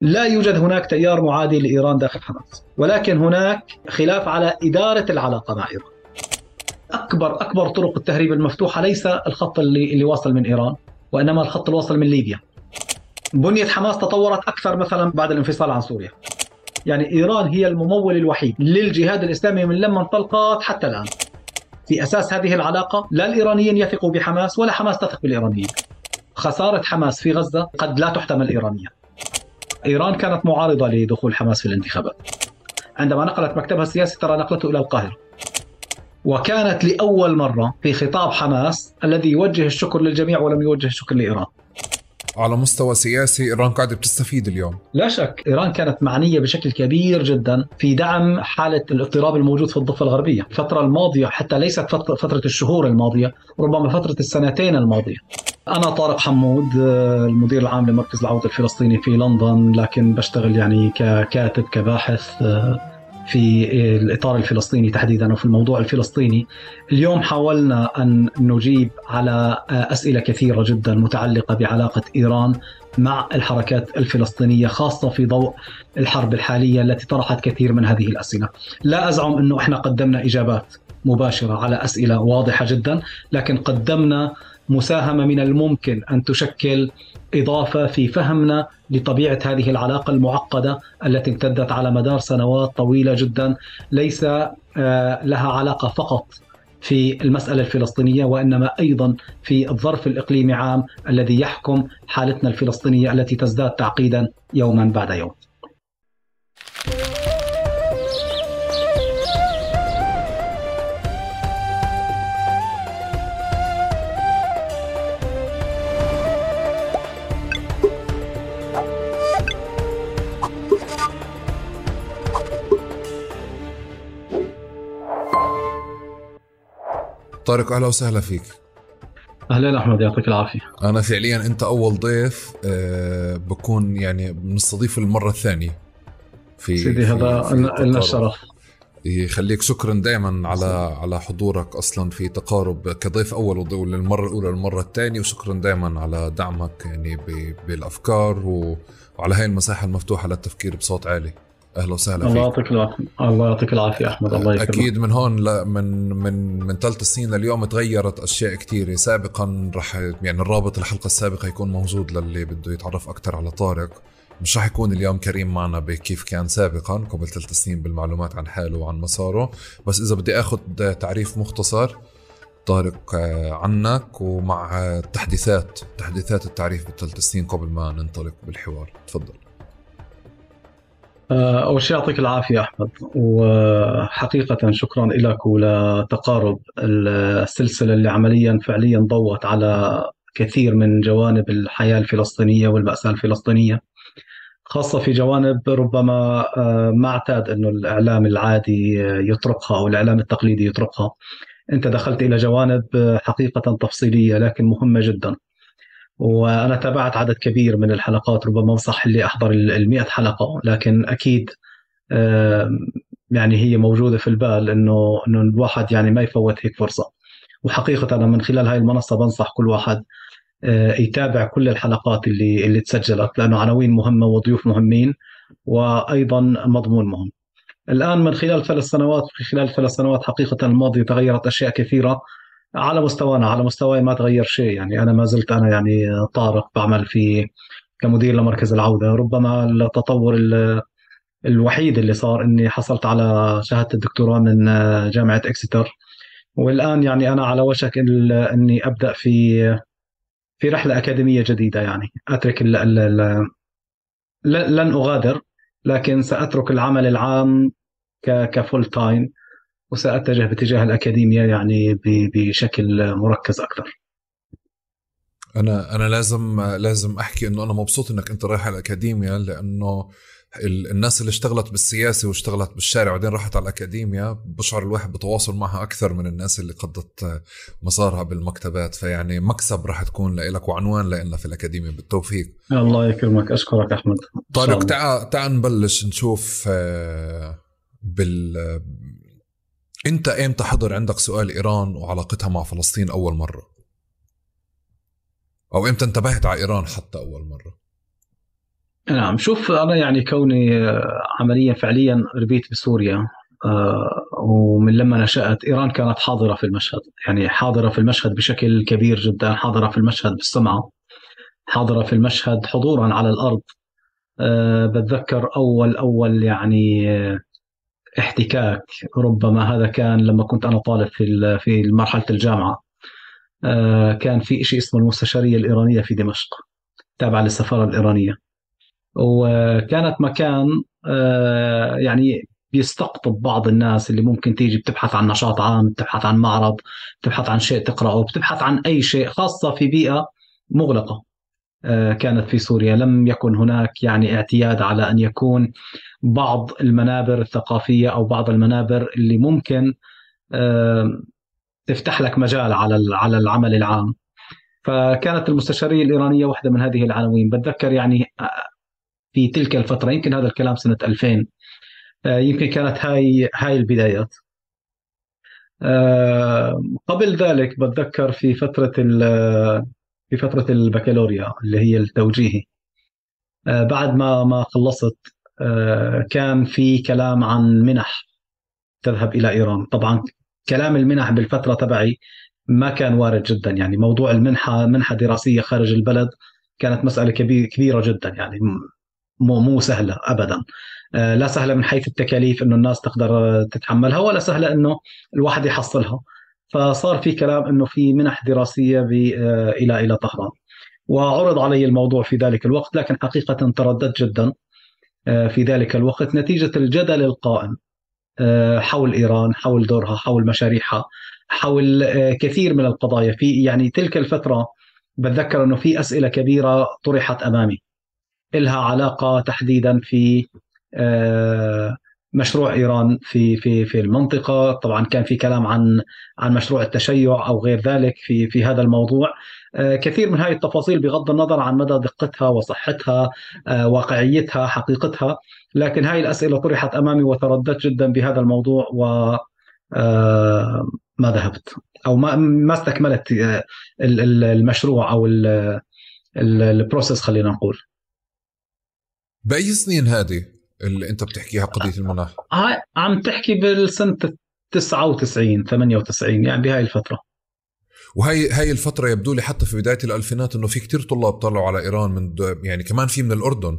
لا يوجد هناك تيار معادي لإيران داخل حماس، ولكن هناك خلاف على إدارة العلاقة مع إيران. أكبر أكبر طرق التهريب المفتوحة ليس الخط اللي اللي واصل من إيران، وإنما الخط الواصل من ليبيا. بنية حماس تطورت أكثر مثلا بعد الانفصال عن سوريا. يعني إيران هي الممول الوحيد للجهاد الإسلامي من لما انطلقت حتى الآن. في أساس هذه العلاقة لا الإيرانيين يثقوا بحماس ولا حماس تثق بالإيرانيين. خسارة حماس في غزة قد لا تحتمل ايرانيا. إيران كانت معارضة لدخول حماس في الانتخابات. عندما نقلت مكتبها السياسي ترى نقلته إلى القاهرة. وكانت لأول مرة في خطاب حماس الذي يوجه الشكر للجميع ولم يوجه الشكر لإيران. على مستوى سياسي إيران قاعدة بتستفيد اليوم. لا شك إيران كانت معنية بشكل كبير جدا في دعم حالة الاضطراب الموجود في الضفة الغربية. الفترة الماضية حتى ليست فتره الشهور الماضية ربما فترة السنتين الماضية. أنا طارق حمود المدير العام لمركز العودة الفلسطيني في لندن لكن بشتغل يعني ككاتب كباحث في الإطار الفلسطيني تحديدا وفي الموضوع الفلسطيني. اليوم حاولنا أن نجيب على أسئلة كثيرة جدا متعلقة بعلاقة إيران مع الحركات الفلسطينية خاصة في ضوء الحرب الحالية التي طرحت كثير من هذه الأسئلة. لا أزعم أنه إحنا قدمنا إجابات مباشرة على أسئلة واضحة جدا لكن قدمنا مساهمة من الممكن أن تشكل إضافة في فهمنا لطبيعة هذه العلاقة المعقدة التي امتدت على مدار سنوات طويلة جدا ليس آه، لها علاقة فقط في المسألة الفلسطينية وإنما أيضا في الظرف الإقليمي عام الذي يحكم حالتنا الفلسطينية التي تزداد تعقيدا يوما بعد يوم. طارق أهلا وسهلا فيك. أهلا أحمد يعطيك العافية. أنا فعليا أنت أول ضيف أه بكون يعني بنستضيف المرة الثانية في سيدي هذا لنا الشرف. يخليك شكرا دائما على على حضورك أصلا في تقارب كضيف أول للمرة الأولى للمرة الثانية وشكرا دائما على دعمك يعني بالأفكار وعلى هاي المساحة المفتوحة للتفكير بصوت عالي. أهلا وسهلا الله يعطيك العافية. الله يعطيك العافية أحمد. الله يكرمك أكيد من هون ل... من من من ثالث سنين لليوم تغيرت أشياء كثيره سابقا رح يعني الرابط الحلقة السابقة يكون موجود للي بده يتعرف أكثر على طارق. مش رح يكون اليوم كريم معنا بكيف كان سابقا قبل ثلاث سنين بالمعلومات عن حاله وعن مساره. بس إذا بدي آخذ تعريف مختصر طارق آه، عنك ومع تحديثات تحديثات التعريف بالثلاث سنين قبل ما ننطلق بالحوار. تفضل. أول شيء يعطيك العافية أحمد. وحقيقة شكرا لك ولتقارب السلسلة اللي عمليا فعليا ضوت على كثير من جوانب الحياة الفلسطينية والمأساة الفلسطينية. خاصة في جوانب ربما آه، ما اعتاد أنه الإعلام العادي يطرقها أو الإعلام التقليدي يطرقها أنت دخلت إلى جوانب حقيقة تفصيلية لكن مهمة جدا. وأنا تابعت عدد كبير من الحلقات ربما صح اللي أحضر ال حلقة لكن أكيد يعني هي موجودة في البال إنه إنه الواحد يعني ما يفوت هيك فرصة وحقيقة أنا من خلال هاي المنصة بنصح كل واحد آه، يتابع كل الحلقات اللي اللي تسجلت لأنه عناوين مهمة وضيوف مهمين وأيضا مضمون مهم. الآن من خلال ثلاث سنوات في خلال ثلاث سنوات حقيقة الماضيه تغيرت أشياء كثيرة على مستوانا على مستواي ما تغير شيء. يعني أنا ما زلت أنا يعني طارق بعمل في كمدير لمركز العودة. ربما التطور الوحيد اللي صار إني حصلت على شهادة الدكتوراه من جامعة اكستر والآن يعني أنا على وشك إني أبدأ في في رحلة أكاديمية جديدة يعني. أترك ال ال لن أغادر لكن سأترك العمل العام ك full time وسأتجه باتجاه الاكاديميا يعني بشكل مركز أكثر. أنا أنا لازم لازم أحكي إنه أنا مبسوط إنك أنت رايح على الاكاديميا لأنه الناس اللي اشتغلت بالسياسة واشتغلت بالشارع وبعدين راحت على الاكاديميا بشعر الواحد بتواصل معها أكثر من الناس اللي قضت مسارها بالمكتبات. فيعني مكسب راح تكون لك وعنوان لنا في الاكاديميا بالتوفيق. الله يكرمك. أشكرك أحمد. طارق تعال تعال نبلش نشوف آه، بال انت إمتى حضر عندك سؤال إيران وعلاقتها مع فلسطين أول مرة؟ أو إمتى انتبهت على إيران حتى أول مرة؟ نعم شوف أنا يعني كوني عمليا فعليا ربيت بسوريا ومن لما نشأت إيران كانت حاضرة في المشهد يعني حاضرة في المشهد بشكل كبير جدا حاضرة في المشهد بالسمعة حاضرة في المشهد حضورا على الأرض. بتذكر أول أول يعني احتكاك. ربما هذا كان لما كنت أنا طالب في في مرحلة الجامعة. آه، كان في شيء اسمه المستشارية الإيرانية في دمشق تابعة للسفارة الإيرانية. وكانت مكان آه، يعني بيستقطب بعض الناس اللي ممكن تيجي بتبحث عن نشاط عام بتبحث عن معرض بتبحث عن شيء تقرأه بتبحث عن أي شيء خاصة في بيئة مغلقة. كانت في سوريا. لم يكن هناك يعني اعتياد على أن يكون بعض المنابر الثقافية أو بعض المنابر اللي ممكن تفتح لك مجال على على العمل العام. فكانت المستشارية الإيرانية واحدة من هذه العناوين. بتذكر يعني آه، في تلك الفترة يمكن هذا الكلام سنة 2000 آه، يمكن كانت هاي هاي البدايات. قبل ذلك بتذكر في فترة في فترة البكالوريا اللي هي التوجيهي. آه، بعد ما ما خلصت آه، كان في كلام عن منح تذهب إلى إيران. طبعا كلام المنح بالفترة تبعي ما كان وارد جدا. يعني موضوع المنحة منحة دراسية خارج البلد كانت مسألة كبيرة جدا. يعني مو مو سهلة ابدا. آه، لا سهلة من حيث التكاليف إنه الناس تقدر تتحملها ولا سهلة إنه الواحد يحصلها. فصار في كلام إنه في منح دراسية آه، إلى إلى طهران. وعرض علي الموضوع في ذلك الوقت لكن حقيقة ترددت جدا آه، في ذلك الوقت. نتيجة الجدل القائم آه، حول إيران حول دورها حول مشاريعها حول كثير من القضايا. في يعني تلك الفترة بتذكر أنه في أسئلة كبيرة طرحت أمامي إلها علاقة تحديدا في مشروع إيران في في في المنطقة. طبعا كان في كلام عن عن مشروع التشيع أو غير ذلك في في هذا الموضوع. آه، كثير من هذه التفاصيل بغض النظر عن مدى دقتها وصحتها آه، واقعيتها حقيقتها لكن هاي الأسئلة طرحت أمامي وترددت جدا بهذا الموضوع و آه، ما ذهبت أو ما ما استكملت المشروع أو process خلينا نقول. بأي سنين هذه؟ اللي انت بتحكيها قضية المناخ. هاي عم تحكي بالسنة 99 98 يعني بهاي الفترة. وهي هاي الفترة يبدو لي حتى في بداية الألفينات إنه في كتير طلاب طلعوا على إيران من يعني كمان في من الأردن.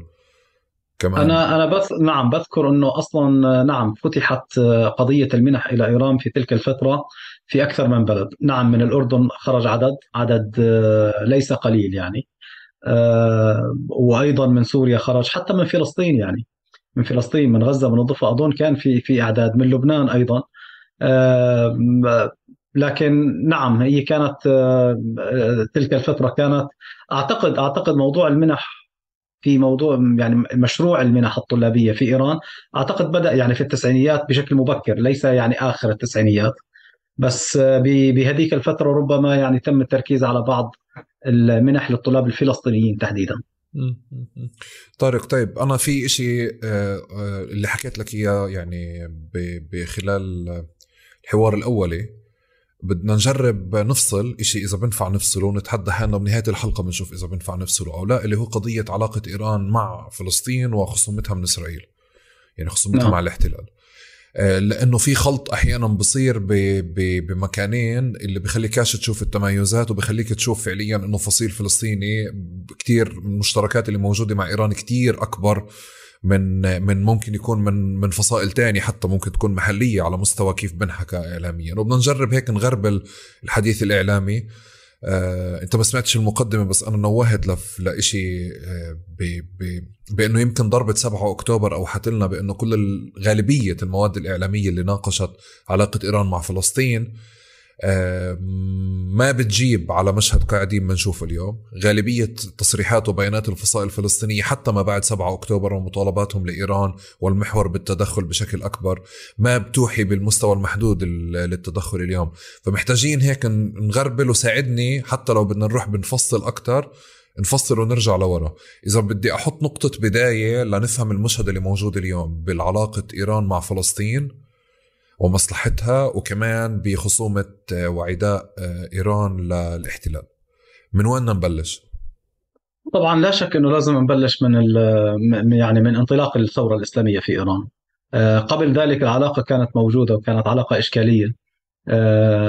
كمان. أنا أنا بس نعم بذكر إنه أصلا نعم فتحت قضية المنح إلى إيران في تلك الفترة في أكثر من بلد، نعم من الأردن خرج عدد عدد ليس قليل يعني. آه، وأيضا من سوريا خرج حتى من فلسطين يعني. من فلسطين من غزة من الضفة. أظن كان في في أعداد. من لبنان أيضا. آه، لكن نعم هي كانت آه، تلك الفترة كانت أعتقد أعتقد موضوع المنح في موضوع يعني مشروع المنح الطلابية في إيران أعتقد بدأ يعني في التسعينيات بشكل مبكر ليس يعني آخر التسعينيات. بس آه، بهذيك الفترة ربما يعني تم التركيز على بعض المنح للطلاب الفلسطينيين تحديدا. طارق طيب أنا في إشي آه، آه، اللي حكيت لك إياه يعني بخلال الحوار الأولي بدنا نجرب نفصل إشي إذا بنفع نفصله ونتحدى حالنا بنهاية الحلقة بنشوف إذا بنفع نفصله أو لا اللي هو قضية علاقة إيران مع فلسطين وخصومتها من إسرائيل يعني خصومتها نعم. مع الاحتلال لأنه في خلط أحيانا بصير بمكانين اللي بخليكاش تشوف التميزات وبخليك تشوف فعليا إنه فصيل فلسطيني. كتير المشتركات اللي موجودة مع إيران كتير أكبر من من ممكن يكون من من فصائل تانية حتى ممكن تكون محلية على مستوى كيف بنحكى اعلاميا. وبدنا نجرب هيك نغربل الحديث الإعلامي. آه، انت ما سمعتش المقدمة بس أنا نوهت لف لإشي آه،. بأنه يمكن ضربة 7 أكتوبر اوحت لنا بأنه كل غالبيه المواد الإعلامية اللي ناقشت علاقة إيران مع فلسطين ما بتجيب على مشهد قاعدين بنشوفه اليوم. غالبية تصريحات وبيانات الفصائل الفلسطينية حتى ما بعد 7 أكتوبر ومطالباتهم لإيران والمحور بالتدخل بشكل أكبر ما بتوحي بالمستوى المحدود للتدخل اليوم. فمحتاجين هيك نغربل وساعدني حتى لو بدنا نروح بنفصل أكتر نفصل ونرجع لورا. إذا بدي أحط نقطة بداية لنفهم المشهد اللي موجود اليوم بالعلاقة إيران مع فلسطين. ومصلحتها وكمان بخصومة آه، وعداء آه، إيران للاحتلال. من وين نبلش؟ طبعا لا شك إنه لازم نبلش من يعني من انطلاق الثورة الإسلامية في إيران. آه، قبل ذلك العلاقة كانت موجودة وكانت علاقة إشكالية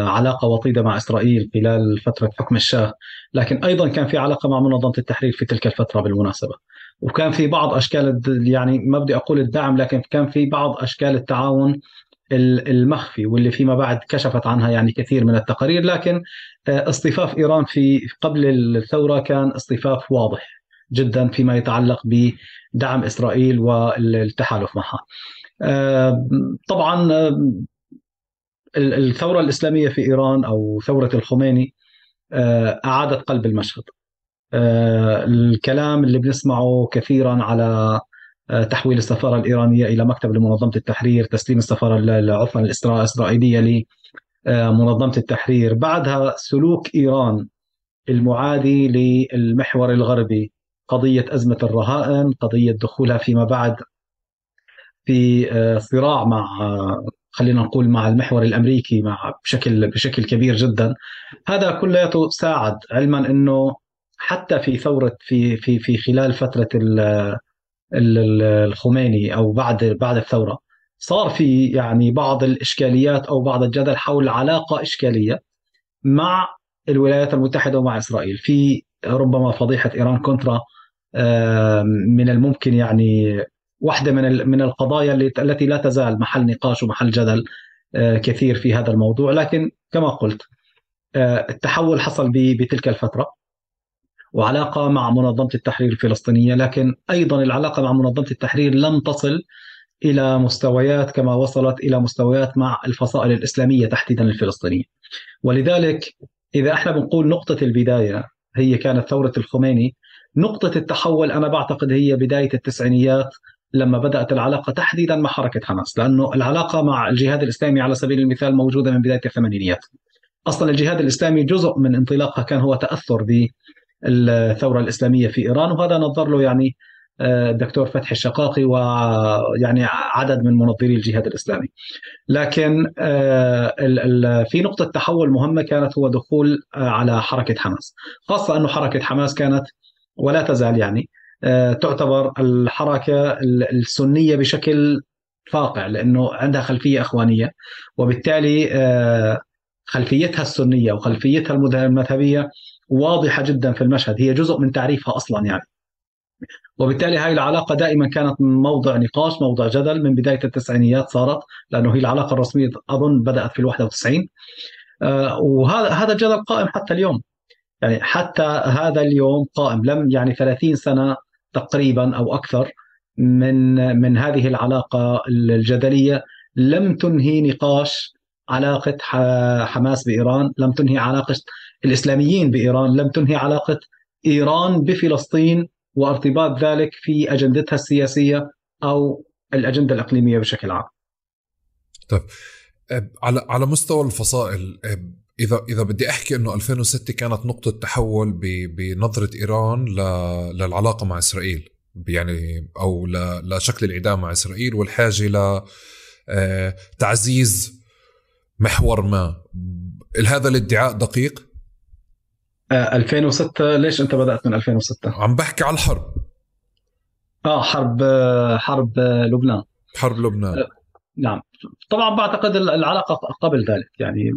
علاقة وطيدة مع إسرائيل خلال فترة حكم الشاه. لكن أيضا كان في علاقة مع منظمة التحرير في تلك الفترة بالمناسبة. وكان في بعض أشكال يعني ما بدي أقول الدعم لكن كان في بعض أشكال التعاون المخفي واللي فيما بعد كشفت عنها يعني كثير من التقارير لكن آه، اصطفاف إيران في قبل الثورة كان اصطفاف واضح جدا فيما يتعلق بدعم إسرائيل والتحالف معها. آه، طبعا آه، الثورة الإسلامية في إيران أو ثورة الخميني أعادت قلب المشهد. الكلام اللي بنسمعه كثيرا على تحويل السفارة الإيرانية إلى مكتب لمنظمة التحرير، تسليم السفارة عفوا الإسرائيلية لمنظمه التحرير، بعدها سلوك إيران المعادي للمحور الغربي قضية أزمة الرهائن، قضية دخولها فيما بعد في صراع مع خلينا نقول مع المحور الأمريكي مع بشكل بشكل كبير جدا. هذا كلياته ساعد علما إنه حتى في ثورة في في في خلال فترة الخميني أو بعد بعد الثورة. صار في يعني بعض الإشكاليات أو بعض الجدل حول علاقة إشكالية مع الولايات المتحدة ومع إسرائيل. في ربما فضيحة إيران كونترا من الممكن يعني واحدة من من القضايا التي لا تزال محل نقاش ومحل جدل آه، كثير في هذا الموضوع. لكن كما قلت آه، التحول حصل بتلك الفترة. وعلاقة مع منظمة التحرير الفلسطينية لكن أيضا العلاقة مع منظمة التحرير لم تصل إلى مستويات كما وصلت إلى مستويات مع الفصائل الإسلامية تحديدا الفلسطينية. ولذلك إذا إحنا بنقول نقطة البداية هي كانت ثورة الخميني نقطة التحول أنا بعتقد هي بداية التسعينيات لما بدأت العلاقة تحديدا مع حركة حماس لأنه العلاقة مع الجهاد الإسلامي على سبيل المثال موجودة من بداية الثمانينيات. أصلا الجهاد الإسلامي جزء من انطلاقها كان هو تأثر الثورة الإسلامية في إيران وهذا نظر له يعني آه، الدكتور فتحي الشقاقي ويعني عدد من منظري الجهاد الإسلامي. لكن آه، في نقطة تحول مهمة كانت هو دخول آه، على حركة حماس، خاصة أنه حركة حماس كانت ولا تزال يعني تعتبر الحركة السنية بشكل فاقع لأنه عندها خلفية إخوانية وبالتالي خلفيتها السنية وخلفيتها المذهبية واضحة جدا في المشهد هي جزء من تعريفها أصلا يعني. وبالتالي هاي العلاقة دائما كانت موضع نقاش موضع جدل من بداية التسعينيات صارت لأنه هي العلاقة الرسمية أظن بدأت في ال 91 آه، وهذا هذا الجدل قائم حتى اليوم. يعني حتى هذا اليوم قائم لم يعني 30 سنة تقريبا أو أكثر من من هذه العلاقة الجدلية. لم تنهي نقاش علاقة حماس بإيران لم تنهي علاقة الإسلاميين بإيران لم تنهي علاقة إيران بفلسطين وارتباط ذلك في أجندتها السياسية أو الأجندة الإقليمية بشكل عام. طيب. على على مستوى الفصائل إذا إذا بدي أحكي إنه 2006 كانت نقطة تحول بنظرة إيران للعلاقة مع إسرائيل يعني أو لشكل العداء مع إسرائيل والحاجة ل تعزيز محور ما. هذا الادعاء دقيق؟ 2006 آه، ليش أنت بدأت من 2006 عم بحكي على الحرب. آه حرب آه، حرب آه، لبنان. حرب لبنان. نعم. طبعا بعتقد العلاقة قبل ذلك يعني.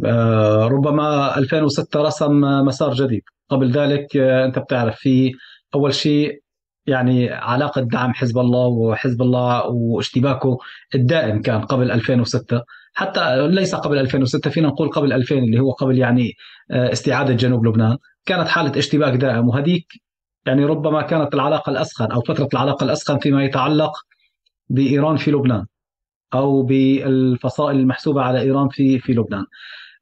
ربما 2006 رسم مسار جديد. قبل ذلك أنت بتعرف في أول شيء يعني علاقة دعم حزب الله وحزب الله واشتباكه الدائم كان قبل 2006 حتى ليس قبل 2006 فينا نقول قبل 2000 اللي هو قبل يعني استعادة جنوب لبنان. كانت حالة اشتباك دائم وهذيك يعني ربما كانت العلاقة الأسخن أو فترة العلاقة الأسخن فيما يتعلق بإيران في لبنان أو بالفصائل المحسوبة على إيران في في لبنان.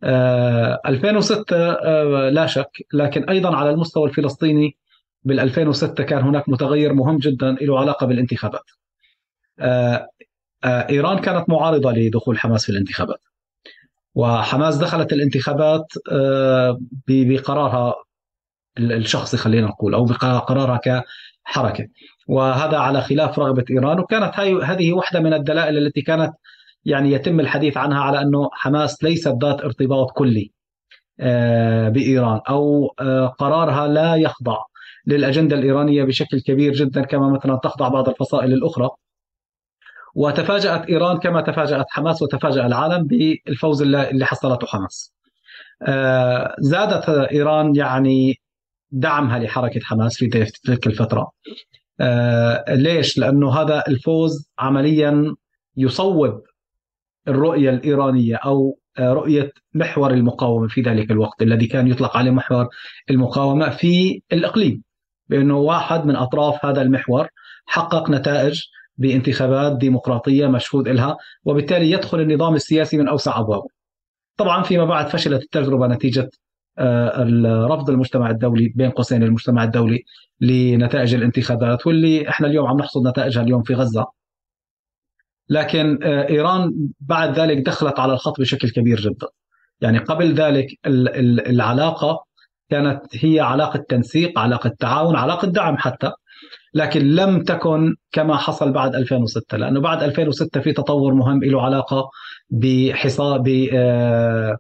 2006 آه، آه، لا شك لكن أيضا على المستوى الفلسطيني بال 2006 كان هناك متغير مهم جدا له علاقة بالانتخابات. آه، إيران كانت معارضة لدخول حماس في الانتخابات. وحماس دخلت الانتخابات بقرارها الشخصي خلينا نقول أو بقرارها كحركه وهذا على خلاف رغبة إيران وكانت هاي هذه واحدة من الدلائل التي كانت يعني يتم الحديث عنها على أنه حماس ليست ذات ارتباط كلي آه، بإيران أو آه، قرارها لا يخضع للأجندة الإيرانية بشكل كبير جدا كما مثلا تخضع بعض الفصائل الأخرى وتفاجأت إيران كما تفاجأت حماس وتفاجأ العالم بالفوز اللي حصلته حماس. آه، زادت إيران يعني دعمها لحركة حماس في تلك الفترة. آه، ليش؟ لأنه هذا الفوز عمليا يصوب الرؤية الإيرانية أو آه، رؤية محور المقاومة في ذلك الوقت الذي كان يطلق عليه محور المقاومة في الإقليم بأنه واحد من أطراف هذا المحور حقق نتائج بانتخابات ديمقراطية مشهود لها وبالتالي يدخل النظام السياسي من أوسع أبوابه. طبعا فيما بعد فشلت التجربة نتيجة رفض المجتمع الدولي بين قوسين المجتمع الدولي لنتائج الانتخابات واللي إحنا اليوم عم نحصد نتائجها اليوم في غزة. لكن آه، إيران بعد ذلك دخلت على الخط بشكل كبير جدا. يعني قبل ذلك العلاقة كانت هي علاقة تنسيق، علاقة تعاون، علاقة دعم حتى لكن لم تكن كما حصل بعد 2006 لأنه بعد 2006 في تطور مهم له علاقة بحصار آه،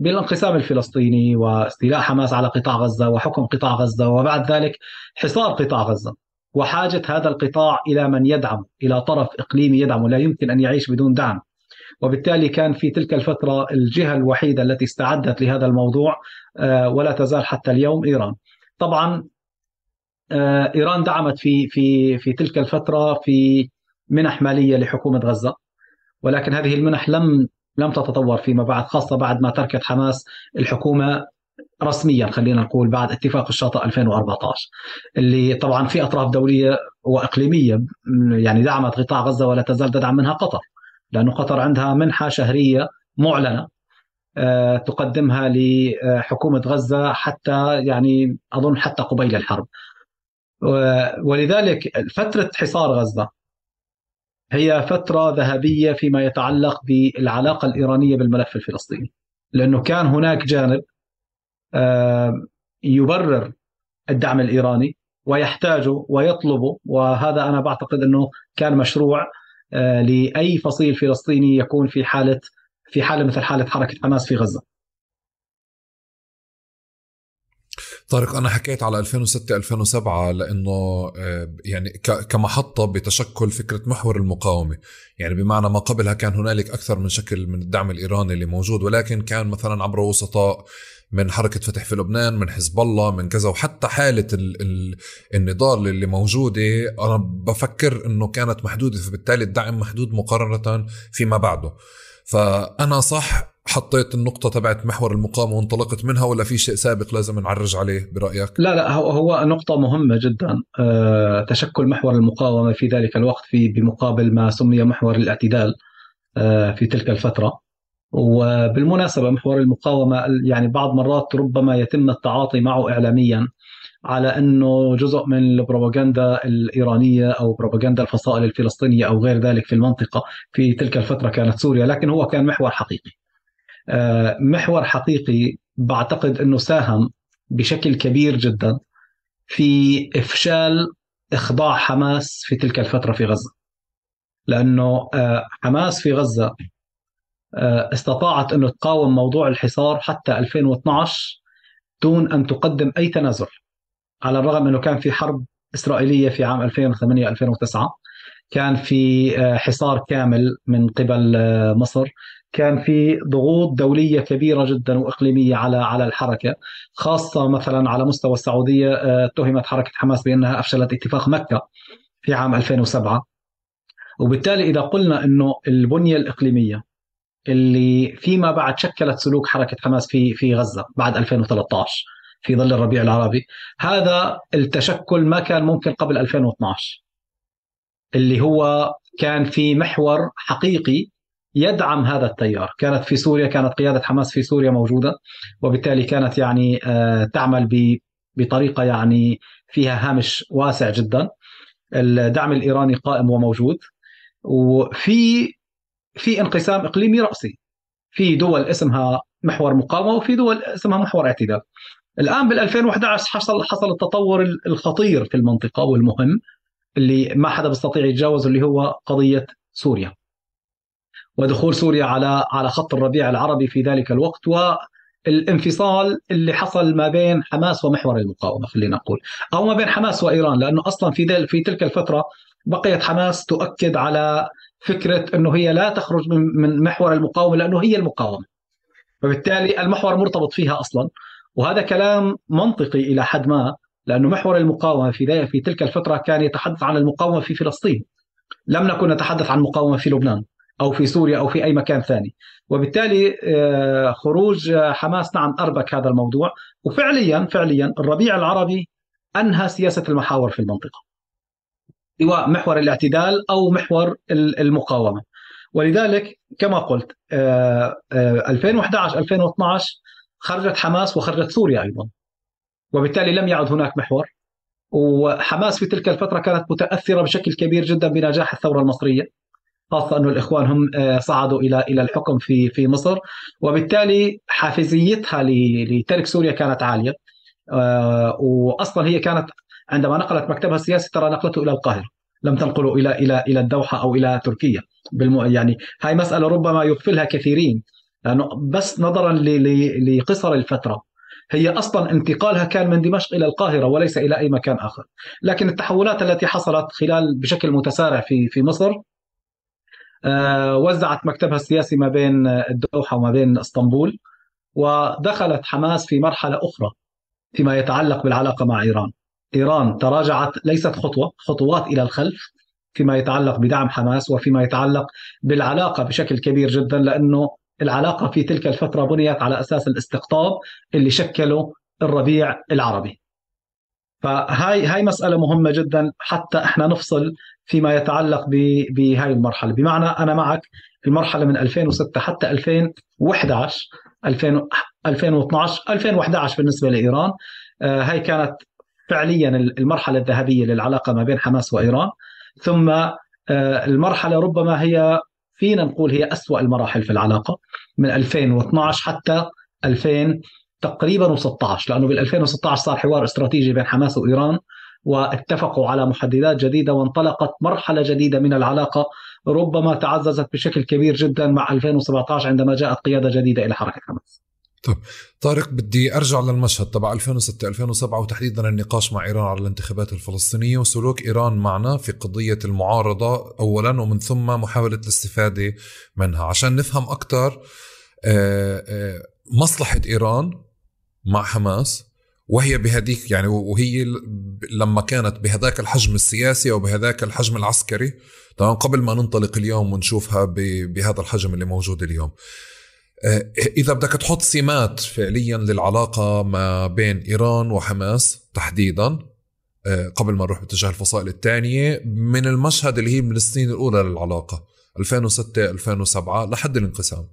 بالانقسام الفلسطيني واستيلاء حماس على قطاع غزة وحكم قطاع غزة وبعد ذلك حصار قطاع غزة. وحاجة هذا القطاع إلى من يدعم إلى طرف إقليمي يدعمه لا يمكن أن يعيش بدون دعم. وبالتالي كان في تلك الفترة الجهة الوحيدة التي استعدت لهذا الموضوع آه، ولا تزال حتى اليوم إيران. طبعا آه، إيران دعمت في في في تلك الفترة في منح مالية لحكومة غزة. ولكن هذه المنح لم لم تتطور فيما بعد خاصة بعد ما تركت حماس الحكومة رسميا خلينا نقول بعد اتفاق الشاطئ 2014 اللي طبعا في أطراف دولية وإقليمية يعني دعمت قطاع غزة ولا تزال تدعم منها قطر لأنه قطر عندها منحة شهرية معلنة آه، تقدمها لحكومة غزة حتى يعني أظن حتى قبيل الحرب. ولذلك فترة حصار غزة هي فترة ذهبية فيما يتعلق بالعلاقة الإيرانية بالملف الفلسطيني لأنه كان هناك جانب يبرر الدعم الإيراني ويحتاجه ويطلبه وهذا أنا بعتقد أنه كان مشروع آه، لأي فصيل فلسطيني يكون في حالة في حالة مثل حالة حركة حماس في غزة. طارق أنا حكيت على 2006 2007 لأنه آه، يعني كمحطة بتشكل فكرة محور المقاومة. يعني بمعنى ما قبلها كان هنالك أكثر من شكل من الدعم الإيراني اللي موجود ولكن كان مثلا عبر وسطاء من حركة فتح في لبنان من حزب الله من كذا وحتى حالة ال ال النضال اللي موجودة. أنا بفكر أنه كانت محدودة فبالتالي الدعم محدود مقارنة فيما بعده. فأنا صح حطيت النقطة تبعت محور المقاومة وانطلقت منها ولا في شيء سابق لازم نعرج عليه برأيك؟ لا لا هو نقطة مهمة جدا أه تشكل محور المقاومة في ذلك الوقت في بمقابل ما سمي محور الاعتدال أه في تلك الفترة وبالمناسبة محور المقاومة يعني بعض مرات ربما يتم التعاطي معه إعلاميا على أنه جزء من البروباغندا الإيرانية أو بروباغندا الفصائل الفلسطينية أو غير ذلك في المنطقة في تلك الفترة كانت سوريا لكن هو كان محور حقيقي. آه، محور حقيقي بعتقد أنه ساهم بشكل كبير جدا في إفشال إخضاع حماس في تلك الفترة في غزة. لأنه آه، حماس في غزة آه، استطاعت انه تقاوم موضوع الحصار حتى 2012 دون أن تقدم أي تنازل. على الرغم أنه كان في حرب إسرائيلية في عام 2008 2009 كان في حصار كامل من قبل مصر كان في ضغوط دولية كبيرة جدا وإقليمية على على الحركة خاصة مثلا على مستوى السعودية آه، اتهمت حركة حماس بأنها أفشلت اتفاق مكة في عام 2007 وبالتالي إذا قلنا إنه البنية الإقليمية اللي فيما بعد شكلت سلوك حركة حماس في في غزة بعد 2013 في ظل الربيع العربي هذا التشكل ما كان ممكن قبل 2012 اللي هو كان في محور حقيقي يدعم هذا التيار. كانت في سوريا كانت قيادة حماس في سوريا موجودة وبالتالي كانت يعني آه، تعمل بطريقة يعني فيها هامش واسع جدا. الدعم الإيراني قائم وموجود. وفي في انقسام إقليمي رأسي. في دول اسمها محور مقاومة وفي دول اسمها محور اعتدال. الآن بال 2011 حصل حصل التطور الخطير في المنطقة والمهم اللي ما حدا بيستطيع يتجاوزه اللي هو قضية سوريا. ودخول سوريا على على خط الربيع العربي في ذلك الوقت و الانفصال اللي حصل ما بين حماس ومحور المقاومة خلينا نقول أو ما بين حماس وإيران لأنه أصلا في في تلك الفترة بقيت حماس تؤكد على فكرة إنه هي لا تخرج من من محور المقاومة لأنه هي المقاومة. فبالتالي المحور مرتبط فيها أصلا وهذا كلام منطقي إلى حد ما لأنه محور المقاومة في في تلك الفترة كان يتحدث عن المقاومة في فلسطين. لم نكن نتحدث عن مقاومة في لبنان. أو في سوريا أو في أي مكان ثاني. وبالتالي آه، خروج حماس نعم أربك هذا الموضوع. وفعليا فعليا الربيع العربي أنهى سياسة المحاور في المنطقة. سواء محور الاعتدال أو محور المقاومة. ولذلك كما قلت 2011 آه، 2012 آه، خرجت حماس وخرجت سوريا أيضا. وبالتالي لم يعد هناك محور. وحماس في تلك الفترة كانت متأثرة بشكل كبير جدا بنجاح الثورة المصرية. خاصة أنه الإخوان هم آه، صعدوا إلى إلى الحكم في في مصر. وبالتالي حافزيتها لترك سوريا كانت عالية. واصلا هي كانت عندما نقلت مكتبها السياسي ترى نقلته إلى القاهرة. لم تنقله إلى إلى إلى الدوحة أو إلى تركيا. بالم... يعني هاي مسألة ربما يغفلها كثيرين. لأنه بس نظرا لقصر الفترة. هي أصلا انتقالها كان من دمشق إلى القاهرة وليس إلى أي مكان آخر. لكن التحولات التي حصلت خلال بشكل متسارع في في مصر آه، وزعت مكتبها السياسي ما بين الدوحة وما بين إسطنبول ودخلت حماس في مرحلة أخرى فيما يتعلق بالعلاقة مع إيران إيران تراجعت ليست خطوة خطوات إلى الخلف فيما يتعلق بدعم حماس وفيما يتعلق بالعلاقة بشكل كبير جدا لأنه العلاقة في تلك الفترة بنيت على أساس الاستقطاب اللي شكله الربيع العربي. فهاي هاي مسألة مهمة جدا حتى إحنا نفصل فيما يتعلق بهاي المرحلة، بمعنى أنا معك المرحلة من 2006 حتى 2011 2012 2011 بالنسبة لإيران. آه، هاي كانت فعليا المرحلة الذهبية للعلاقة ما بين حماس وإيران. ثم آه، المرحلة ربما هي فينا نقول هي أسوأ المراحل في العلاقة من 2012 حتى 2000 تقريبا و16 لأنه بال 2016 صار حوار استراتيجي بين حماس وإيران. واتفقوا على محددات جديدة وانطلقت مرحلة جديدة من العلاقة ربما تعززت بشكل كبير جدا مع 2017 عندما جاءت قيادة جديدة إلى حركة حماس. طيب طارق بدي أرجع للمشهد تبع 2006 2007 وتحديدا النقاش مع إيران على الانتخابات الفلسطينية وسلوك إيران معنا في قضية المعارضة اولا ومن ثم محاولة الاستفادة منها. عشان نفهم أكثر آه، آه، مصلحة إيران مع حماس وهي بهديك يعني وهي لما كانت بهذاك الحجم السياسي أو بهذاك الحجم العسكري تمام قبل ما ننطلق اليوم ونشوفها بهذا الحجم اللي موجود اليوم. آه، إذا بدك تحط سمات فعليا للعلاقة ما بين إيران وحماس تحديدا آه، قبل ما نروح باتجاه الفصائل الثانية من المشهد اللي هي من السنين الأولى للعلاقة 2006 2007 لحد الانقسام.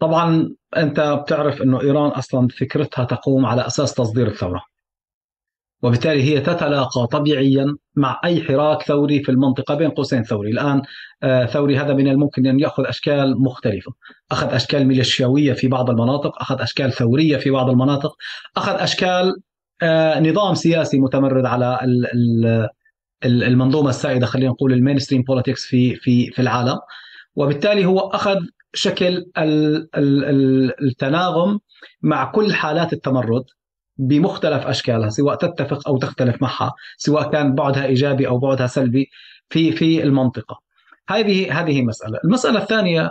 طبعا أنت بتعرف إنه إيران أصلا فكرتها تقوم على أساس تصدير الثورة. وبالتالي هي تتلاقى طبيعيا مع أي حراك ثوري في المنطقة بين قوسين ثوري، الآن آه، ثوري هذا من الممكن أن يأخذ أشكال مختلفة، أخذ أشكال ميليشياوية في بعض المناطق، أخذ أشكال ثورية في بعض المناطق، أخذ أشكال آه، نظام سياسي متمرد على المنظومة السائدة خلينا نقول ال mainstream politics في في في العالم، وبالتالي هو أخذ شكل التناغم مع كل حالات التمرد بمختلف أشكالها سواء تتفق أو تختلف معها سواء كان بعدها إيجابي أو بعدها سلبي في في المنطقة. هذه هذه مسألة. المسألة الثانية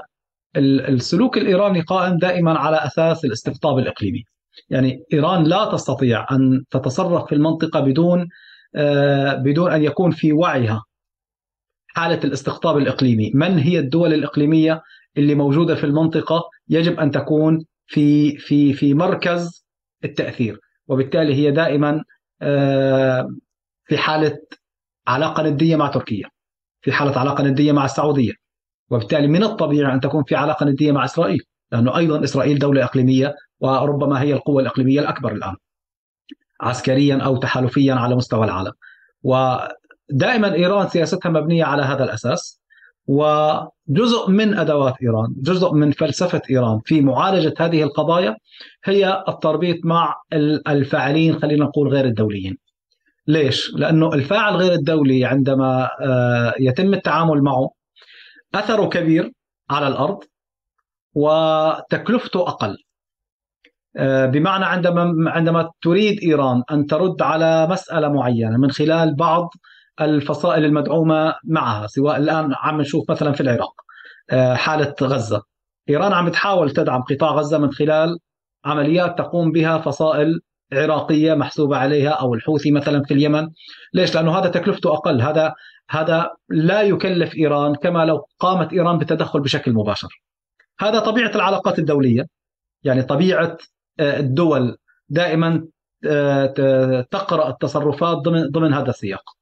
السلوك الإيراني قائم دائما على أساس الاستقطاب الإقليمي. يعني إيران لا تستطيع أن تتصرف في المنطقة بدون آه، بدون أن يكون في وعيها حالة الاستقطاب الإقليمي. من هي الدول الإقليمية؟ اللي موجودة في المنطقة يجب أن تكون في في في مركز التأثير. وبالتالي هي دائما آه، في حالة علاقة ندية مع تركيا في حالة علاقة ندية مع السعودية. وبالتالي من الطبيعي أن تكون في علاقة ندية مع إسرائيل لأنه أيضا إسرائيل دولة إقليمية وربما هي القوة الإقليمية الأكبر الآن عسكريا أو تحالفيا على مستوى العالم. ودائما إيران سياستها مبنية على هذا الأساس. وجزء من أدوات إيران، جزء من فلسفة إيران في معالجة هذه القضايا هي التربيط مع الفاعلين خلينا نقول غير الدوليين. ليش؟ لأنه الفاعل غير الدولي عندما آه، يتم التعامل معه أثره كبير على الأرض وتكلفته أقل آه، بمعنى عندما عندما تريد إيران أن ترد على مسألة معينة من خلال بعض الفصائل المدعومة معها سواء الآن عم نشوف مثلا في العراق آه، حالة غزة. إيران عم تحاول تدعم قطاع غزة من خلال عمليات تقوم بها فصائل عراقية محسوبة عليها أو الحوثي مثلا في اليمن. ليش؟ لأنه هذا تكلفته أقل. هذا هذا لا يكلف إيران كما لو قامت إيران بالتدخل بشكل مباشر. هذا طبيعة العلاقات الدولية. يعني طبيعة آه، الدول دائما آه، تقرأ التصرفات ضمن ضمن هذا السياق.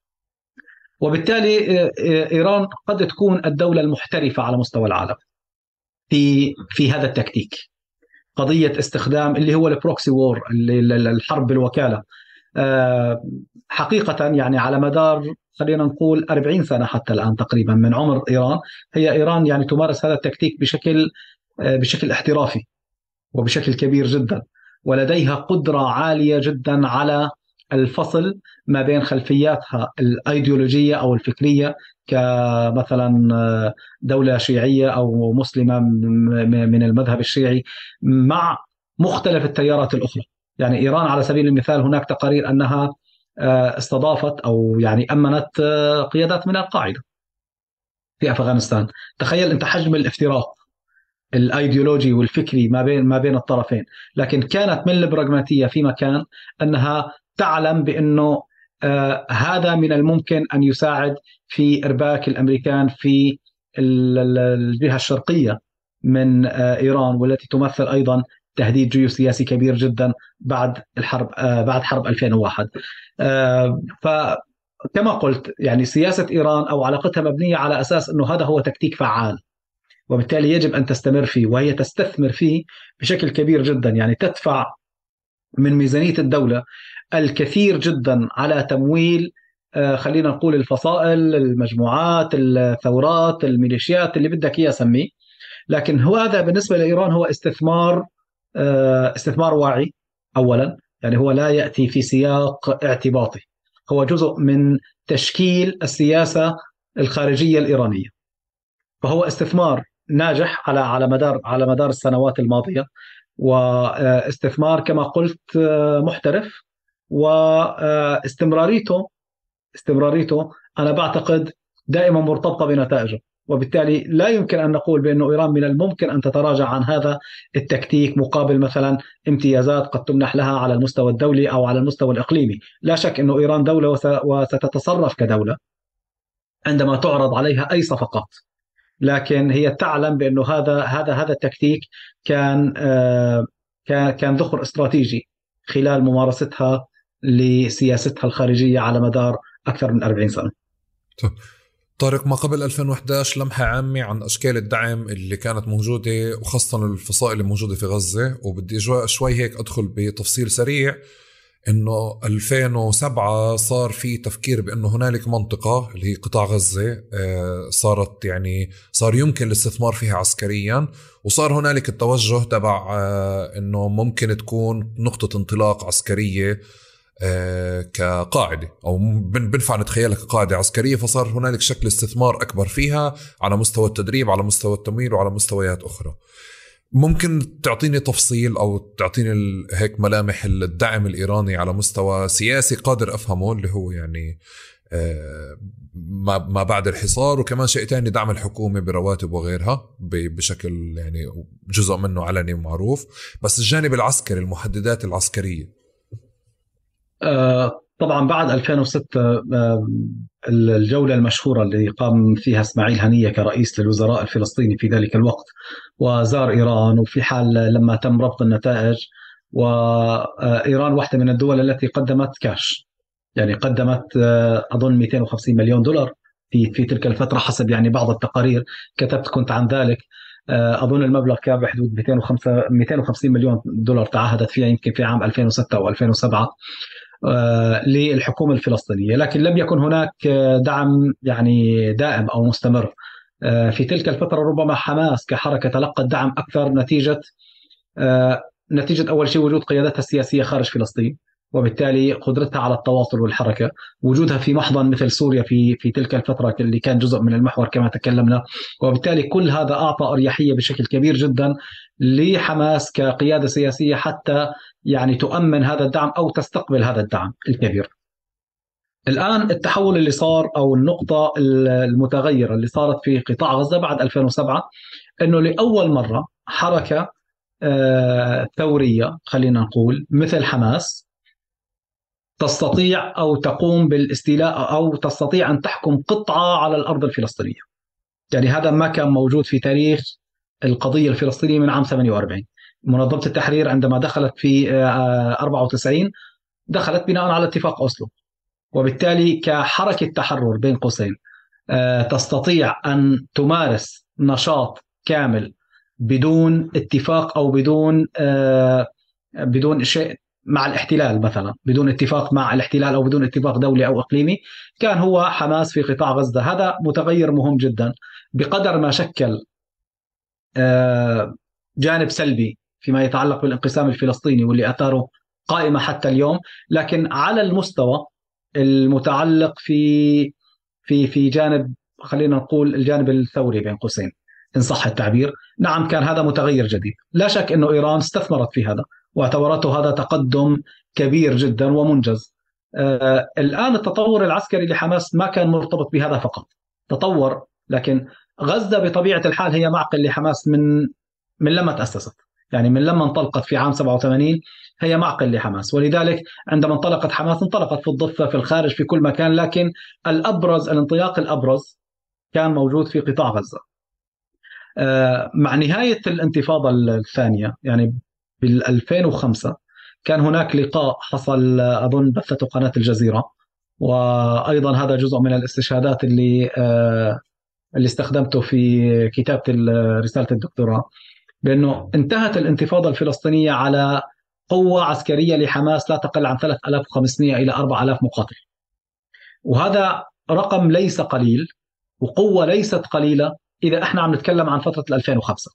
وبالتالي آه، إيران قد تكون الدولة المحترفة على مستوى العالم في في هذا التكتيك. قضية استخدام اللي هو ال proxy war الحرب بالوكالة. حقيقة يعني على مدار خلينا نقول 40 سنة حتى الآن تقريبا من عمر إيران هي إيران يعني تمارس هذا التكتيك بشكل بشكل احترافي وبشكل كبير جدا. ولديها قدرة عالية جدا على الفصل ما بين خلفياتها الأيديولوجية أو الفكرية كمثلا دولة شيعية أو مسلمة من المذهب الشيعي مع مختلف التيارات الأخرى. يعني إيران على سبيل المثال هناك تقارير أنها استضافت أو يعني أمنت قيادات من القاعدة في أفغانستان. تخيل أنت حجم الافتراق الأيديولوجي والفكري ما بين ما بين الطرفين. لكن كانت من البراغماتية في مكان أنها تعلم بأنه آه هذا من الممكن أن يساعد في إرباك الأمريكان في الجهة الشرقية من آه إيران والتي تمثل أيضا تهديد جيوسياسي كبير جدا بعد الحرب آه بعد حرب 2001 آه فكما قلت يعني سياسة إيران أو علاقتها مبنية على أساس أنه هذا هو تكتيك فعال وبالتالي يجب أن تستمر فيه وهي تستثمر فيه بشكل كبير جدا. يعني تدفع من ميزانية الدولة الكثير جدا على تمويل آه، خلينا نقول الفصائل المجموعات الثورات الميليشيات اللي بدك اياه سميه. لكن هو هذا بالنسبة لإيران هو استثمار آه، استثمار واعي اولا. يعني هو لا يأتي في سياق اعتباطي. هو جزء من تشكيل السياسة الخارجية الإيرانية. فهو استثمار ناجح على على مدار على مدار السنوات الماضية واستثمار كما قلت محترف. واستمراريته استمراريته أنا بعتقد دائما مرتبطة بنتائجه وبالتالي لا يمكن أن نقول بانه إيران من الممكن أن تتراجع عن هذا التكتيك مقابل مثلا امتيازات قد تمنح لها على المستوى الدولي أو على المستوى الإقليمي، لا شك انه إيران دولة وستتصرف كدولة عندما تعرض عليها أي صفقات. لكن هي تعلم بانه هذا هذا هذا التكتيك كان آه، كان ذخر استراتيجي خلال ممارستها لسياستها الخارجية على مدار أكثر من 40 سنة. طارق ما قبل 2011 لمحة عامة عن أشكال الدعم اللي كانت موجودة وخاصة الفصائل الموجودة في غزة وبدي شوي هيك أدخل بتفصيل سريع إنه 2007 صار في تفكير بأنه هنالك منطقة اللي هي قطاع غزة آه، صارت يعني صار يمكن الاستثمار فيها عسكريا وصار هنالك التوجه تبع آه، إنه ممكن تكون نقطة انطلاق عسكرية كقاعدة أو بنفع نتخيلها كقاعده عسكرية فصار هنالك شكل استثمار أكبر فيها على مستوى التدريب على مستوى التمويل وعلى مستويات أخرى. ممكن تعطيني تفصيل أو تعطيني هيك ملامح الدعم الإيراني على مستوى سياسي قادر أفهمه اللي هو يعني آه، ما بعد الحصار وكمان شيء ثاني دعم الحكومة برواتب وغيرها بشكل يعني جزء منه علني ومعروف بس الجانب العسكري المحددات العسكرية آه، طبعا بعد 2006 آه، الجولة المشهورة اللي قام فيها إسماعيل هنية كرئيس للوزراء الفلسطيني في ذلك الوقت وزار إيران وفي حال لما تم ربط النتائج وإيران واحدة من الدول التي قدمت كاش. يعني قدمت آه، أظن 250 مليون دولار في في تلك الفترة حسب يعني بعض التقارير. كتبت كنت عن ذلك آه، أظن المبلغ كان بحدود 205 250 مليون دولار تعهدت فيها يمكن في عام 2006 أو 2007 آه، للحكومة الفلسطينية، لكن لم يكن هناك دعم يعني دائم أو مستمر. آه، في تلك الفترة ربما حماس كحركة تلقت دعم أكثر نتيجة آه، نتيجة أول شيء وجود قيادتها السياسية خارج فلسطين. وبالتالي قدرتها على التواصل والحركة وجودها في محضن مثل سوريا في في تلك الفترة اللي كان جزء من المحور كما تكلمنا. وبالتالي كل هذا أعطى أريحية بشكل كبير جدا لحماس كقيادة سياسية حتى يعني تؤمن هذا الدعم أو تستقبل هذا الدعم الكبير. الآن التحول اللي صار أو النقطة المتغيرة اللي صارت في قطاع غزة بعد 2007 إنه لأول مرة حركة آه، ثورية خلينا نقول مثل حماس تستطيع أو تقوم بالاستيلاء أو تستطيع أن تحكم قطعة على الأرض الفلسطينية. يعني هذا ما كان موجود في تاريخ القضية الفلسطينية من عام 48. منظمة التحرير عندما دخلت في 94 آه، دخلت بناء على اتفاق أوسلو. وبالتالي كحركة تحرر بين قوسين آه، تستطيع أن تمارس نشاط كامل بدون اتفاق أو بدون آه، بدون شيء مع الاحتلال مثلا بدون اتفاق مع الاحتلال أو بدون اتفاق دولي أو إقليمي. كان هو حماس في قطاع غزة. هذا متغير مهم جدا. بقدر ما شكل آه، جانب سلبي فيما يتعلق بالانقسام الفلسطيني واللي أثاره قائمة حتى اليوم. لكن على المستوى المتعلق في في في جانب خلينا نقول الجانب الثوري بين قوسين إن صح التعبير. نعم كان هذا متغير جديد. لا شك إنه إيران استثمرت في هذا. واعتبرته هذا تقدم كبير جدا ومنجز. آه الآن التطور العسكري لحماس ما كان مرتبط بهذا فقط. تطور لكن غزة بطبيعة الحال هي معقل لحماس من من لما تأسست. يعني من لما انطلقت في عام 87 هي معقل لحماس. ولذلك عندما انطلقت حماس انطلقت في الضفة في الخارج في كل مكان لكن الأبرز الانطلاق الأبرز كان موجود في قطاع غزة. آه، مع نهاية الانتفاضة الثانية يعني بال 2005 كان هناك لقاء حصل أظن بثته قناة الجزيرة وأيضا هذا جزء من الاستشهادات اللي آه، اللي استخدمته في كتابة رسالة الدكتوراه بأنه انتهت الانتفاضة الفلسطينية على قوة عسكرية لحماس لا تقل عن 3500 إلى 4000 مقاتل. وهذا رقم ليس قليل وقوة ليست قليلة إذا إحنا عم نتكلم عن فترة 2005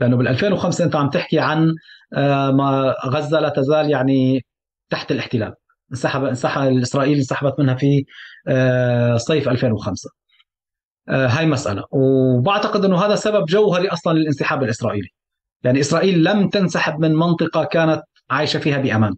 لأنه بال 2005 أنت عم تحكي عن آه، ما غزة لا تزال يعني تحت الاحتلال. انسحب انسحب الاسرائيل انسحبت منها في آه، صيف 2005 آه، هاي مسألة. وبعتقد إنه هذا سبب جوهري أصلا للانسحاب الإسرائيلي. يعني إسرائيل لم تنسحب من منطقة كانت عايشة فيها بأمان.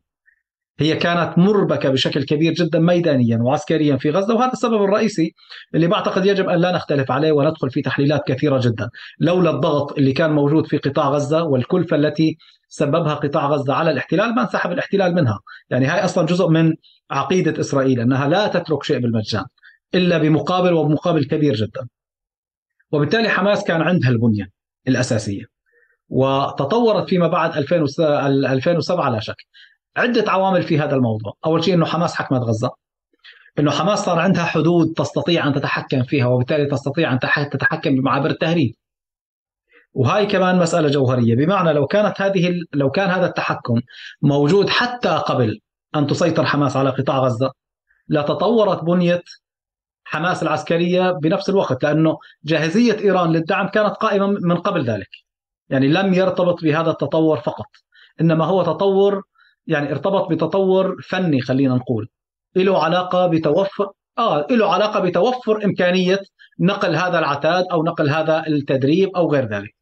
هي كانت مربكة بشكل كبير جدا ميدانيا وعسكريا في غزة وهذا السبب الرئيسي اللي بعتقد يجب أن لا نختلف عليه وندخل في تحليلات كثيرة جدا. لولا الضغط اللي كان موجود في قطاع غزة والكلفة التي سببها قطاع غزة على الاحتلال ما انسحب الاحتلال منها. يعني هاي أصلا جزء من عقيدة إسرائيل أنها لا تترك شيء بالمجان إلا بمقابل وبمقابل كبير جدا. وبالتالي حماس كان عندها البنية الأساسية. وتطورت فيما بعد 2007 لا شك. عدة عوامل في هذا الموضوع. أول شيء إنه حماس حكمت غزة. إنه حماس صار عندها حدود تستطيع أن تتحكم فيها وبالتالي تستطيع أن تتحكم بمعابر التهريب. وهاي كمان مسألة جوهرية. بمعنى لو كانت هذه لو كان هذا التحكم موجود حتى قبل أن تسيطر حماس على قطاع غزة لتطورت بنية حماس العسكرية بنفس الوقت لأنه جاهزية إيران للدعم كانت قائمة من قبل ذلك. يعني لم يرتبط بهذا التطور فقط إنما هو تطور يعني ارتبط بتطور فني خلينا نقول. له علاقة بتوفر آه له علاقة بتوفر إمكانية نقل هذا العتاد أو نقل هذا التدريب أو غير ذلك.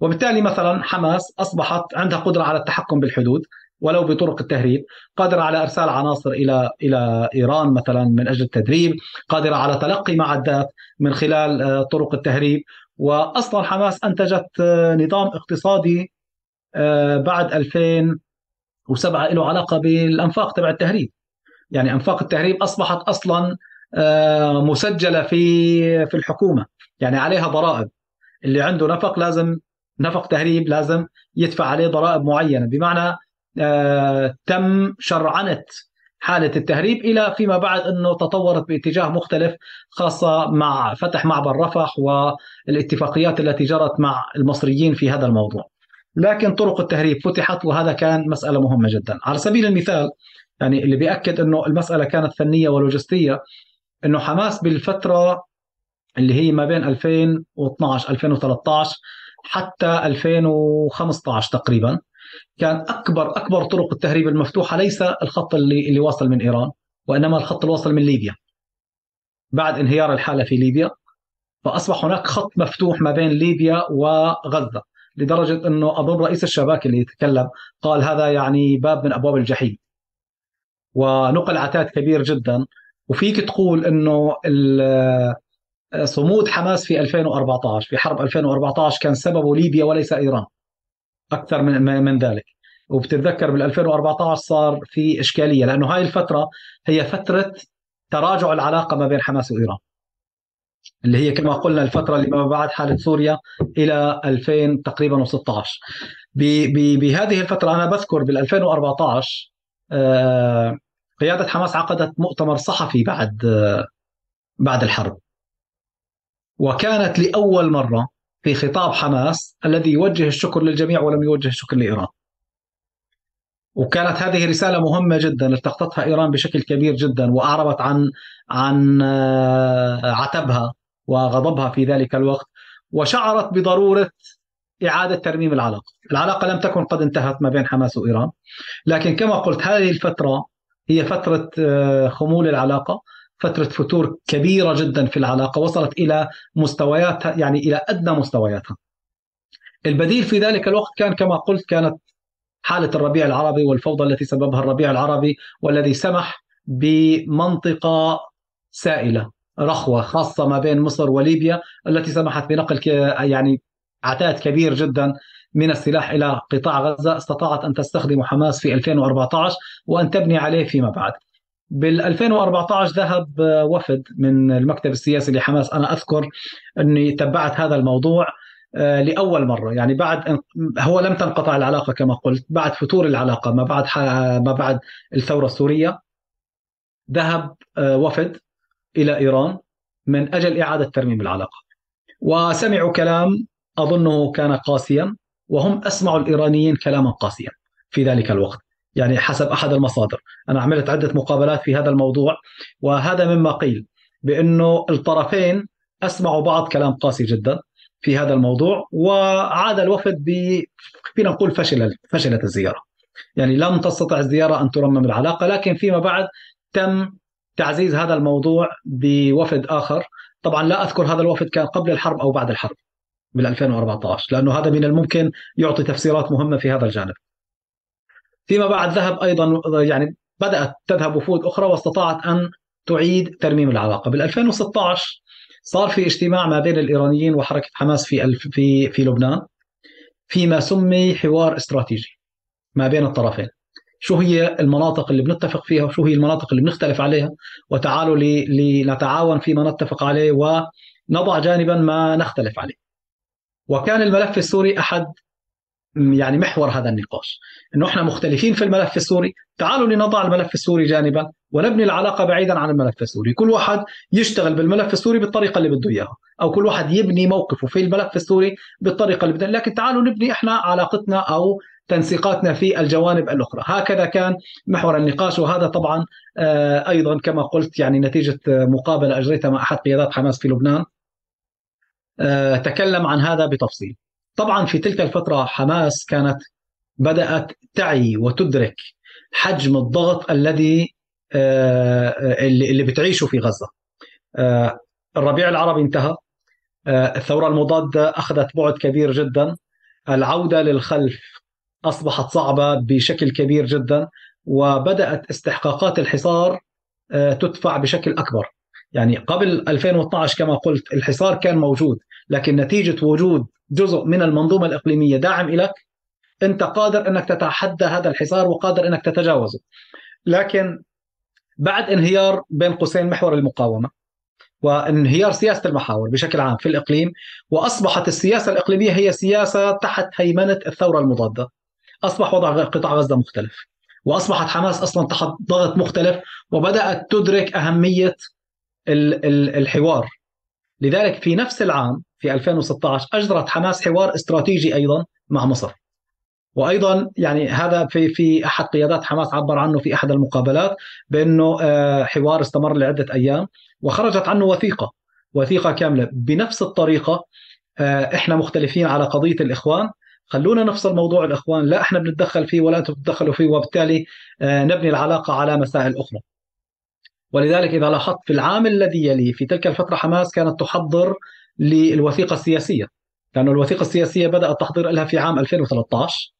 وبالتالي مثلا حماس أصبحت عندها قدرة على التحكم بالحدود ولو بطرق التهريب قادرة على إرسال عناصر إلى إلى إيران مثلا من أجل التدريب قادرة على تلقي معدات من خلال آه، طرق التهريب. وأصلا حماس أنتجت آه، نظام اقتصادي آه، بعد 2000 وسبعة له علاقة بالأنفاق تبع التهريب. يعني أنفاق التهريب أصبحت أصلا آه، مسجلة في في الحكومة. يعني عليها ضرائب. اللي عنده نفق لازم نفق تهريب لازم يدفع عليه ضرائب معينة. بمعنى آه، تم شرعنة حالة التهريب إلى فيما بعد إنه تطورت باتجاه مختلف خاصة مع فتح معبر رفح والاتفاقيات التي جرت مع المصريين في هذا الموضوع. لكن طرق التهريب فتحت وهذا كان مسألة مهمة جدا. على سبيل المثال يعني اللي بيأكد أنه المسألة كانت فنية ولوجستية أنه حماس بالفترة اللي هي ما بين 2012 2013 حتى 2015 تقريبا كان أكبر أكبر طرق التهريب المفتوحة ليس الخط اللي اللي واصل من إيران وإنما الخط اللي واصل من ليبيا. بعد انهيار الحالة في ليبيا فأصبح هناك خط مفتوح ما بين ليبيا وغزة. لدرجة إنه اظن رئيس الشباك اللي يتكلم قال هذا يعني باب من أبواب الجحيم. ونقل عتاد كبير جدا. وفيك تقول إنه صمود حماس في 2014 في حرب 2014 كان سببه ليبيا وليس إيران. أكثر من من ذلك. وبتتذكر بال 2014 صار في إشكالية لأنه هاي الفترة هي فترة تراجع العلاقة ما بين حماس وإيران. اللي هي كما قلنا الفترة اللي ما بعد حالة سوريا إلى 2000 تقريبا و16 بهذه الفترة أنا بذكر بال 2014 آه، قيادة حماس عقدت مؤتمر صحفي بعد آه، بعد الحرب وكانت لأول مرة في خطاب حماس الذي يوجه الشكر للجميع ولم يوجه الشكر لإيران. وكانت هذه رسالة مهمة جدا التقطتها إيران بشكل كبير جدا وأعربت عن عن آه، عتبها وغضبها في ذلك الوقت وشعرت بضرورة إعادة ترميم العلاقة. العلاقة لم تكن قد انتهت ما بين حماس وإيران. لكن كما قلت هذه الفترة هي فترة آه، خمول العلاقة فترة فتور كبيرة جدا في العلاقة وصلت إلى مستويات يعني إلى أدنى مستوياتها. البديل في ذلك الوقت كان كما قلت كانت حالة الربيع العربي والفوضى التي سببها الربيع العربي والذي سمح بمنطقة سائلة رخوة خاصة ما بين مصر وليبيا التي سمحت بنقل يعني عتاد كبير جدا من السلاح إلى قطاع غزة. استطاعت أن تستخدم حماس في 2014 وأن تبني عليه فيما بعد. بال 2014 ذهب وفد من المكتب السياسي لحماس. أنا أذكر أني تبعت هذا الموضوع لأول مرة. يعني بعد هو لم تنقطع العلاقة كما قلت بعد فتور العلاقة ما بعد ما بعد الثورة السورية ذهب آه، وفد إلى إيران من أجل إعادة ترميم العلاقة. وسمعوا كلام أظنه كان قاسيا وهم أسمعوا الإيرانيين كلاما قاسيا في ذلك الوقت. يعني حسب أحد المصادر. أنا عملت عدة مقابلات في هذا الموضوع وهذا مما قيل بأنه الطرفين أسمعوا بعض كلام قاسي جدا. في هذا الموضوع وعاد الوفد ب فينا نقول فشل فشلت الزيارة. يعني لم تستطع الزيارة أن ترمم العلاقة لكن فيما بعد تم تعزيز هذا الموضوع بوفد آخر. طبعا لا أذكر هذا الوفد كان قبل الحرب أو بعد الحرب بال 2014 لأنه هذا من الممكن يعطي تفسيرات مهمة في هذا الجانب. فيما بعد ذهب أيضا يعني بدأت تذهب وفود أخرى واستطاعت أن تعيد ترميم العلاقة. بال 2016 صار في اجتماع ما بين الإيرانيين وحركة حماس في في في لبنان فيما سمي حوار استراتيجي ما بين الطرفين. شو هي المناطق اللي بنتفق فيها وشو هي المناطق اللي بنختلف عليها؟ وتعالوا لنتعاون فيما نتفق عليه ونضع جانبا ما نختلف عليه. وكان الملف السوري أحد يعني محور هذا النقاش. إنه إحنا مختلفين في الملف السوري. تعالوا لنضع الملف السوري جانبا ونبني العلاقة بعيدا عن الملف السوري. كل واحد يشتغل بالملف السوري بالطريقة اللي بده إياها. أو كل واحد يبني موقفه في الملف السوري بالطريقة اللي بده لكن تعالوا نبني إحنا علاقتنا أو تنسيقاتنا في الجوانب الأخرى. هكذا كان محور النقاش. وهذا طبعا آه، أيضا كما قلت يعني نتيجة مقابلة أجريتها مع أحد قيادات حماس في لبنان. آه، تكلم عن هذا بتفصيل. طبعا في تلك الفترة حماس كانت بدأت تعي وتدرك حجم الضغط الذي آه، اللي بتعيشه في غزة. آه، الربيع العربي انتهى. آه، الثورة المضادة أخذت بعد كبير جدا. العودة للخلف أصبحت صعبة بشكل كبير جدا وبدأت استحقاقات الحصار تدفع بشكل أكبر. يعني قبل 2012 كما قلت الحصار كان موجود لكن نتيجة وجود جزء من المنظومة الإقليمية. داعم لك أنت قادر أنك تتحدى هذا الحصار وقادر أنك تتجاوزه. لكن بعد انهيار بين قوسين محور المقاومة وانهيار سياسة المحاور بشكل عام في الإقليم وأصبحت السياسة الإقليمية هي سياسة تحت هيمنة الثورة المضادة. أصبح وضع قطاع غزة مختلف وأصبحت حماس أصلا تحت ضغط مختلف وبدأت تدرك أهمية الحوار. لذلك في نفس العام في 2016 أجرت حماس حوار استراتيجي أيضا مع مصر. وأيضا يعني هذا في في أحد قيادات حماس عبر عنه في أحد المقابلات بأنه آه، حوار استمر لعدة أيام وخرجت عنه وثيقة وثيقة كاملة. بنفس الطريقة آه، إحنا مختلفين على قضية الإخوان. خلونا نفصل موضوع الإخوان. لا إحنا بنتدخل فيه ولا أنتم بتدخلوا فيه وبالتالي آه، نبني العلاقة على مسائل أخرى. ولذلك إذا لاحظت في العام الذي يلي في تلك الفترة حماس كانت تحضر للوثيقة السياسية لأنه الوثيقة السياسية بدا التحضير لها في عام 2013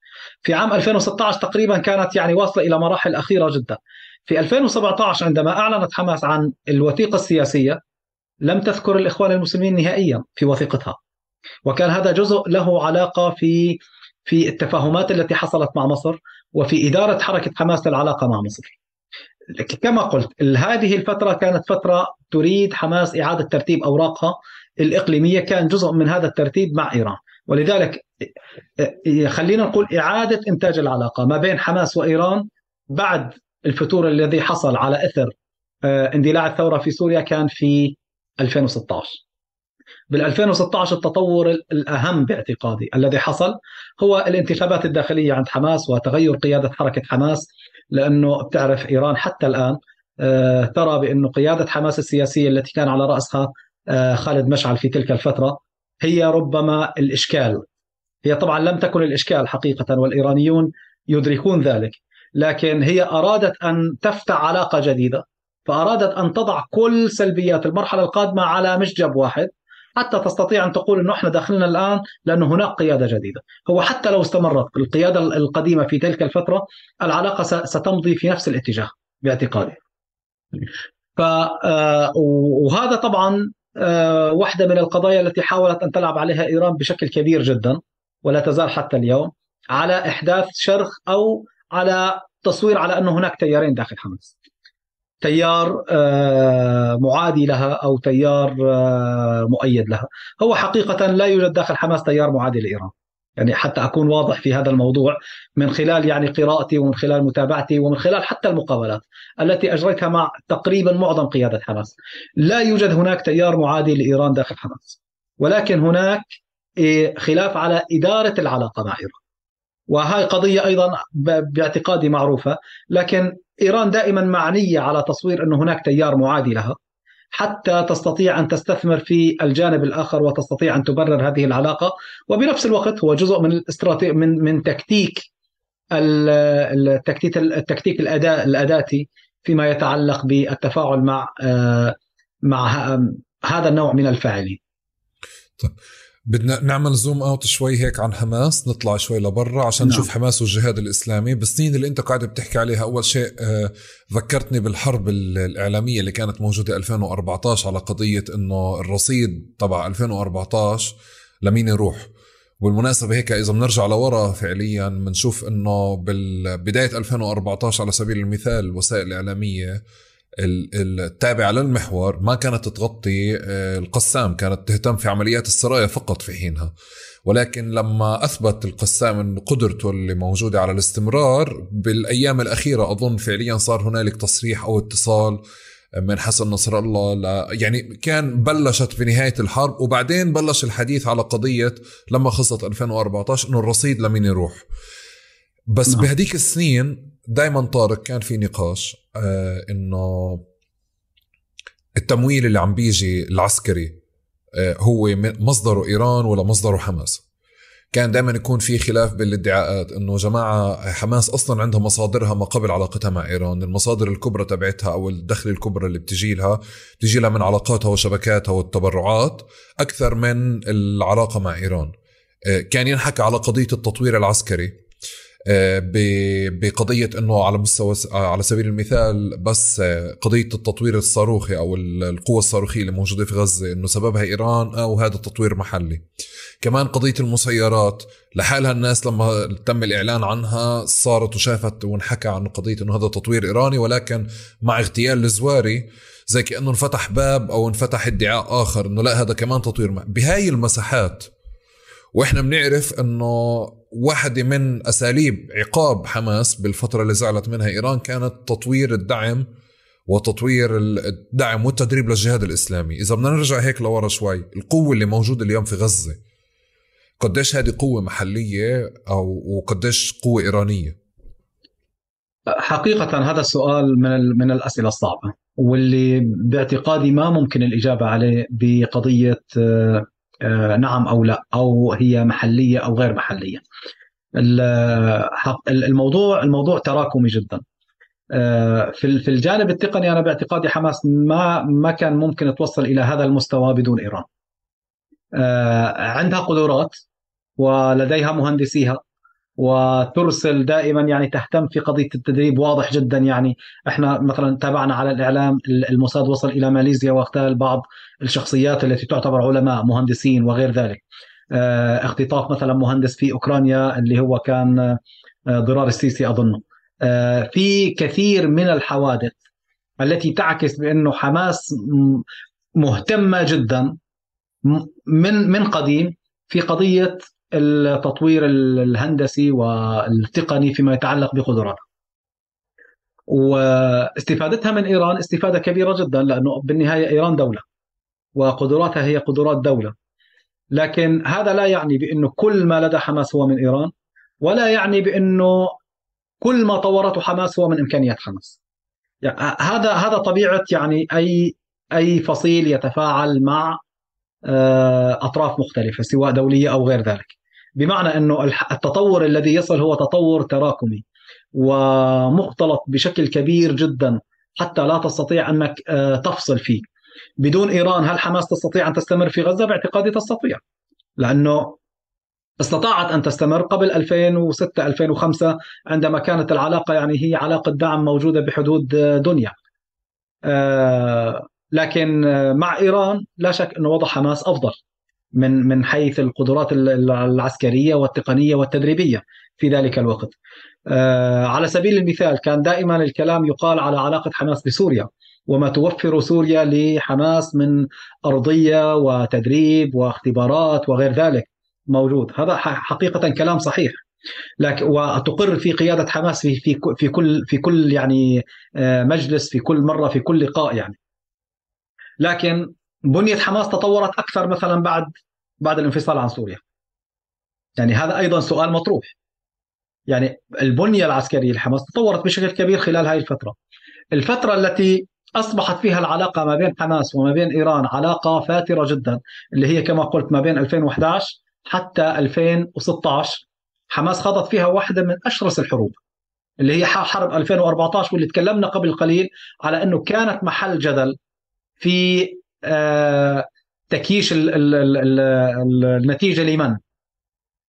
في عام 2016 تقريبا كانت يعني واصلة إلى مراحل أخيرة جدا. في 2017 عندما أعلنت حماس عن الوثيقة السياسية لم تذكر الإخوان المسلمين نهائيا في وثيقتها. وكان هذا جزء له علاقة في في التفاهمات التي حصلت مع مصر وفي إدارة حركة حماس للعلاقة مع مصر. كما قلت هذه الفترة كانت فترة تريد حماس إعادة ترتيب أوراقها. الإقليمية كان جزء من هذا الترتيب مع إيران. ولذلك خلينا نقول إعادة إنتاج العلاقة ما بين حماس وإيران بعد الفتور الذي حصل على إثر آه، اندلاع الثورة في سوريا كان في 2016 بال 2016 التطور الأهم باعتقادي الذي حصل هو الانتخابات الداخلية عند حماس وتغير قيادة حركة حماس لأنه بتعرف إيران حتى الآن آه، ترى بأنه قيادة حماس السياسية التي كان على رأسها آه، خالد مشعل في تلك الفترة هي ربما الإشكال. هي طبعا لم تكن الإشكال حقيقة والإيرانيون يدركون ذلك. لكن هي أرادت أن تفتح علاقة جديدة فأرادت أن تضع كل سلبيات المرحلة القادمة على مشجب واحد حتى تستطيع أن تقول إنه إحنا داخلنا الآن لأنه هناك قيادة جديدة، هو حتى لو استمرت القياده القديمة في تلك الفترة العلاقة ستمضي في نفس الاتجاه باعتقادي. ف آه، وهذا طبعا آه، واحدة من القضايا التي حاولت أن تلعب عليها إيران بشكل كبير جدا ولا تزال حتى اليوم على إحداث شرخ أو على تصوير على انه هناك تيارين داخل حماس. تيار آه، معادي لها أو تيار آه، مؤيد لها هو حقيقه لا يوجد داخل حماس تيار معادي لإيران يعني حتى أكون واضح في هذا الموضوع من خلال يعني قراءتي ومن خلال متابعتي ومن خلال حتى المقابلات التي أجريتها مع تقريبا معظم قيادة حماس. لا يوجد هناك تيار معادي لإيران داخل حماس ولكن هناك إيه، خلاف على إدارة العلاقة مع إيران. وهاي قضية أيضا باعتقادي معروفة لكن إيران دائما معنية على تصوير إنه هناك تيار معادي لها. حتى تستطيع أن تستثمر في الجانب الآخر وتستطيع أن تبرر هذه العلاقة وبنفس الوقت هو جزء من من من تكتيك التكتيك التكتيك الأداء الاداتي فيما يتعلق بالتفاعل مع آه، مع هذا النوع من الفاعلين. طيب بدنا نعمل zoom out شوي هيك عن حماس نطلع شوي لبرا عشان نعم. نشوف حماس والجهاد الإسلامي بالسنين اللي أنت قاعد بتحكي عليها أول شيء آه ذكرتني بالحرب الإعلامية اللي كانت موجودة 2014 على قضية إنه الرصيد تبع 2014 لمين يروح والمناسبة هيك إذا بنرجع لورا فعليا بنشوف إنه بالبداية 2014 على سبيل المثال الوسائل الإعلامية التابعة للمحور ما كانت تغطي آه، القسام كانت تهتم في عمليات السرايا فقط في حينها ولكن لما أثبت القسام أن قدرته اللي موجودة على الاستمرار بالأيام الأخيرة أظن فعليا صار هنالك تصريح أو اتصال من حسن نصر الله ل... يعني كان بلشت في نهاية الحرب وبعدين بلش الحديث على قضية لما خلصت 2014 إنه الرصيد لمين يروح بس نعم. بهديك السنين دائما طارق كان في نقاش إنه التمويل اللي عم بيجي العسكري آه هو مصدره إيران ولا مصدره حماس. كان دائما يكون في خلاف بالادعاءات إنه جماعة حماس أصلا عندها مصادرها ما قبل علاقتها مع إيران، المصادر الكبرى تبعتها أو الدخل الكبرى اللي بتجي لها بتجي لها من علاقاتها وشبكاتها والتبرعات أكثر من العلاقة مع إيران. آه، كان ينحكى على قضية التطوير العسكري. آه، بقضية إنه على مستوى آه، على سبيل المثال بس آه، قضية التطوير الصاروخي أو القوة الصاروخية اللي موجودة في غزة إنه سببها إيران أو هذا تطوير محلي. كمان قضية المسيرات لحالها الناس لما تم الإعلان عنها صارت وشافت وانحكى عن قضية إنه هذا تطوير إيراني ولكن مع اغتيال الزواري زي كأنه انفتح باب أو انفتح ادعاء آخر إنه لا هذا كمان تطوير بهاي المساحات وإحنا بنعرف إنه واحدة من أساليب عقاب حماس بالفترة اللي زعلت منها إيران كانت تطوير الدعم وتطوير الدعم والتدريب للجهاد الإسلامي، إذا بدنا نرجع هيك لورا شوي، القوة اللي موجودة اليوم في غزة قديش هذه قوة محلية أو وقديش قوة إيرانية؟ حقيقة هذا السؤال من من الأسئلة الصعبة واللي باعتقادي ما ممكن الإجابة عليه بقضية نعم أو لا أو هي محلية أو غير محلية. الموضوع الموضوع تراكمي جدا. في في الجانب التقني أنا باعتقادي حماس ما ما كان ممكن توصل إلى هذا المستوى بدون إيران. عندها قدرات ولديها مهندسيها. وترسل دائما يعني تهتم في قضية التدريب. واضح جدا يعني إحنا مثلا تابعنا على الإعلام الموساد وصل إلى ماليزيا واغتال بعض الشخصيات التي تعتبر علماء مهندسين وغير ذلك. آه، اختطاف مثلا مهندس في أوكرانيا اللي هو كان آه، ضرار السيسي أظنه. آه، في كثير من الحوادث التي تعكس بانه حماس مهتمة جدا من من قديم في قضية التطوير الهندسي والتقني فيما يتعلق بقدراتها واستفادتها من إيران استفادة كبيرة جدا لأنه بالنهاية إيران دولة وقدراتها هي قدرات دولة. لكن هذا لا يعني بأنه كل ما لدى حماس هو من إيران ولا يعني بأنه كل ما طورته حماس هو من إمكانيات حماس. يعني هذا هذا طبيعة يعني أي أي فصيل يتفاعل مع آه، أطراف مختلفة سواء دولية أو غير ذلك. بمعنى إنه التطور الذي يصل هو تطور تراكمي ومختلط بشكل كبير جدا حتى لا تستطيع أنك آه، تفصل فيه بدون إيران هل حماس تستطيع أن تستمر في غزة؟ باعتقادي تستطيع لأنه استطاعت أن تستمر قبل 2006 2005 عندما كانت العلاقة يعني هي علاقة دعم موجودة بحدود دنيا. آه، لكن مع إيران لا شك إنه وضع حماس أفضل من من حيث القدرات العسكرية والتقنية والتدريبية في ذلك الوقت. آه، على سبيل المثال كان دائما الكلام يقال على علاقة حماس بسوريا وما توفر سوريا لحماس من أرضية وتدريب واختبارات وغير ذلك موجود. هذا حقيقة كلام صحيح. لكن وتقر في قيادة حماس في في في كل في كل يعني آه، مجلس في كل مرة في كل لقاء يعني. لكن بنيه حماس تطورت أكثر مثلا بعد بعد الانفصال عن سوريا. يعني هذا أيضا سؤال مطروح. يعني البنية العسكرية لحماس تطورت بشكل كبير خلال هذه الفترة. الفترة التي أصبحت فيها العلاقة ما بين حماس وما بين إيران علاقة فاترة جدا اللي هي كما قلت ما بين 2011 حتى 2016 حماس خاضت فيها واحدة من أشرس الحروب اللي هي حرب 2014 واللي تكلمنا قبل قليل على إنه كانت محل جدل في تكييش النتيجة لمن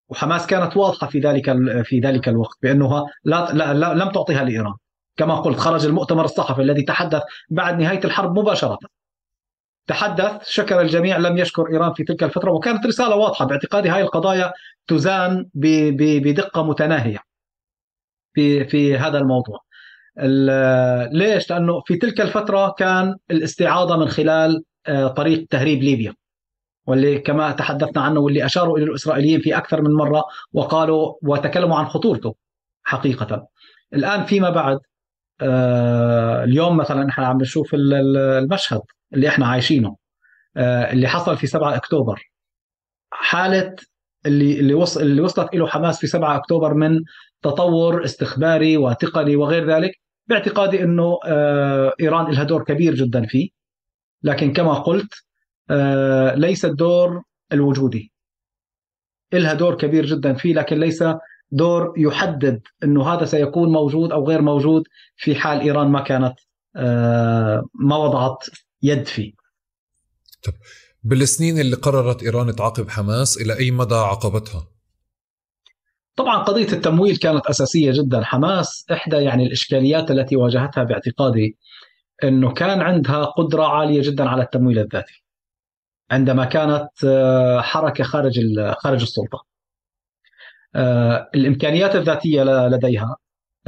وحماس كانت واضحة في ذلك في ذلك الوقت بأنها لا, لا, لا لم تعطيها لإيران كما قلت خرج المؤتمر الصحفي الذي تحدث بعد نهاية الحرب مباشرة تحدث شكر الجميع لم يشكر إيران في تلك الفترة وكانت رسالة واضحة باعتقادي هذه القضايا تزان بدقة متناهية في في هذا الموضوع. ليش؟ لأنه في تلك الفترة كان الاستعاضة من خلال آه، طريق تهريب ليبيا واللي كما تحدثنا عنه واللي أشاروا إلى الإسرائيليين في أكثر من مرة وقالوا وتكلموا عن خطورته حقيقة. الآن فيما بعد آه، اليوم مثلا إحنا عم نشوف المشهد اللي إحنا عايشينه آه، اللي حصل في 7 أكتوبر حالة اللي اللي وصل اللي وصلت له حماس في 7 أكتوبر من تطور استخباري وتقني وغير ذلك باعتقادي إنه آه، إيران لها دور كبير جدا فيه لكن كما قلت ليس الدور الوجودي لها دور كبير جدا فيه لكن ليس دور يحدد إنه هذا سيكون موجود أو غير موجود في حال إيران ما كانت آه، ما وضعت يد فيه. طب بالسنين اللي قررت إيران تعاقب حماس إلى أي مدى عاقبتها؟ طبعا قضية التمويل كانت أساسية جدا، حماس إحدى يعني الإشكاليات التي واجهتها باعتقادي إنه كان عندها قدرة عالية جدا على التمويل الذاتي. عندما كانت آه، حركة خارج خارج السلطة. آه، الإمكانيات الذاتية لديها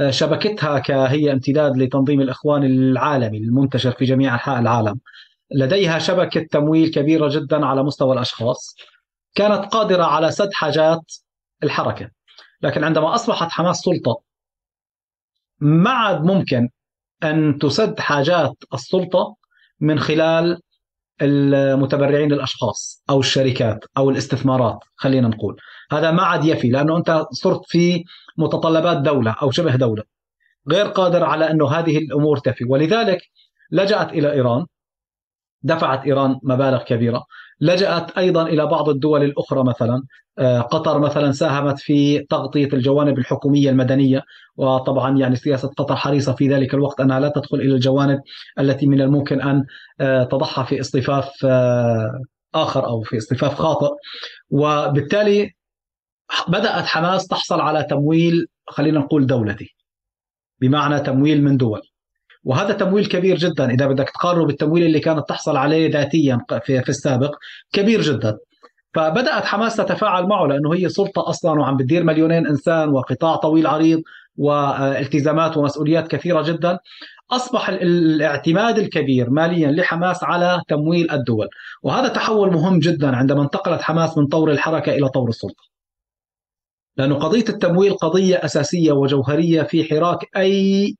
آه، شبكتها كهي امتداد لتنظيم الإخوان العالمي المنتشر في جميع أنحاء العالم لديها شبكة تمويل كبيرة جدا على مستوى الأشخاص كانت قادرة على سد حاجات الحركة لكن عندما أصبحت حماس سلطة ما عاد ممكن أن تسد حاجات السلطة من خلال المتبرعين للأشخاص أو الشركات أو الاستثمارات خلينا نقول. هذا ما عاد يفي لأنه أنت صرت في متطلبات دولة أو شبه دولة غير قادر على أنه هذه الأمور تفي. ولذلك لجأت إلى إيران دفعت إيران مبالغ كبيرة. لجأت أيضا إلى بعض الدول الأخرى مثلا. آه، قطر مثلا ساهمت في تغطية الجوانب الحكومية المدنية وطبعا يعني سياسة قطر حريصة في ذلك الوقت أنها لا تدخل إلى الجوانب التي من الممكن أن آه، تضعها في اصطفاف آه، آخر أو في اصطفاف خاطئ. وبالتالي بدأت حماس تحصل على تمويل خلينا نقول دولتي بمعنى تمويل من دول. وهذا تمويل كبير جدا. إذا بدك تقارنه بالتمويل اللي كانت تحصل عليه ذاتيا في, في السابق كبير جدا. فبدأت حماس تتفاعل معه لأنه هي سلطة أصلا وعم بتدير مليونين إنسان وقطاع طويل عريض والتزامات ومسؤوليات كثيرة جدا. أصبح الاعتماد الكبير ماليا لحماس على تمويل الدول. وهذا تحول مهم جدا عندما انتقلت حماس من طور الحركة إلى طور السلطة. لأنه قضية التمويل قضية أساسية وجوهرية في حراك اي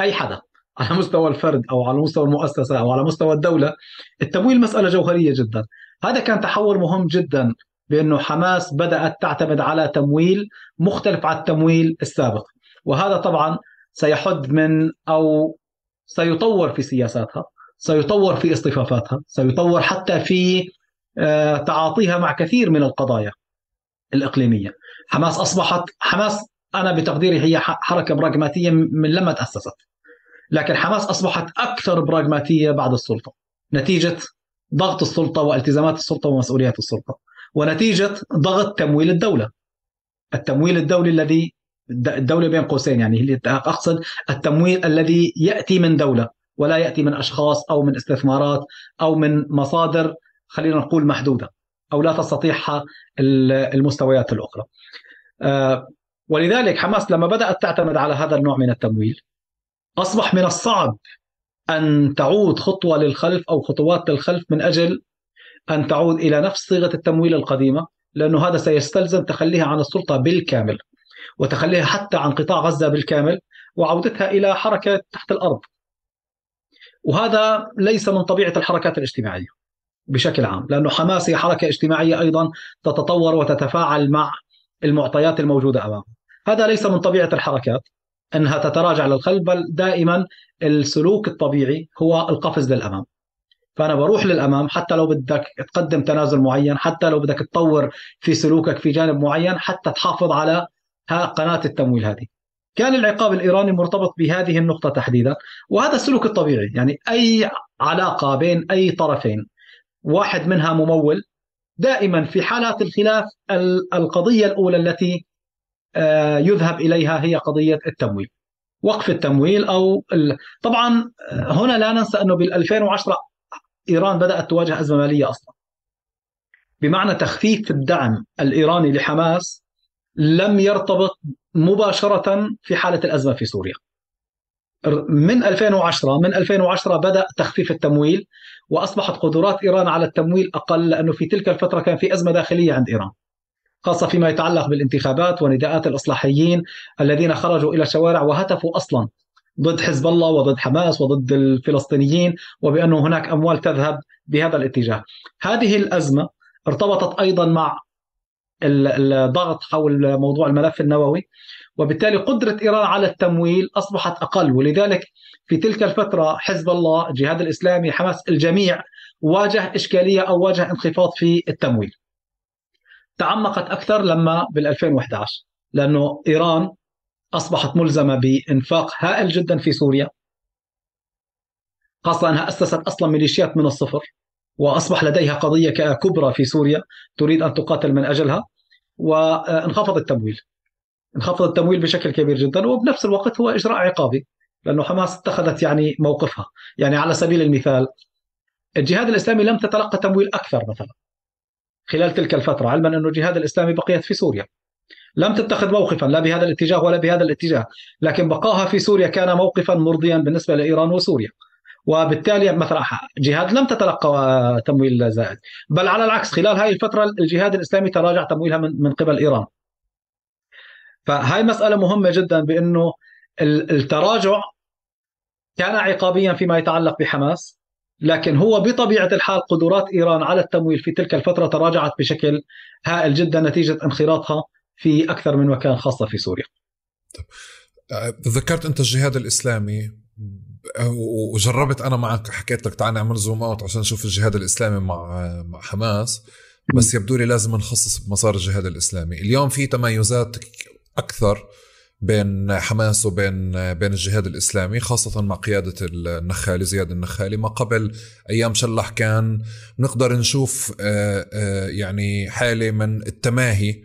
أي حدا. على مستوى الفرد أو على مستوى المؤسسة أو على مستوى الدولة التمويل مسألة جوهرية جدا. هذا كان تحول مهم جدا بأنه حماس بدأت تعتمد على تمويل مختلف عن التمويل السابق. وهذا طبعا سيحد من أو سيطور في سياساتها سيطور في اصطفافاتها سيطور حتى في آه، تعاطيها مع كثير من القضايا الإقليمية. حماس أصبحت حماس أنا بتقديري هي حركة براغماتية من لما تأسست. لكن حماس أصبحت أكثر براغماتية بعد السلطة. نتيجة ضغط السلطة والتزامات السلطة ومسؤوليات السلطة. ونتيجة ضغط تمويل الدولة. التمويل الدولي الذي الدولة بين قوسين يعني أقصد التمويل الذي يأتي من دولة ولا يأتي من أشخاص أو من استثمارات أو من مصادر خلينا نقول محدودة أو لا تستطيعها المستويات الأخرى. آه، ولذلك حماس لما بدأت تعتمد على هذا النوع من التمويل أصبح من الصعب أن تعود خطوة للخلف أو خطوات للخلف من أجل أن تعود إلى نفس صيغة التمويل القديمة لأنه هذا سيستلزم تخليها عن السلطة بالكامل وتخليها حتى عن قطاع غزة بالكامل وعودتها إلى حركة تحت الأرض. وهذا ليس من طبيعة الحركات الاجتماعية بشكل عام لأنه حماس هي حركة اجتماعية أيضا تتطور وتتفاعل مع المعطيات الموجودة أمامها. هذا ليس من طبيعة الحركات. أنها تتراجع للخلف بل دائما السلوك الطبيعي هو القفز للأمام. فأنا بروح للأمام حتى لو بدك تقدم تنازل معين حتى لو بدك تطور في سلوكك في جانب معين حتى تحافظ على قناة التمويل هذه. كان العقاب الإيراني مرتبط بهذه النقطة تحديدا وهذا السلوك الطبيعي. يعني أي علاقة بين أي طرفين واحد منها ممول دائما في حالات الخلاف القضية الأولى التي يذهب إليها هي قضية التمويل. وقف التمويل أو طبعا آه، هنا لا ننسى أنه بال 2010 إيران بدأت تواجه أزمة مالية أصلا. بمعنى تخفيف الدعم الإيراني لحماس لم يرتبط مباشرة في حالة الأزمة في سوريا. من 2010 من 2010 بدأ تخفيف التمويل وأصبحت قدرات إيران على التمويل أقل لأنه في تلك الفترة كان في أزمة داخلية عند إيران. خاصة فيما يتعلق بالانتخابات ونداءات الإصلاحيين الذين خرجوا إلى الشوارع وهتفوا أصلا ضد حزب الله وضد حماس وضد الفلسطينيين وبانه هناك أموال تذهب بهذا الاتجاه. هذه الأزمة ارتبطت أيضا مع الضغط حول موضوع الملف النووي وبالتالي قدرة إيران على التمويل أصبحت أقل ولذلك في تلك الفترة حزب الله الجهاد الإسلامي حماس الجميع واجه إشكالية أو واجه انخفاض في التمويل تعمقت أكثر لما بال 2011 لأنه إيران أصبحت ملزمة بإنفاق هائل جدا في سوريا. خاصة أنها أسست أصلا ميليشيات من الصفر وأصبح لديها قضية كبرى في سوريا تريد أن تقاتل من أجلها وانخفض التمويل. انخفض التمويل بشكل كبير جدا وبنفس الوقت هو إجراء عقابي لأنه حماس اتخذت يعني موقفها. يعني على سبيل المثال الجهاد الإسلامي لم تتلقى تمويل أكثر مثلا. خلال تلك الفترة علما أن الجهاد الإسلامي بقيت في سوريا. لم تتخذ موقفا لا بهذا الاتجاه ولا بهذا الاتجاه لكن بقاها في سوريا كان موقفا مرضيا بالنسبة لإيران وسوريا. وبالتالي مثلا جهاد لم تتلقى تمويل زائد بل على العكس خلال هذه الفترة الجهاد الإسلامي تراجع تمويلها من, قبل إيران. فهاي مسألة مهمة جدا بأنه التراجع كان عقابيا فيما يتعلق بحماس لكن هو بطبيعة الحال قدرات إيران على التمويل في تلك الفترة تراجعت بشكل هائل جدا نتيجة انخراطها في أكثر من مكان خاصة في سوريا. طيب. ذكرت أنت الجهاد الإسلامي. وجربت أنا معك حكيت لك تعال نعمل zoom out عشان نشوف الجهاد الإسلامي مع مع حماس. بس يبدو لي لازم نخصص بمسار الجهاد الإسلامي. اليوم في تميزات أكثر. بين حماس وبين بين الجهاد الإسلامي خاصة مع قيادة النخالي زياد النخالي. ما قبل أيام شلح كان نقدر نشوف آه، آه، يعني حالة من التماهي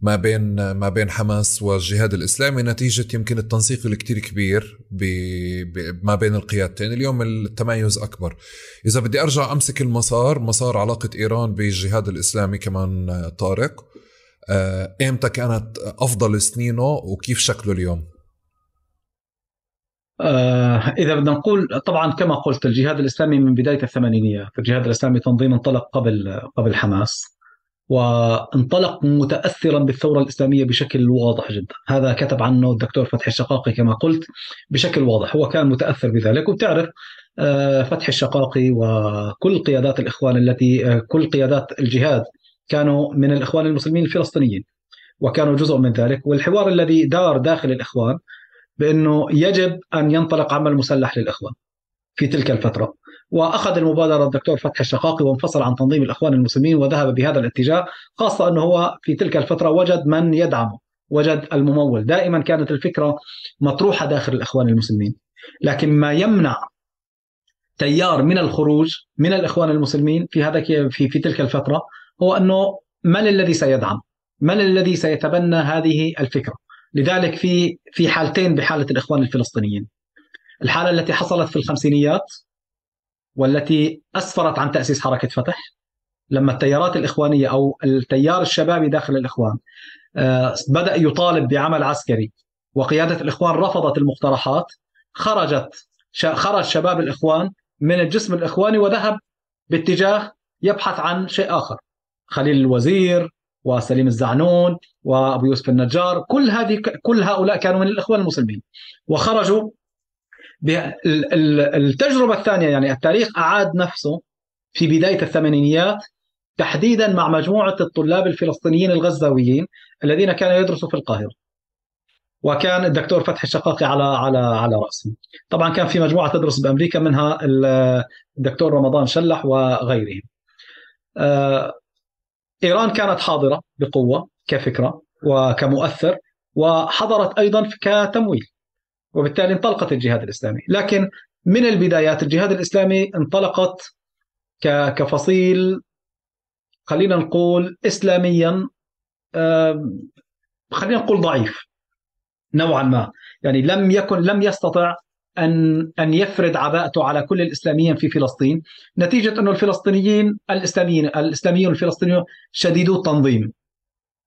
ما بين ما بين حماس والجهاد الإسلامي. نتيجة يمكن التنسيق الكتير كبير ما بين القيادتين. اليوم التميز أكبر. إذا بدي أرجع أمسك المسار مسار علاقة إيران بالجهاد الإسلامي كمان طارق. آه، إمتى كانت أفضل سنينه وكيف شكله اليوم؟ آه إذا بدنا نقول طبعا كما قلت الجهاد الإسلامي من بداية الثمانينيات الجهاد الإسلامي تنظيم انطلق قبل قبل حماس وانطلق متاثرا بالثورة الإسلامية بشكل واضح جدا، هذا كتب عنه الدكتور فتحي الشقاقي كما قلت بشكل واضح، هو كان متأثر بذلك. وبتعرف آه، فتحي الشقاقي وكل قيادات الإخوان التي آه، كل قيادات الجهاد كانوا من الإخوان المسلمين الفلسطينيين وكانوا جزء من ذلك. والحوار الذي دار داخل الإخوان بأنه يجب أن ينطلق عمل مسلح للإخوان في تلك الفترة. وأخذ المبادرة الدكتور فتحي الشقاقي وانفصل عن تنظيم الإخوان المسلمين وذهب بهذا الاتجاه خاصة أنه هو في تلك الفترة وجد من يدعمه وجد الممول. دائما كانت الفكرة مطروحة داخل الإخوان المسلمين. لكن ما يمنع تيار من الخروج من الإخوان المسلمين في هذا في في تلك الفترة هو أنه من الذي سيدعم؟ من الذي سيتبنى هذه الفكرة؟ لذلك في في حالتين بحالة الإخوان الفلسطينيين. الحالة التي حصلت في الخمسينيات والتي أسفرت عن تأسيس حركة فتح لما التيارات الإخوانية أو التيار الشبابي داخل الإخوان آه، بدأ يطالب بعمل عسكري وقيادة الإخوان رفضت المقترحات خرجت خرج شباب الإخوان من الجسم الإخواني وذهب باتجاه يبحث عن شيء آخر خليل الوزير وسليم الزعنون وأبو يوسف النجار كل هذه كل هؤلاء كانوا من الاخوان المسلمين وخرجوا التجربة الثانية يعني التاريخ أعاد نفسه في بداية الثمانينيات تحديدا مع مجموعة الطلاب الفلسطينيين الغزاويين الذين كانوا يدرسوا في القاهرة. وكان الدكتور فتحي الشقاقي على على على راسهم. طبعا كان في مجموعة تدرس بأمريكا منها الدكتور رمضان شلح وغيرهم. إيران كانت حاضرة بقوة كفكرة وكمؤثر وحضرت أيضا كتمويل. وبالتالي انطلقت الجهاد الإسلامي لكن من البدايات الجهاد الإسلامي انطلقت كفصيل خلينا نقول اسلاميا خلينا نقول ضعيف نوعا ما يعني لم يكن لم يستطع ان أن يفرض عباءته على كل الإسلاميين في فلسطين نتيجة أنه الفلسطينيين الاسلاميين الإسلاميون الفلسطينيون شديدو التنظيم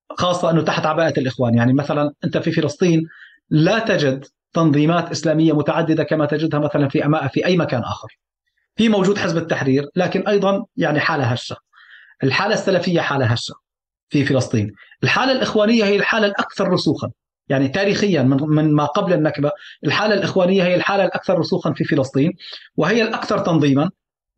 خاصة أنه تحت عباءة الإخوان يعني مثلا أنت في فلسطين لا تجد تنظيمات إسلامية متعددة كما تجدها مثلا في أماء في أي مكان آخر. في موجود حزب التحرير لكن أيضا يعني حالة هشة. الحالة السلفية حالة هشة في فلسطين. الحالة الإخوانية هي الحالة الأكثر رسوخا. يعني تاريخيا من من ما قبل النكبة الحالة الإخوانية هي الحالة الأكثر رسوخا في فلسطين وهي الأكثر تنظيما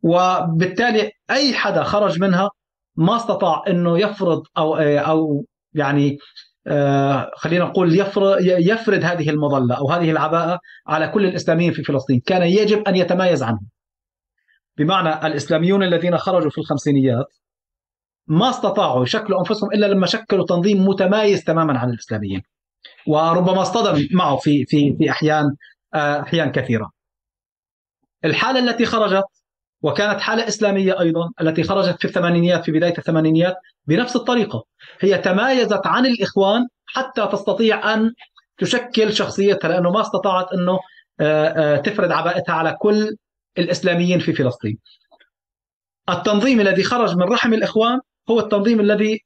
وبالتالي أي حدا خرج منها ما استطاع إنه يفرض أو أو يعني آه، خلينا نقول يفرض هذه المظلة أو هذه العباءة على كل الإسلاميين في فلسطين، كان يجب أن يتمايز عنهم. بمعنى الإسلاميون الذين خرجوا في الخمسينيات ما استطاعوا يشكلوا أنفسهم إلا لما شكلوا تنظيم متمايز تماما عن الإسلاميين. وربما اصطدم معه في في في أحيان آه، أحيان كثيرة. الحالة التي خرجت وكانت حالة إسلامية أيضا التي خرجت في الثمانينيات في بداية الثمانينيات بنفس الطريقة هي تمايزت عن الإخوان حتى تستطيع أن تشكل شخصيتها لأنه ما استطاعت أنه آه، آه، تفرض عبائتها على كل الإسلاميين في فلسطين التنظيم الذي خرج من رحم الإخوان هو التنظيم الذي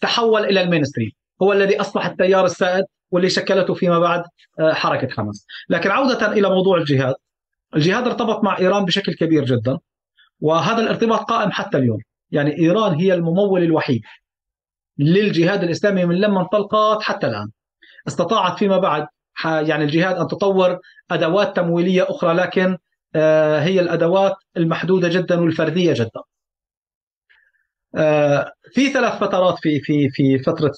تحول إلى المينستريم هو الذي أصبح التيار السائد واللي شكلته فيما بعد آه، حركة حماس. لكن عودة إلى موضوع الجهاد الجهاد ارتبط مع إيران بشكل كبير جدا وهذا الارتباط قائم حتى اليوم. يعني إيران هي الممول الوحيد للجهاد الإسلامي من لما انطلقت حتى الآن. استطاعت فيما بعد يعني الجهاد أن تطور أدوات تمويلية أخرى لكن آه، هي الأدوات المحدودة جدا والفردية جدا. آه، في ثلاث فترات في في في فترة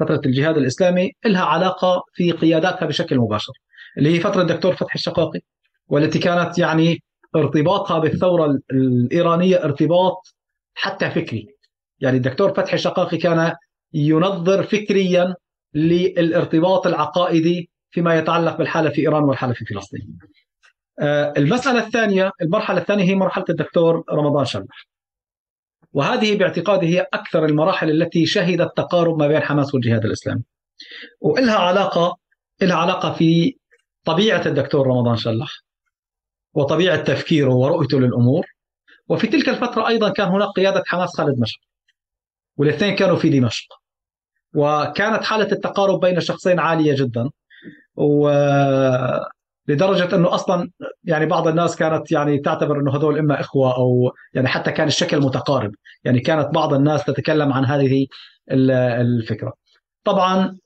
فترة الجهاد الإسلامي لها علاقة في قياداتها بشكل مباشر اللي هي فترة الدكتور فتحي الشقاقي والتي كانت يعني ارتباطها بالثورة الإيرانية ارتباط حتى فكري. يعني الدكتور فتحي شقاقي كان ينظر فكريا للارتباط العقائدي فيما يتعلق بالحالة في إيران والحالة في فلسطين. آه، المسألة الثانية المرحلة الثانية هي مرحلة الدكتور رمضان شلح وهذه باعتقادي هي أكثر المراحل التي شهدت تقارب ما بين حماس والجهاد الإسلامي. وإلها علاقة إلها علاقة في طبيعة الدكتور رمضان شلح وطبيعة تفكيره ورؤيته للأمور. وفي تلك الفترة أيضا كان هناك قيادة حماس خالد مشعل والاثنين كانوا في دمشق. وكانت حالة التقارب بين الشخصين عالية جدا. و لدرجة إنه أصلا يعني بعض الناس كانت يعني تعتبر إنه هذول إما إخوة أو يعني حتى كان الشكل متقارب، يعني كانت بعض الناس تتكلم عن هذه الفكرة. طبعا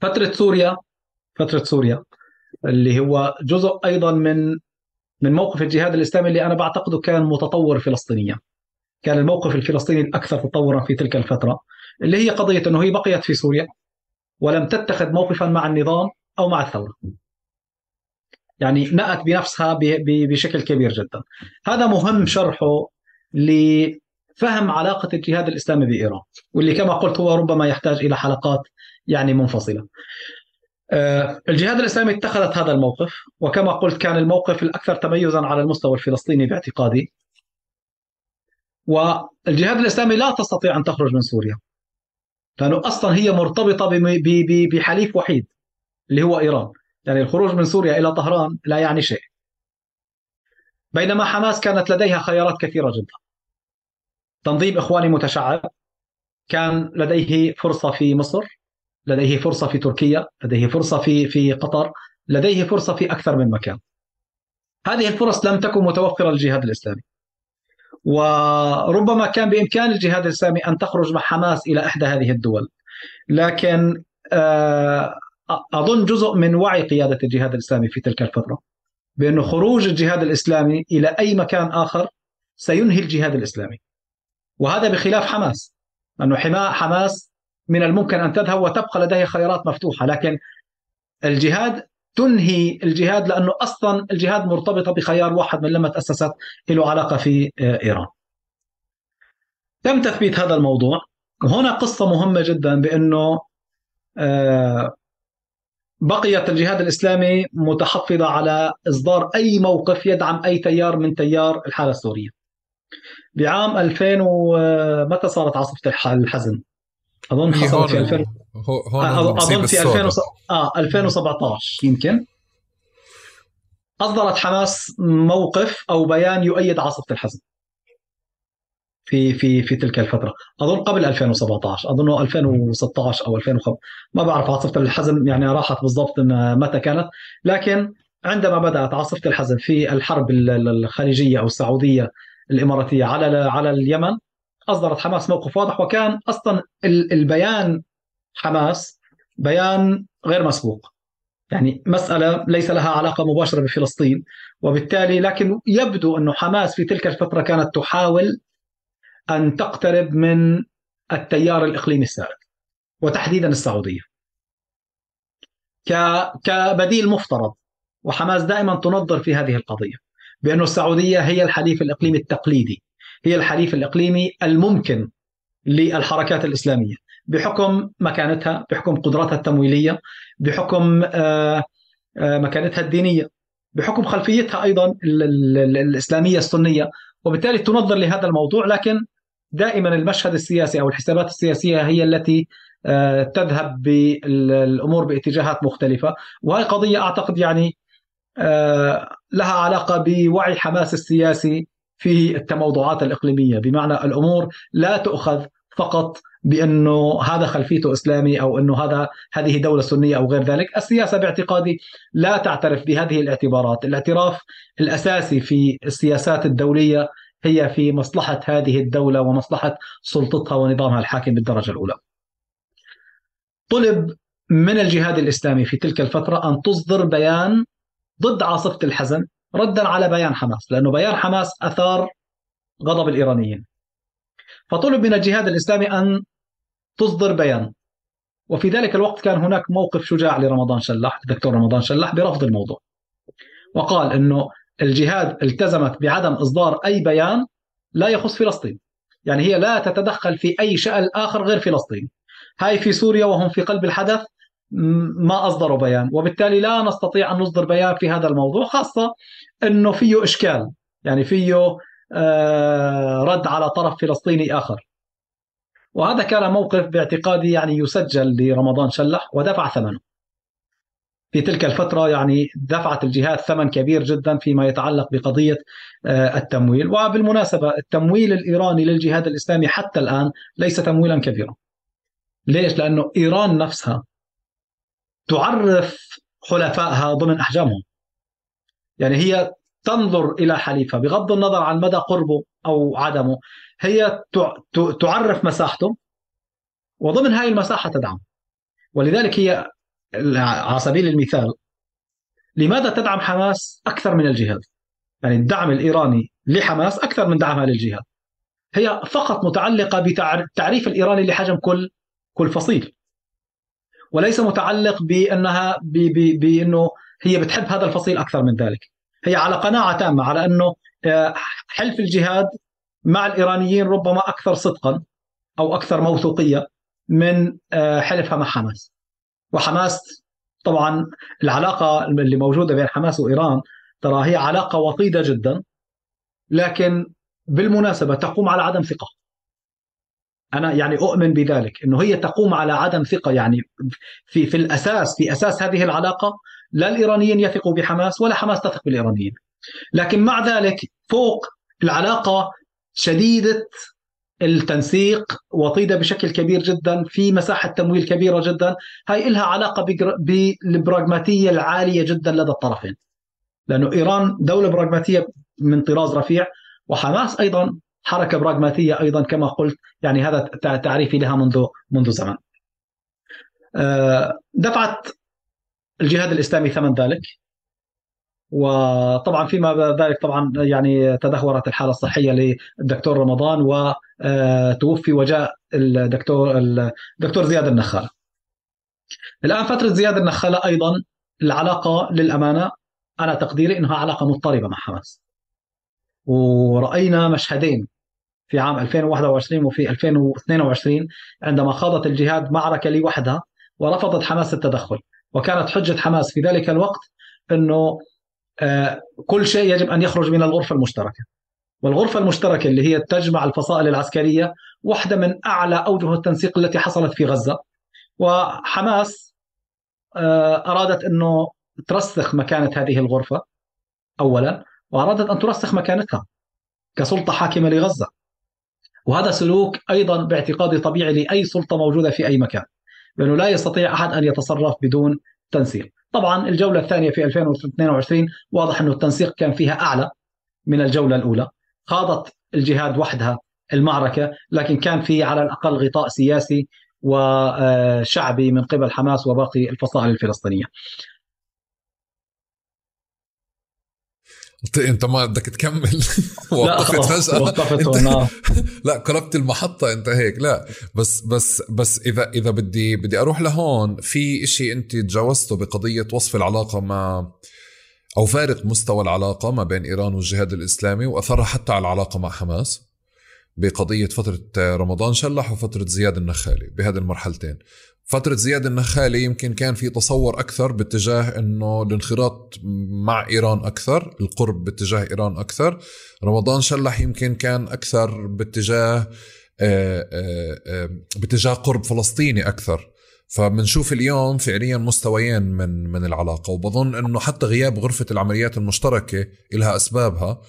فترة سوريا فترة سوريا اللي هو جزء أيضا من من موقف الجهاد الإسلامي اللي أنا بعتقده كان متطور فلسطينيا. كان الموقف الفلسطيني الأكثر تطورا في تلك الفترة اللي هي قضية إنه هي بقيت في سوريا ولم تتخذ موقفا مع النظام أو مع الثورة. يعني نأت بنفسها بشكل كبير جدا. هذا مهم شرحه لفهم علاقة الجهاد الإسلامي بإيران واللي كما قلت هو ربما يحتاج إلى حلقات يعني منفصلة. آه، الجهاد الإسلامي اتخذت هذا الموقف وكما قلت كان الموقف الأكثر تميزا على المستوى الفلسطيني باعتقادي. والجهاد الإسلامي لا تستطيع أن تخرج من سوريا. لأنه أصلا هي مرتبطة بحليف وحيد اللي هو إيران. يعني الخروج من سوريا إلى طهران لا يعني شيء. بينما حماس كانت لديها خيارات كثيرة جدا. تنظيم إخواني متشعب كان لديه فرصة في مصر لديه فرصة في تركيا لديه فرصة في في قطر لديه فرصة في أكثر من مكان. هذه الفرص لم تكن متوفرة للجهاد الإسلامي. وربما كان بإمكان الجهاد الإسلامي أن تخرج مع حماس إلى إحدى هذه الدول. لكن آه أظن جزء من وعي قيادة الجهاد الإسلامي في تلك الفترة بانه خروج الجهاد الإسلامي إلى أي مكان آخر سينهي الجهاد الإسلامي وهذا بخلاف حماس انه حماس من الممكن أن تذهب وتبقى لديها خيارات مفتوحة لكن الجهاد تنهي الجهاد لأنه أصلا الجهاد مرتبطه بخيار واحد من لما تاسست له علاقة في آه، إيران. تم تثبيت هذا الموضوع وهنا قصة مهمة جدا بأنه آه، بقيت الجهاد الإسلامي متحفظة على إصدار أي موقف يدعم أي تيار من تيار الحالة السورية. بعام 2000 ومتى صارت عاصفة الحزم؟ أظن حصلت في 2000 هون أظن في 2000 آه 2017 يمكن أصدرت حماس موقف أو بيان يؤيد عاصفة الحزم. في في في تلك الفترة. أظن قبل 2017 أظن 2016 أو 2005 ما بعرف عاصفة الحزم يعني راحت بالضبط متى كانت لكن عندما بدأت عاصفة الحزم في الحرب الخليجية أو السعودية الإماراتية على على اليمن أصدرت حماس موقف واضح وكان أصلا البيان حماس بيان غير مسبوق. يعني مسألة ليس لها علاقة مباشرة بفلسطين وبالتالي لكن يبدو أن حماس في تلك الفترة كانت تحاول أن تقترب من التيار الإقليمي السائد وتحديدا السعودية. كبديل مفترض وحماس دائما تنظر في هذه القضية بأن السعودية هي الحليف الإقليمي التقليدي هي الحليف الإقليمي الممكن للحركات الإسلامية بحكم مكانتها بحكم قدراتها التمويلية بحكم آه، آه، مكانتها الدينية بحكم خلفيتها أيضا الإسلامية السنية وبالتالي تنظر لهذا الموضوع لكن دائما المشهد السياسي أو الحسابات السياسية هي التي آه، تذهب بالأمور باتجاهات مختلفة. وهي قضية أعتقد يعني آه، لها علاقة بوعي حماس السياسي في التموضعات الإقليمية. بمعنى الأمور لا تؤخذ فقط بأنه هذا خلفيته إسلامي أو أنه هذا هذه دولة سنية أو غير ذلك، السياسة باعتقادي لا تعترف بهذه الاعتبارات، الاعتراف الأساسي في السياسات الدولية هي في مصلحة هذه الدولة ومصلحة سلطتها ونظامها الحاكم بالدرجة الأولى. طلب من الجهاد الإسلامي في تلك الفترة أن تصدر بيان ضد عاصفة الحزم ردا على بيان حماس لأنه بيان حماس أثار غضب الإيرانيين. فطلب من الجهاد الإسلامي أن تصدر بيان. وفي ذلك الوقت كان هناك موقف شجاع لرمضان شلاح الدكتور رمضان شلاح برفض الموضوع. وقال إنه الجهاد التزمت بعدم إصدار أي بيان لا يخص فلسطين. يعني هي لا تتدخل في أي شأن آخر غير فلسطين. هاي في سوريا وهم في قلب الحدث ما أصدروا بيان وبالتالي لا نستطيع أن نصدر بيان في هذا الموضوع خاصة إنه فيه إشكال. يعني فيه آه، رد على طرف فلسطيني آخر. وهذا كان موقف باعتقادي يعني يسجل لرمضان شلح ودفع ثمنه. في تلك الفترة يعني دفعت الجهات ثمن كبير جدا فيما يتعلق بقضية آه، التمويل. وبالمناسبة التمويل الإيراني للجهاد الإسلامي حتى الآن ليس تمويلا كبيرا. ليش؟ لأنه إيران نفسها تعرف حلفائها ضمن أحجامهم. يعني هي تنظر إلى حليفها بغض النظر عن مدى قربه أو عدمه هي تعرف مساحته وضمن هذه المساحة تدعم. ولذلك هي على سبيل المثال لماذا تدعم حماس أكثر من الجهاد؟ يعني الدعم الإيراني لحماس أكثر من دعمها للجهاد. هي فقط متعلقة بتعريف الإيراني لحجم كل كل فصيل. وليس متعلق بأنها بأنه هي بتحب هذا الفصيل أكثر من ذلك. هي على قناعة تامة على أنه آه، حلف الجهاد مع الإيرانيين ربما أكثر صدقا أو أكثر موثوقية من آه، حلفها مع حماس. وحماس طبعا العلاقة اللي موجودة بين حماس وإيران ترى هي علاقة وطيدة جدا لكن بالمناسبة تقوم على عدم ثقة. أنا يعني أؤمن بذلك أنه هي تقوم على عدم ثقة يعني في في الأساس في أساس هذه العلاقة لا الإيرانيين يثقوا بحماس ولا حماس تثق بالإيرانيين. لكن مع ذلك فوق العلاقة شديدة التنسيق وطيدة بشكل كبير جدا في مساحة تمويل كبيرة جدا. هاي إلها علاقة بالبراغماتية العالية جدا لدى الطرفين. لأنه إيران دولة براغماتية من طراز رفيع وحماس أيضا حركة براغماتية أيضا كما قلت يعني هذا تعريفي لها منذ منذ زمن آه، دفعت الجهاد الإسلامي ثمن ذلك. وطبعا فيما ذلك طبعا يعني تدهورت الحالة الصحية للدكتور رمضان وتوفي وجاء الدكتور الدكتور زياد النخاله. الآن فترة زياد النخالة أيضا العلاقة للأمانة أنا تقديري إنها علاقة مضطربة مع حماس. ورأينا مشهدين في عام 2021 وفي 2022 عندما خاضت الجهاد معركة لوحدها ورفضت حماس التدخل وكانت حجة حماس في ذلك الوقت آه، كل شيء يجب أن يخرج من الغرفة المشتركة. والغرفة المشتركة اللي هي تجمع الفصائل العسكرية واحدة من أعلى أوجه التنسيق التي حصلت في غزة. وحماس آه، أرادت أنه ترسخ مكانة هذه الغرفة اولا وأرادت أن ترسخ مكانتها كسلطة حاكمة لغزة. وهذا سلوك أيضا باعتقادي طبيعي لأي سلطة موجودة في أي مكان. لأنه لا يستطيع أحد أن يتصرف بدون تنسيق. طبعا الجولة الثانية في 2022 واضح أنه التنسيق كان فيها أعلى من الجولة الأولى. خاضت الجهاد وحدها المعركة لكن كان في على الأقل غطاء سياسي وشعبي من قبل حماس وباقي الفصائل الفلسطينية أنت ما بدك تكمل. وقفت فجأة. وقفت انت لا قلبت المحطة انت هيك. لا بس بس بس إذا إذا بدي بدي أروح لهون في إشي أنت تجاوزته بقضية وصف العلاقة مع أو فارق مستوى العلاقة ما بين إيران والجهاد الإسلامي وأثرها حتى على العلاقة مع حماس بقضية فترة رمضان شلح وفترة زياد النخالي بهذه المرحلتين. فترة زياد النخالي يمكن كان في تصور أكثر باتجاه أنه الانخراط مع إيران أكثر القرب باتجاه إيران أكثر. رمضان شلح يمكن كان أكثر باتجاه آه، آه، آه، باتجاه قرب فلسطيني أكثر. فبنشوف اليوم فعليا مستويين من من العلاقة وبظن أنه حتى غياب غرفة العمليات المشتركة إلها أسبابها. آه،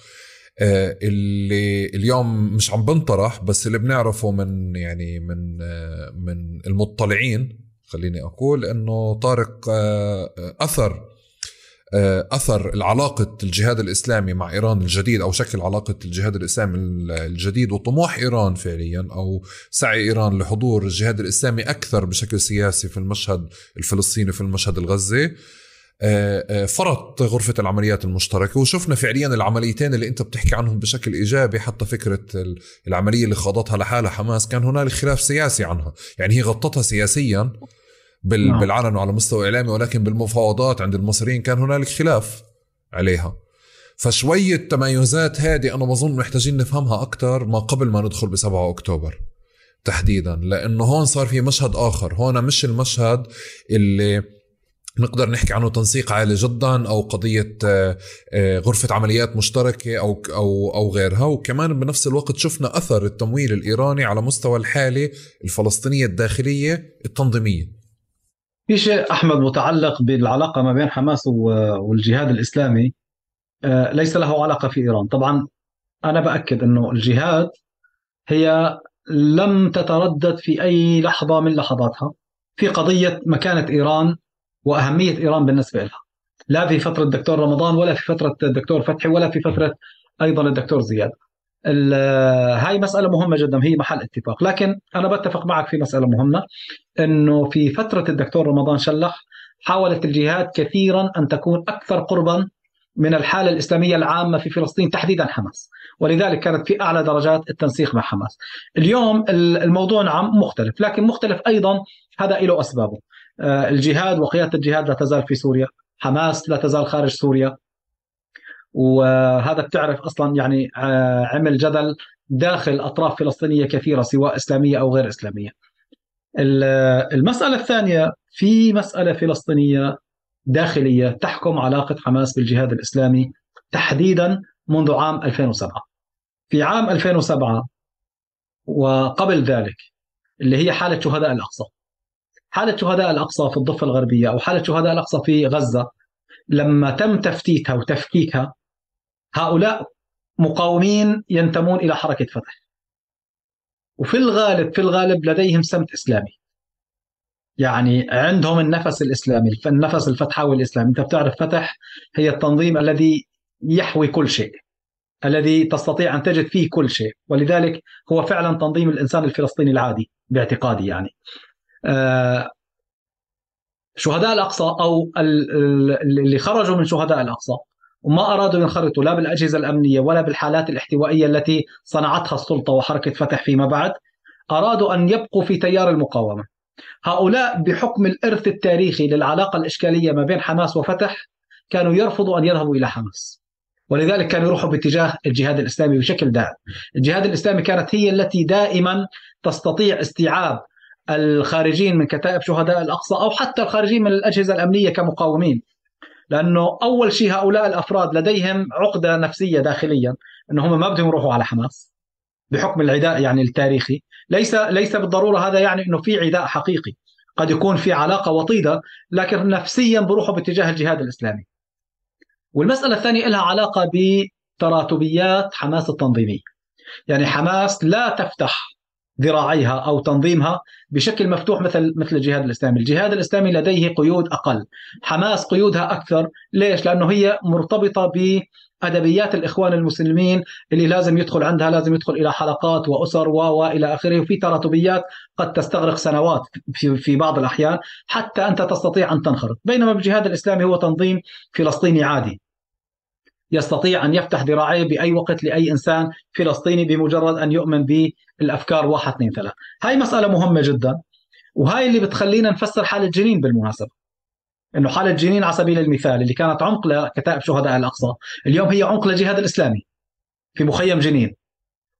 اللي اليوم مش عم بنطرح بس اللي بنعرفه من يعني من آه، من المطلعين خليني أقول إنه طارق آه، أثر أثر العلاقة الجهاد الإسلامي مع إيران الجديد أو شكل علاقة الجهاد الإسلامي الجديد وطموح إيران فعليا أو سعي إيران لحضور الجهاد الإسلامي أكثر بشكل سياسي في المشهد الفلسطيني في المشهد الغزي. آه، آه، فرط غرفة العمليات المشتركة وشفنا فعليا العمليتين اللي أنت بتحكي عنهم بشكل إيجابي حتى فكرة العملية اللي خاضتها لحالها حماس كان هنالك خلاف سياسي عنها. يعني هي غطتها سياسيا نعم. بالعلن وعلى مستوى إعلامي ولكن بالمفاوضات عند المصريين كان هنالك خلاف عليها. فشوية تميزات هذه أنا بظن محتاجين نفهمها أكثر ما قبل ما ندخل ب 7 أكتوبر تحديدا لأنه هون صار في مشهد آخر. هون مش المشهد اللي نقدر نحكي عنه تنسيق عالي جدا أو قضية آه، آه، غرفة عمليات مشتركة أو أو أو غيرها. وكمان بنفس الوقت شفنا أثر التمويل الإيراني على مستوى الحاله الفلسطينية الداخلية التنظيمية. في شيء أحمد متعلق بالعلاقة ما بين حماس والجهاد الإسلامي آه، ليس له علاقة في إيران. طبعا أنا بأكد إنه الجهاد هي لم تتردد في أي لحظة من لحظاتها. في قضية مكانة إيران وأهمية إيران بالنسبة لها. لا في فترة الدكتور رمضان ولا في فترة الدكتور فتحي ولا في فترة أيضا الدكتور زياد. هاي مسألة مهمة جدا هي محل اتفاق. لكن أنا بتفق معك في مسألة مهمة أنه في فترة الدكتور رمضان شلح حاولت الجهات كثيرا أن تكون أكثر قربا من الحالة الإسلامية العامة في فلسطين تحديدا حماس. ولذلك كانت في أعلى درجات التنسيق مع حماس. اليوم الموضوع نعم مختلف لكن مختلف أيضا هذا له أسبابه. الجهاد وقيادة الجهاد لا تزال في سوريا حماس لا تزال خارج سوريا وهذا بتعرف أصلا يعني آه، عمل جدل داخل أطراف فلسطينية كثيرة سواء إسلامية أو غير إسلامية. المسألة الثانية في مسألة فلسطينية داخلية تحكم علاقة حماس بالجهاد الإسلامي تحديدا منذ عام 2007. في عام 2007 وقبل ذلك اللي هي حالة شهداء الأقصى. حالة شهداء الأقصى في الضفة الغربية أو حالة شهداء الأقصى في غزة لما تم تفتيتها وتفكيكها هؤلاء مقاومين ينتمون إلى حركة فتح. وفي الغالب في الغالب لديهم سمت إسلامي. يعني عندهم النفس الإسلامي النفس الفتحاوي الإسلامي. أنت بتعرف فتح هي التنظيم الذي يحوي كل شيء الذي تستطيع أن تجد فيه كل شيء. ولذلك هو فعلا تنظيم الإنسان الفلسطيني العادي باعتقادي يعني. شهداء الأقصى أو اللي خرجوا من شهداء الأقصى وما أرادوا ينخرطوا لا بالأجهزة الأمنية ولا بالحالات الاحتوائية التي صنعتها السلطة وحركة فتح فيما بعد أرادوا أن يبقوا في تيار المقاومة. هؤلاء بحكم الإرث التاريخي للعلاقة الإشكالية ما بين حماس وفتح كانوا يرفضوا أن يذهبوا إلى حماس. ولذلك كانوا يروحوا باتجاه الجهاد الإسلامي بشكل دائم. الجهاد الإسلامي كانت هي التي دائما تستطيع استيعاب الخارجين من كتائب شهداء الأقصى أو حتى الخارجين من الأجهزة الأمنية كمقاومين. لأنه أول شيء هؤلاء الأفراد لديهم عقدة نفسية داخليا إنه هم ما بدهم يروحوا على حماس بحكم العداء يعني التاريخي. ليس ليس بالضرورة هذا يعني إنه في عداء حقيقي. قد يكون في علاقة وطيدة لكن نفسيا بروحوا باتجاه الجهاد الإسلامي. والمسألة الثانية لها علاقة بتراتبيات حماس التنظيميه يعني حماس لا تفتح ذراعيها أو تنظيمها بشكل مفتوح مثل مثل الجهاد الإسلامي، الجهاد الإسلامي لديه قيود أقل، حماس قيودها أكثر، ليش؟ لأنه هي مرتبطة بأدبيات الإخوان المسلمين اللي لازم يدخل عندها لازم يدخل إلى حلقات وأسر و وإلى آخره. وفي تراتبيات قد تستغرق سنوات في في بعض الأحيان حتى أنت تستطيع أن تنخرط، بينما الجهاد الإسلامي هو تنظيم فلسطيني عادي، يستطيع أن يفتح ذراعيه بأي وقت لأي إنسان فلسطيني بمجرد أن يؤمن بالأفكار واحد اثنين ثلاث. هاي مسألة مهمة جدا وهاي اللي بتخلينا نفسر حاله جنين بالمناسبة. إنه حاله جنين على سبيل المثال اللي كانت عمق لكتائب شهداء الأقصى، اليوم هي عمق للجهاد الاسلامي في مخيم جنين.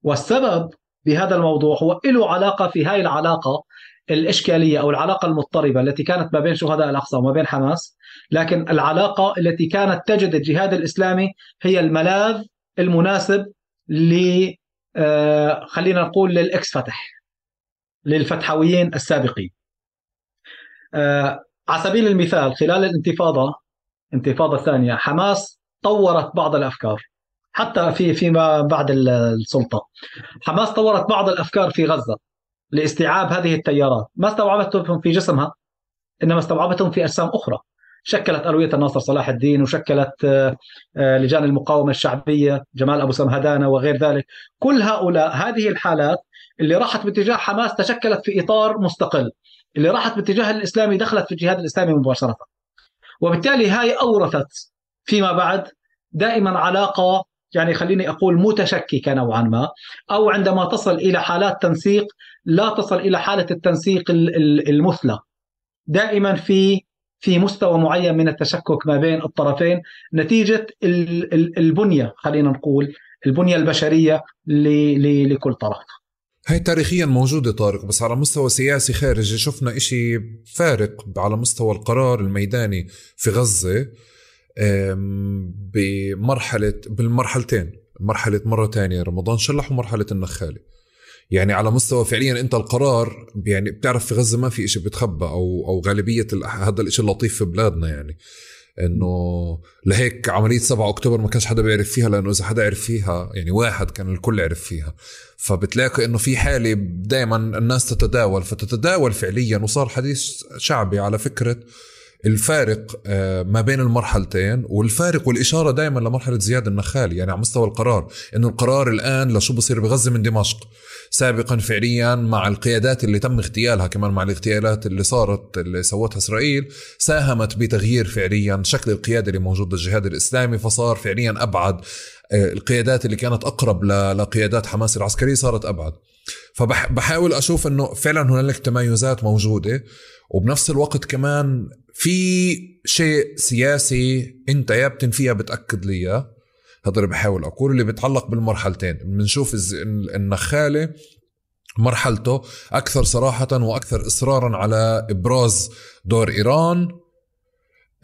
والسبب بهذا الموضوع هو له علاقة في هاي العلاقة الإشكالية أو العلاقة المضطربة التي كانت ما بين شهداء الأقصى وما بين حماس لكن العلاقة التي كانت تجد الجهاد الإسلامي هي الملاذ المناسب ل آه، خلينا نقول للإكس فتح للفتحويين السابقين. آه، على سبيل المثال خلال الانتفاضة الانتفاضة الثانية حماس طورت بعض الأفكار حتى في فيما بعد السلطة. حماس طورت بعض الأفكار في غزة. لاستيعاب هذه التيارات. ما استوعبتهم في جسمها إنما استوعبتهم في أجسام أخرى. شكلت الويه الناصر صلاح الدين وشكلت آه، آه، لجان المقاومة الشعبية جمال أبو سمهدانة وغير ذلك. كل هؤلاء هذه الحالات اللي راحت باتجاه حماس تشكلت في إطار مستقل اللي راحت باتجاه الإسلامي دخلت في الجهاد الإسلامي مباشرة. وبالتالي هاي أورثت فيما بعد دائما علاقة يعني خليني أقول متشككة نوعا ما أو عندما تصل إلى حالات تنسيق لا تصل إلى حالة التنسيق المثلى. دائما في في مستوى معين من التشكك ما بين الطرفين. نتيجة البنية خلينا نقول البنية البشرية لكل طرف. هي تاريخيا موجودة طارق بس على مستوى سياسي خارجي. شفنا إشي فارق على مستوى القرار الميداني في غزة بمرحلة بالمرحلتين. مرحلة مرة تانية رمضان شلح ومرحلة النخالة يعني على مستوى فعليا أنت القرار يعني بتعرف في غزة ما في إشي بتخبى أو أو غالبية هذا الإشي اللطيف في بلادنا يعني. إنه لهيك عملية 7 أكتوبر ما كانش حدا بيعرف فيها لأنه إذا حدا عرف فيها يعني واحد كان الكل عرف فيها. فبتلاقي إنه في حالة دائما الناس تتداول فتتداول فعليا وصار حديث شعبي على فكرة الفارق آه، ما بين المرحلتين والفارق والإشارة دائما لمرحلة زياد النخالي يعني على مستوى القرار إنه القرار الآن لشو بصير بغزة من دمشق. سابقا فعليا مع القيادات اللي تم اغتيالها كمان مع الاغتيالات اللي صارت اللي سوتها إسرائيل ساهمت بتغيير فعليا شكل القيادة اللي موجود للجهاد الإسلامي فصار فعليا أبعد آه، القيادات اللي كانت أقرب لقيادات حماس العسكرية صارت أبعد. فبحاول أشوف أنه فعلا هنالك تمايزات موجودة وبنفس الوقت كمان في شيء سياسي انت يا بتنفيها بتأكد لي إياه. هذا اللي بحاول أقول اللي بيتعلق بالمرحلتين بنشوف النخالة مرحلته أكثر صراحة وأكثر إصرارا على إبراز دور إيران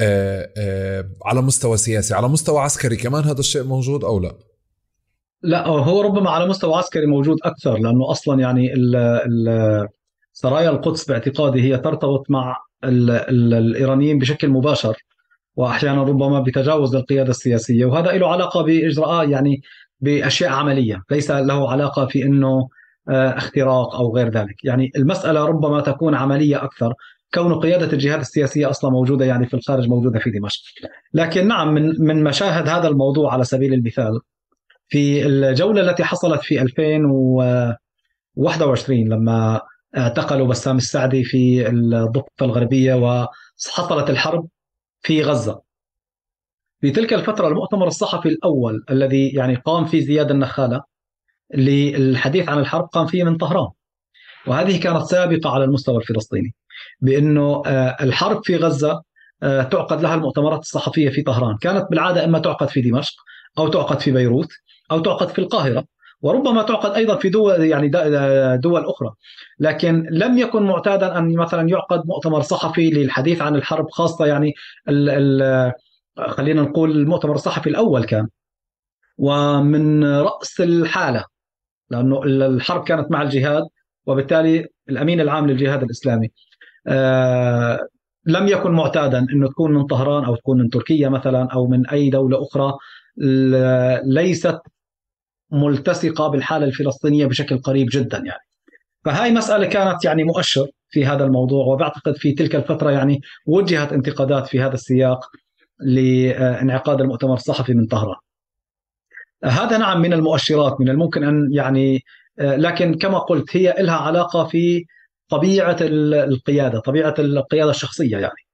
آآ آآ على مستوى سياسي على مستوى عسكري كمان هذا الشيء موجود أو لا؟ لا هو ربما على مستوى عسكري موجود أكثر لأنه أصلا يعني سرايا القدس باعتقادي هي ترتبط مع ال ال الإيرانيين بشكل مباشر وأحيانا ربما بتجاوز القيادة السياسية وهذا له علاقة باجراءات يعني بأشياء عملية ليس له علاقة في إنه آه، اختراق أو غير ذلك. يعني المسألة ربما تكون عملية أكثر كون قيادة الجهات السياسية أصلا موجودة يعني في الخارج موجودة في دمشق. لكن نعم من من مشاهد هذا الموضوع على سبيل المثال في الجولة التي حصلت في 2021 لما اعتقلوا بسام السعدي في الضفة الغربية وحصلت الحرب في غزة. في تلك الفترة المؤتمر الصحفي الأول الذي يعني قام فيه زياد النخالة للحديث عن الحرب قام فيه من طهران. وهذه كانت سابقه على المستوى الفلسطيني بأنه آه، الحرب في غزة آه، تعقد لها المؤتمرات الصحفية في طهران، كانت بالعادة إما تعقد في دمشق أو تعقد في بيروت أو تعقد في القاهرة وربما تعقد أيضا في دول يعني دول أخرى. لكن لم يكن معتادا أن مثلا يعقد مؤتمر صحفي للحديث عن الحرب خاصة يعني ال ال خلينا نقول المؤتمر الصحفي الأول كان. ومن رأس الحالة لأنه الحرب كانت مع الجهاد وبالتالي الأمين العام للجهاد الإسلامي آه لم يكن معتادا إنه تكون من طهران أو تكون من تركيا مثلا أو من أي دولة أخرى. ليست ملتصقة بالحالة الفلسطينية بشكل قريب جدا يعني فهاي مسألة كانت يعني مؤشر في هذا الموضوع وبعتقد في تلك الفترة يعني وجهت انتقادات في هذا السياق لانعقاد المؤتمر الصحفي من طهران. هذا نعم من المؤشرات من الممكن أن يعني لكن كما قلت هي لها علاقة في طبيعة القيادة، طبيعة القيادة الشخصية يعني.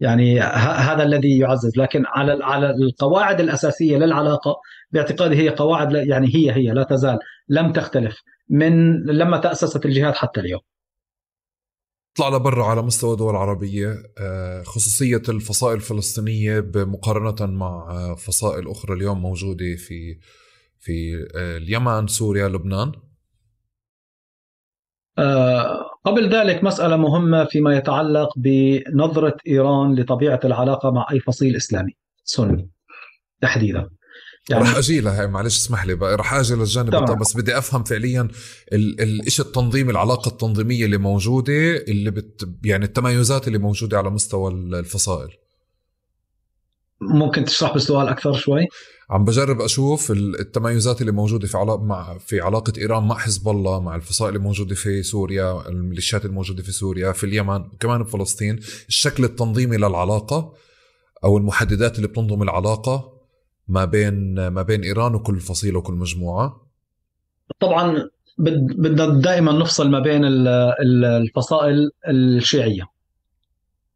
يعني هذا الذي يعزز لكن على على القواعد الأساسية للعلاقة باعتقادي هي قواعد يعني هي هي لا تزال لم تختلف من لما تأسست الجهاد حتى اليوم. طلع لبرا على مستوى دول عربية آه، خصوصية الفصائل الفلسطينية مقارنة مع آه، فصائل أخرى اليوم موجودة في في آه، اليمن سوريا لبنان. قبل ذلك مسألة مهمة فيما يتعلق بنظرة إيران لطبيعة العلاقة مع أي فصيل إسلامي. سني تحديدا. يعني رح أجي لها معلش اسمح لي بقى رح أجي للجانب طبعا. بس بدي أفهم فعليا الشيء التنظيمي العلاقة التنظيمية اللي موجودة اللي بت يعني التميزات اللي موجودة على مستوى الفصائل. ممكن تشرح بالسؤال أكثر شوي؟ عم بجرب أشوف التميزات اللي موجودة في علاقه مع في علاقة إيران مع حزب الله مع الفصائل اللي موجودة في سوريا الميليشيات الموجوده في سوريا في اليمن وكمان بفلسطين الشكل التنظيمي للعلاقة أو المحددات اللي بتنظم العلاقة ما بين ما بين إيران وكل فصيلة وكل مجموعة؟ طبعا بدنا دائما نفصل ما بين الفصائل الشيعية.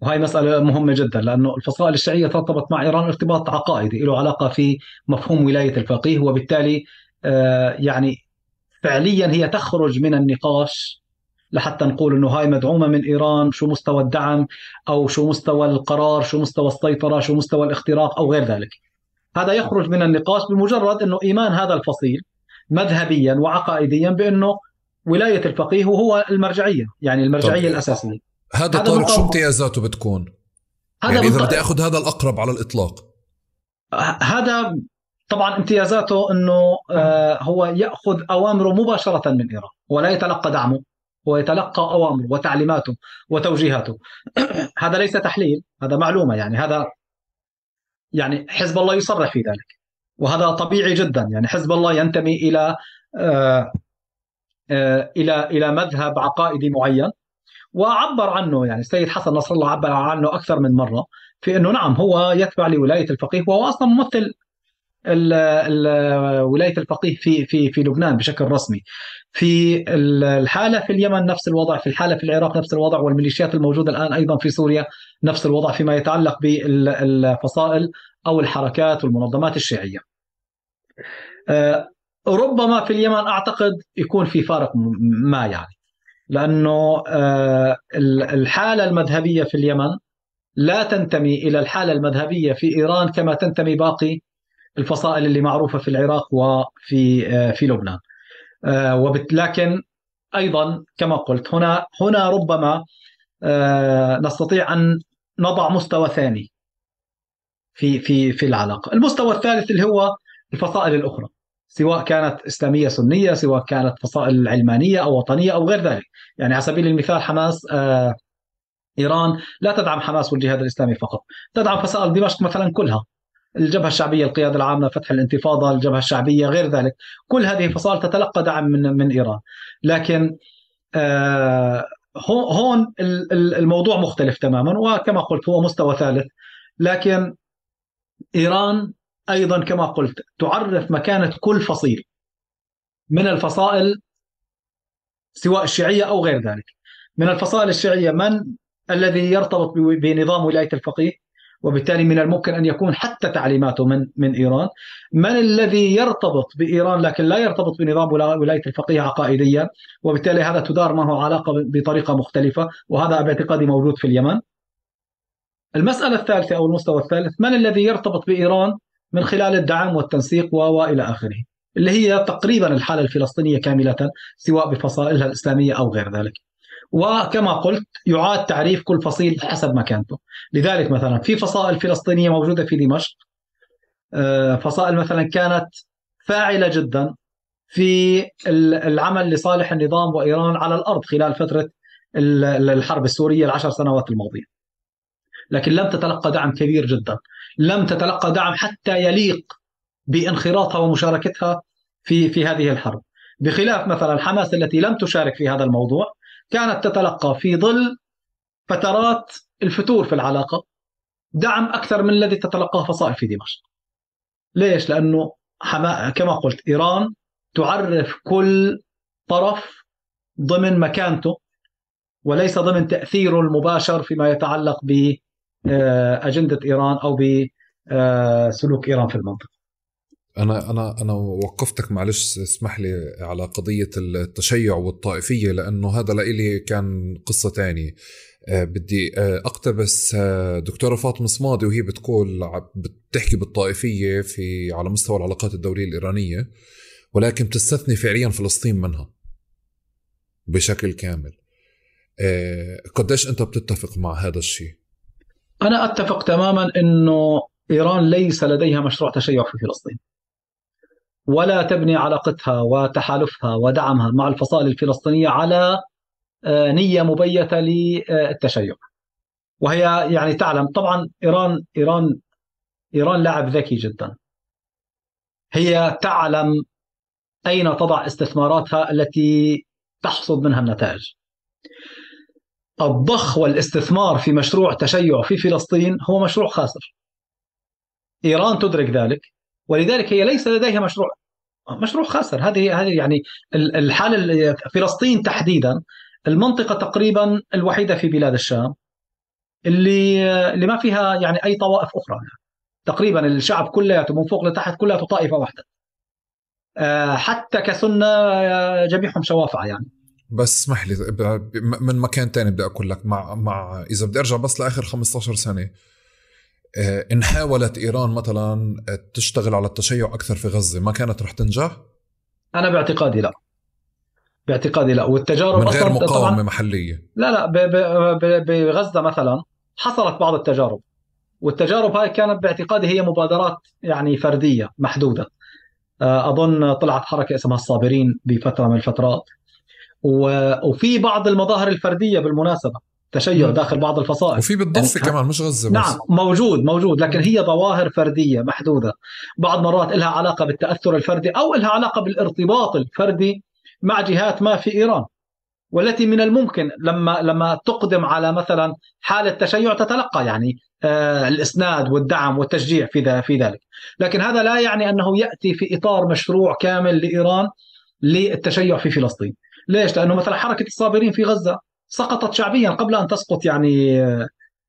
وهي مسألة مهمة جدا لأنه الفصائل الشيعية ترتبط مع إيران ارتباط عقائدي له علاقة في مفهوم ولاية الفقيه وبالتالي آه، يعني فعليا هي تخرج من النقاش لحتى نقول إنه هاي مدعومة من إيران شو مستوى الدعم أو شو مستوى القرار شو مستوى السيطرة شو مستوى الاختراق أو غير ذلك. هذا يخرج من النقاش بمجرد إنه إيمان هذا الفصيل مذهبيا وعقائديا بأنه ولاية الفقيه هو المرجعية يعني المرجعية الأساسية. هذا طارق شو امتيازاته بتكون؟ هذا يعني إذا بدي أخذ هذا الأقرب على الإطلاق. هذا طبعا امتيازاته إنه آه، هو يأخذ أوامره مباشرة من إيران ولا يتلقى دعمه هو يتلقى أوامره وتعليماته وتوجيهاته. هذا ليس تحليل هذا معلومة يعني هذا يعني حزب الله يصرح في ذلك. وهذا طبيعي جدا. يعني حزب الله ينتمي إلى آه، آه، إلى إلى مذهب عقائدي معين. وعبر عنه يعني السيد حسن نصر الله عبر عنه أكثر من مرة في إنه نعم هو يتبع لولاية الفقيه وهو أصلا ممثل ولاية الفقيه في في في لبنان بشكل رسمي. في الحالة في اليمن نفس الوضع، في الحالة في العراق نفس الوضع والميليشيات الموجودة الآن أيضا في سوريا نفس الوضع فيما يتعلق بالفصائل أو الحركات والمنظمات الشيعية. آه، ربما في اليمن أعتقد يكون في فارق ما يعني لأنه آه، الحالة المذهبية في اليمن لا تنتمي إلى الحالة المذهبية في إيران كما تنتمي باقي الفصائل اللي معروفة في العراق وفي آه، في لبنان. آه، لكن أيضا كما قلت هنا هنا ربما آه، نستطيع أن نضع مستوى ثاني في في في العلاقة، المستوى الثالث اللي هو الفصائل الأخرى سواء كانت إسلامية سنية، سواء كانت فصائل علمانية أو وطنية أو غير ذلك، يعني على سبيل المثال حماس إيران لا تدعم حماس والجهاد الإسلامي فقط، تدعم فصائل دمشق مثلا كلها، الجبهة الشعبية القيادة العامة فتح الانتفاضة الجبهة الشعبية غير ذلك. كل هذه الفصائل تتلقى دعم من من إيران. لكن آه هون الموضوع مختلف تماما وكما قلت هو مستوى ثالث. لكن إيران أيضا كما قلت تعرف مكانة كل فصيل من الفصائل سواء الشيعية أو غير ذلك. من الفصائل الشيعية من الذي يرتبط بنظام ولاية الفقيه؟ وبالتالي من الممكن أن يكون حتى تعليماته من من إيران. من الذي يرتبط بإيران لكن لا يرتبط بنظام ولاية الفقيه عقائديا؟ وبالتالي هذا تدار معه علاقة بطريقة مختلفة وهذا باعتقادي موجود في اليمن. المسألة الثالثة أو المستوى الثالث من الذي يرتبط بإيران من خلال الدعم والتنسيق وإلى آخره؟ اللي هي تقريبا الحالة الفلسطينية كاملة سواء بفصائلها الإسلامية أو غير ذلك. وكما قلت يعاد تعريف كل فصيل حسب مكانته. لذلك مثلا في فصائل فلسطينية موجودة في دمشق آه، فصائل مثلا كانت فاعلة جدا في العمل لصالح النظام وإيران على الأرض خلال فترة الحرب السورية العشر سنوات الماضية. لكن لم تتلقى دعم كبير جدا. لم تتلقى دعم حتى يليق بانخراطها ومشاركتها في في هذه الحرب. بخلاف مثلا حماس التي لم تشارك في هذا الموضوع كانت تتلقى في ظل فترات الفتور في العلاقة دعم أكثر من الذي تتلقاه فصائل في دمشق. ليش؟ لأنه كما قلت إيران تعرف كل طرف ضمن مكانته وليس ضمن تأثيره المباشر فيما يتعلق باجنده آه، إيران أو بسلوك إيران في المنطقة. أنا أنا أنا وقفتك معلش اسمح لي على قضية التشيع والطائفية لأنه هذا لإلي كان قصة تانية. أه بدي أه أقتبس أه دكتورة فاطمة صمادي وهي بتقول بتحكي بالطائفية في على مستوى العلاقات الدولية الإيرانية ولكن بتستثني فعليا فلسطين منها بشكل كامل. قديش أنت بتتفق مع هذا الشيء؟ أنا أتفق تماما إنه إيران ليس لديها مشروع تشيع في فلسطين. ولا تبني علاقتها وتحالفها ودعمها مع الفصائل الفلسطينية على آه، نية مبيتة للتشيع. وهي يعني تعلم طبعا إيران إيران إيران لاعب ذكي جدا. هي تعلم أين تضع استثماراتها التي تحصد منها النتائج. الضخ والاستثمار في مشروع تشيع في فلسطين هو مشروع خاسر. إيران تدرك ذلك ولذلك هي ليس لديها مشروع. مشروع خاسر. هذه هذه يعني الحالة فلسطين تحديدا المنطقة تقريبا الوحيدة في بلاد الشام اللي اللي ما فيها يعني أي طوائف أخرى. تقريبا الشعب كلياته من فوق لتحت كلياته طائفة واحدة. آه، حتى كسنة آه، جميعهم شوافع يعني. بس اسمح لي من مكان تاني بدي أقول لك مع مع إذا بدي أرجع بس لآخر 15 سنة. إن حاولت إيران مثلا تشتغل على التشيع أكثر في غزة ما كانت رح تنجح؟ أنا باعتقادي لا. باعتقادي لا. والتجارب من غير مقاومة محلية. لا لا بغزة مثلا حصلت بعض التجارب. والتجارب هاي كانت باعتقادي هي مبادرات يعني فردية محدودة. آه، أظن طلعت حركة اسمها الصابرين بفترة من الفترات. وفي بعض المظاهر الفردية بالمناسبة. تشيع داخل بعض الفصائل. وفي بالضفه يعني كمان مش غزة بس. نعم موجود موجود لكن هي ظواهر فردية محدودة. بعض مرات لها علاقة بالتأثر الفردي أو لها علاقة بالارتباط الفردي مع جهات ما في إيران. والتي من الممكن لما لما تقدم على مثلا حالة تشيع تتلقى يعني آه الإسناد والدعم والتشجيع في في ذلك، لكن هذا لا يعني أنه يأتي في إطار مشروع كامل لإيران للتشيع في فلسطين. ليش؟ لأنه مثلا حركة الصابرين في غزة سقطت شعبيا قبل أن تسقط يعني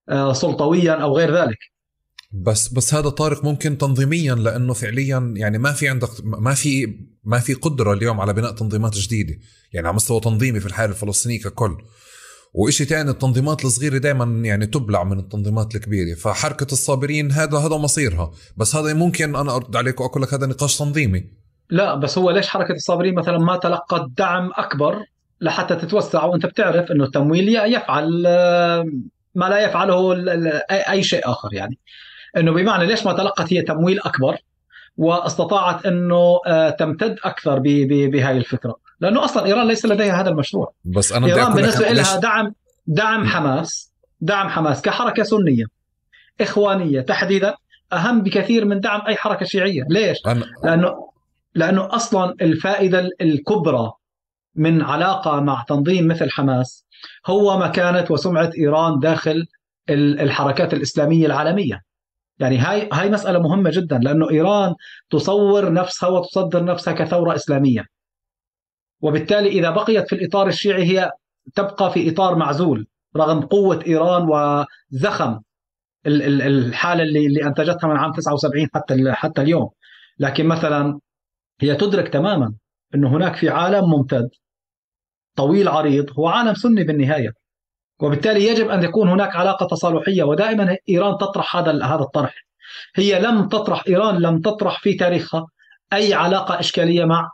آه، سلطويا أو غير ذلك. بس بس هذا طارق ممكن تنظيميا لأنه فعليا يعني ما في عندك ما في ما في قدرة اليوم على بناء تنظيمات جديدة يعني على مستوى تنظيمي في الحاله الفلسطينيه ككل. وإشي تاني التنظيمات الصغيرة دائما يعني تبلع من التنظيمات الكبيرة فحركة الصابرين هذا هذا مصيرها. بس هذا ممكن أنا أرد عليك وأقول لك هذا نقاش تنظيمي. لا بس هو ليش حركة الصابرين مثلا ما تلقت دعم أكبر لحتى تتوسع وأنت بتعرف أنه التمويل يفعل آه، ما لا يفعله أي شيء آخر يعني. إنه بمعنى ليش ما تلقت هي تمويل أكبر واستطاعت إنه آه، تمتد أكثر بهاي الفكرة؟ لأنه أصلا إيران ليس لديها هذا المشروع. بس أنا إيران بالنسبة لها دعم دعم حماس دعم حماس كحركة سنية إخوانية تحديدا أهم بكثير من دعم أي حركة شيعية. ليش؟ أنا... لأنه لأنه أصلا الفائدة الكبرى من علاقة مع تنظيم مثل حماس هو مكانه وسمعه إيران داخل الحركات الإسلامية العالمية. يعني هاي هاي مسألة مهمة جدا لأنه إيران تصور نفسها وتصدر نفسها كثورة إسلامية. وبالتالي إذا بقيت في الإطار الشيعي هي تبقى في إطار معزول رغم قوة إيران وزخم الحالة اللي, اللي أنتجتها من عام 79 حتى حتى اليوم. لكن مثلا هي تدرك تماما أنه هناك في عالم ممتد طويل عريض هو عالم سني بالنهاية. وبالتالي يجب أن يكون هناك علاقة تصالحيه ودائما إيران تطرح هذا هذا الطرح. هي لم تطرح إيران لم تطرح في تاريخها أي علاقة إشكالية مع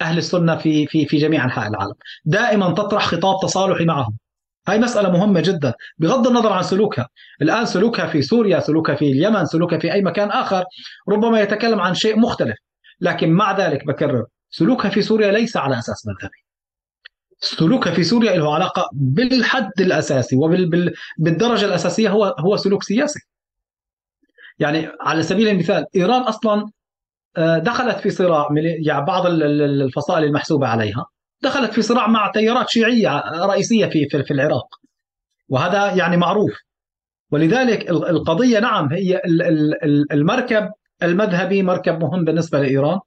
أهل السنة في في في جميع أنحاء العالم. دائما تطرح خطاب تصالحي معهم. هاي مسألة مهمة جدا. بغض النظر عن سلوكها. الآن سلوكها في سوريا سلوكها في اليمن سلوكها في أي مكان آخر ربما يتكلم عن شيء مختلف. لكن مع ذلك بكرر سلوكها في سوريا ليس على أساس مذهبي. سلوكها في سوريا له علاقة بالحد الأساسي وبالدرجه الأساسية هو هو سلوك سياسي. يعني على سبيل المثال إيران أصلا آه، دخلت في صراع يعني بعض الفصائل المحسوبة عليها دخلت في صراع مع تيارات شيعية رئيسية في في العراق. وهذا يعني معروف. ولذلك القضية نعم هي المركب المذهبي مركب مهم بالنسبة لإيران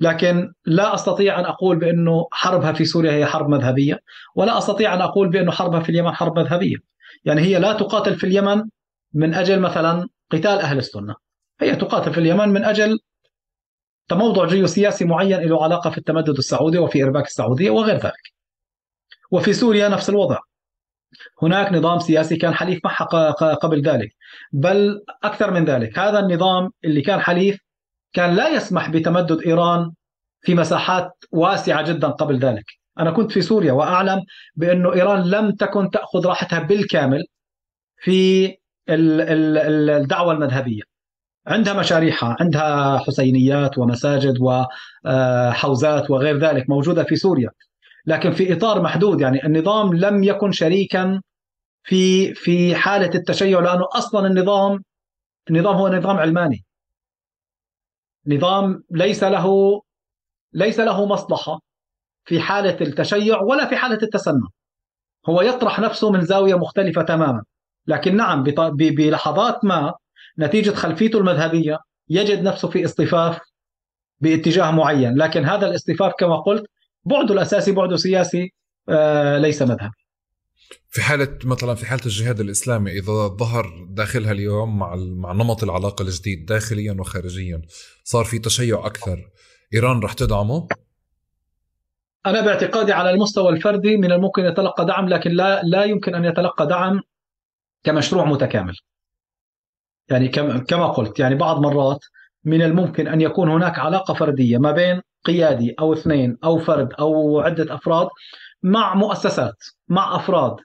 لكن لا أستطيع أن أقول بأنه حربها في سوريا هي حرب مذهبية ولا أستطيع أن أقول بأنه حربها في اليمن حرب مذهبية. يعني هي لا تقاتل في اليمن من أجل مثلا قتال أهل السنة. هي تقاتل في اليمن من أجل تموضع جيوسياسي معين له علاقة في التمدد السعودي وفي إرباك السعودية وغير ذلك. وفي سوريا نفس الوضع. هناك نظام سياسي كان حليف معها قبل ذلك. بل أكثر من ذلك هذا النظام اللي كان حليف كان لا يسمح بتمدد إيران في مساحات واسعة جدا قبل ذلك. أنا كنت في سوريا وأعلم بأنه إيران لم تكن تأخذ راحتها بالكامل في الدعوة المذهبية. عندها مشاريعها عندها حسينيات ومساجد وحوزات وغير ذلك موجودة في سوريا. لكن في إطار محدود يعني النظام لم يكن شريكا في في حالة التشيع لأنه أصلا النظام النظام هو نظام علماني. نظام ليس له ليس له مصلحة في حالة التشيع ولا في حالة التسنن. هو يطرح نفسه من زاوية مختلفة تماما. لكن نعم بلحظات ما نتيجة خلفيته المذهبية يجد نفسه في اصطفاف باتجاه معين. لكن هذا الاصطفاف كما قلت بعده الأساسي بعده سياسي آه ليس مذهبي. في حالة مثلا في حالة الجهاد الإسلامي إذا ظهر داخلها اليوم مع مع نمط العلاقة الجديد داخليا وخارجيا صار في تشيع أكثر إيران رح تدعمه؟ أنا باعتقادي على المستوى الفردي من الممكن يتلقى دعم لكن لا لا يمكن أن يتلقى دعم كمشروع متكامل يعني كما قلت يعني بعض مرات من الممكن أن يكون هناك علاقة فردية ما بين قيادي أو اثنين أو فرد أو عدة أفراد مع مؤسسات مع أفراد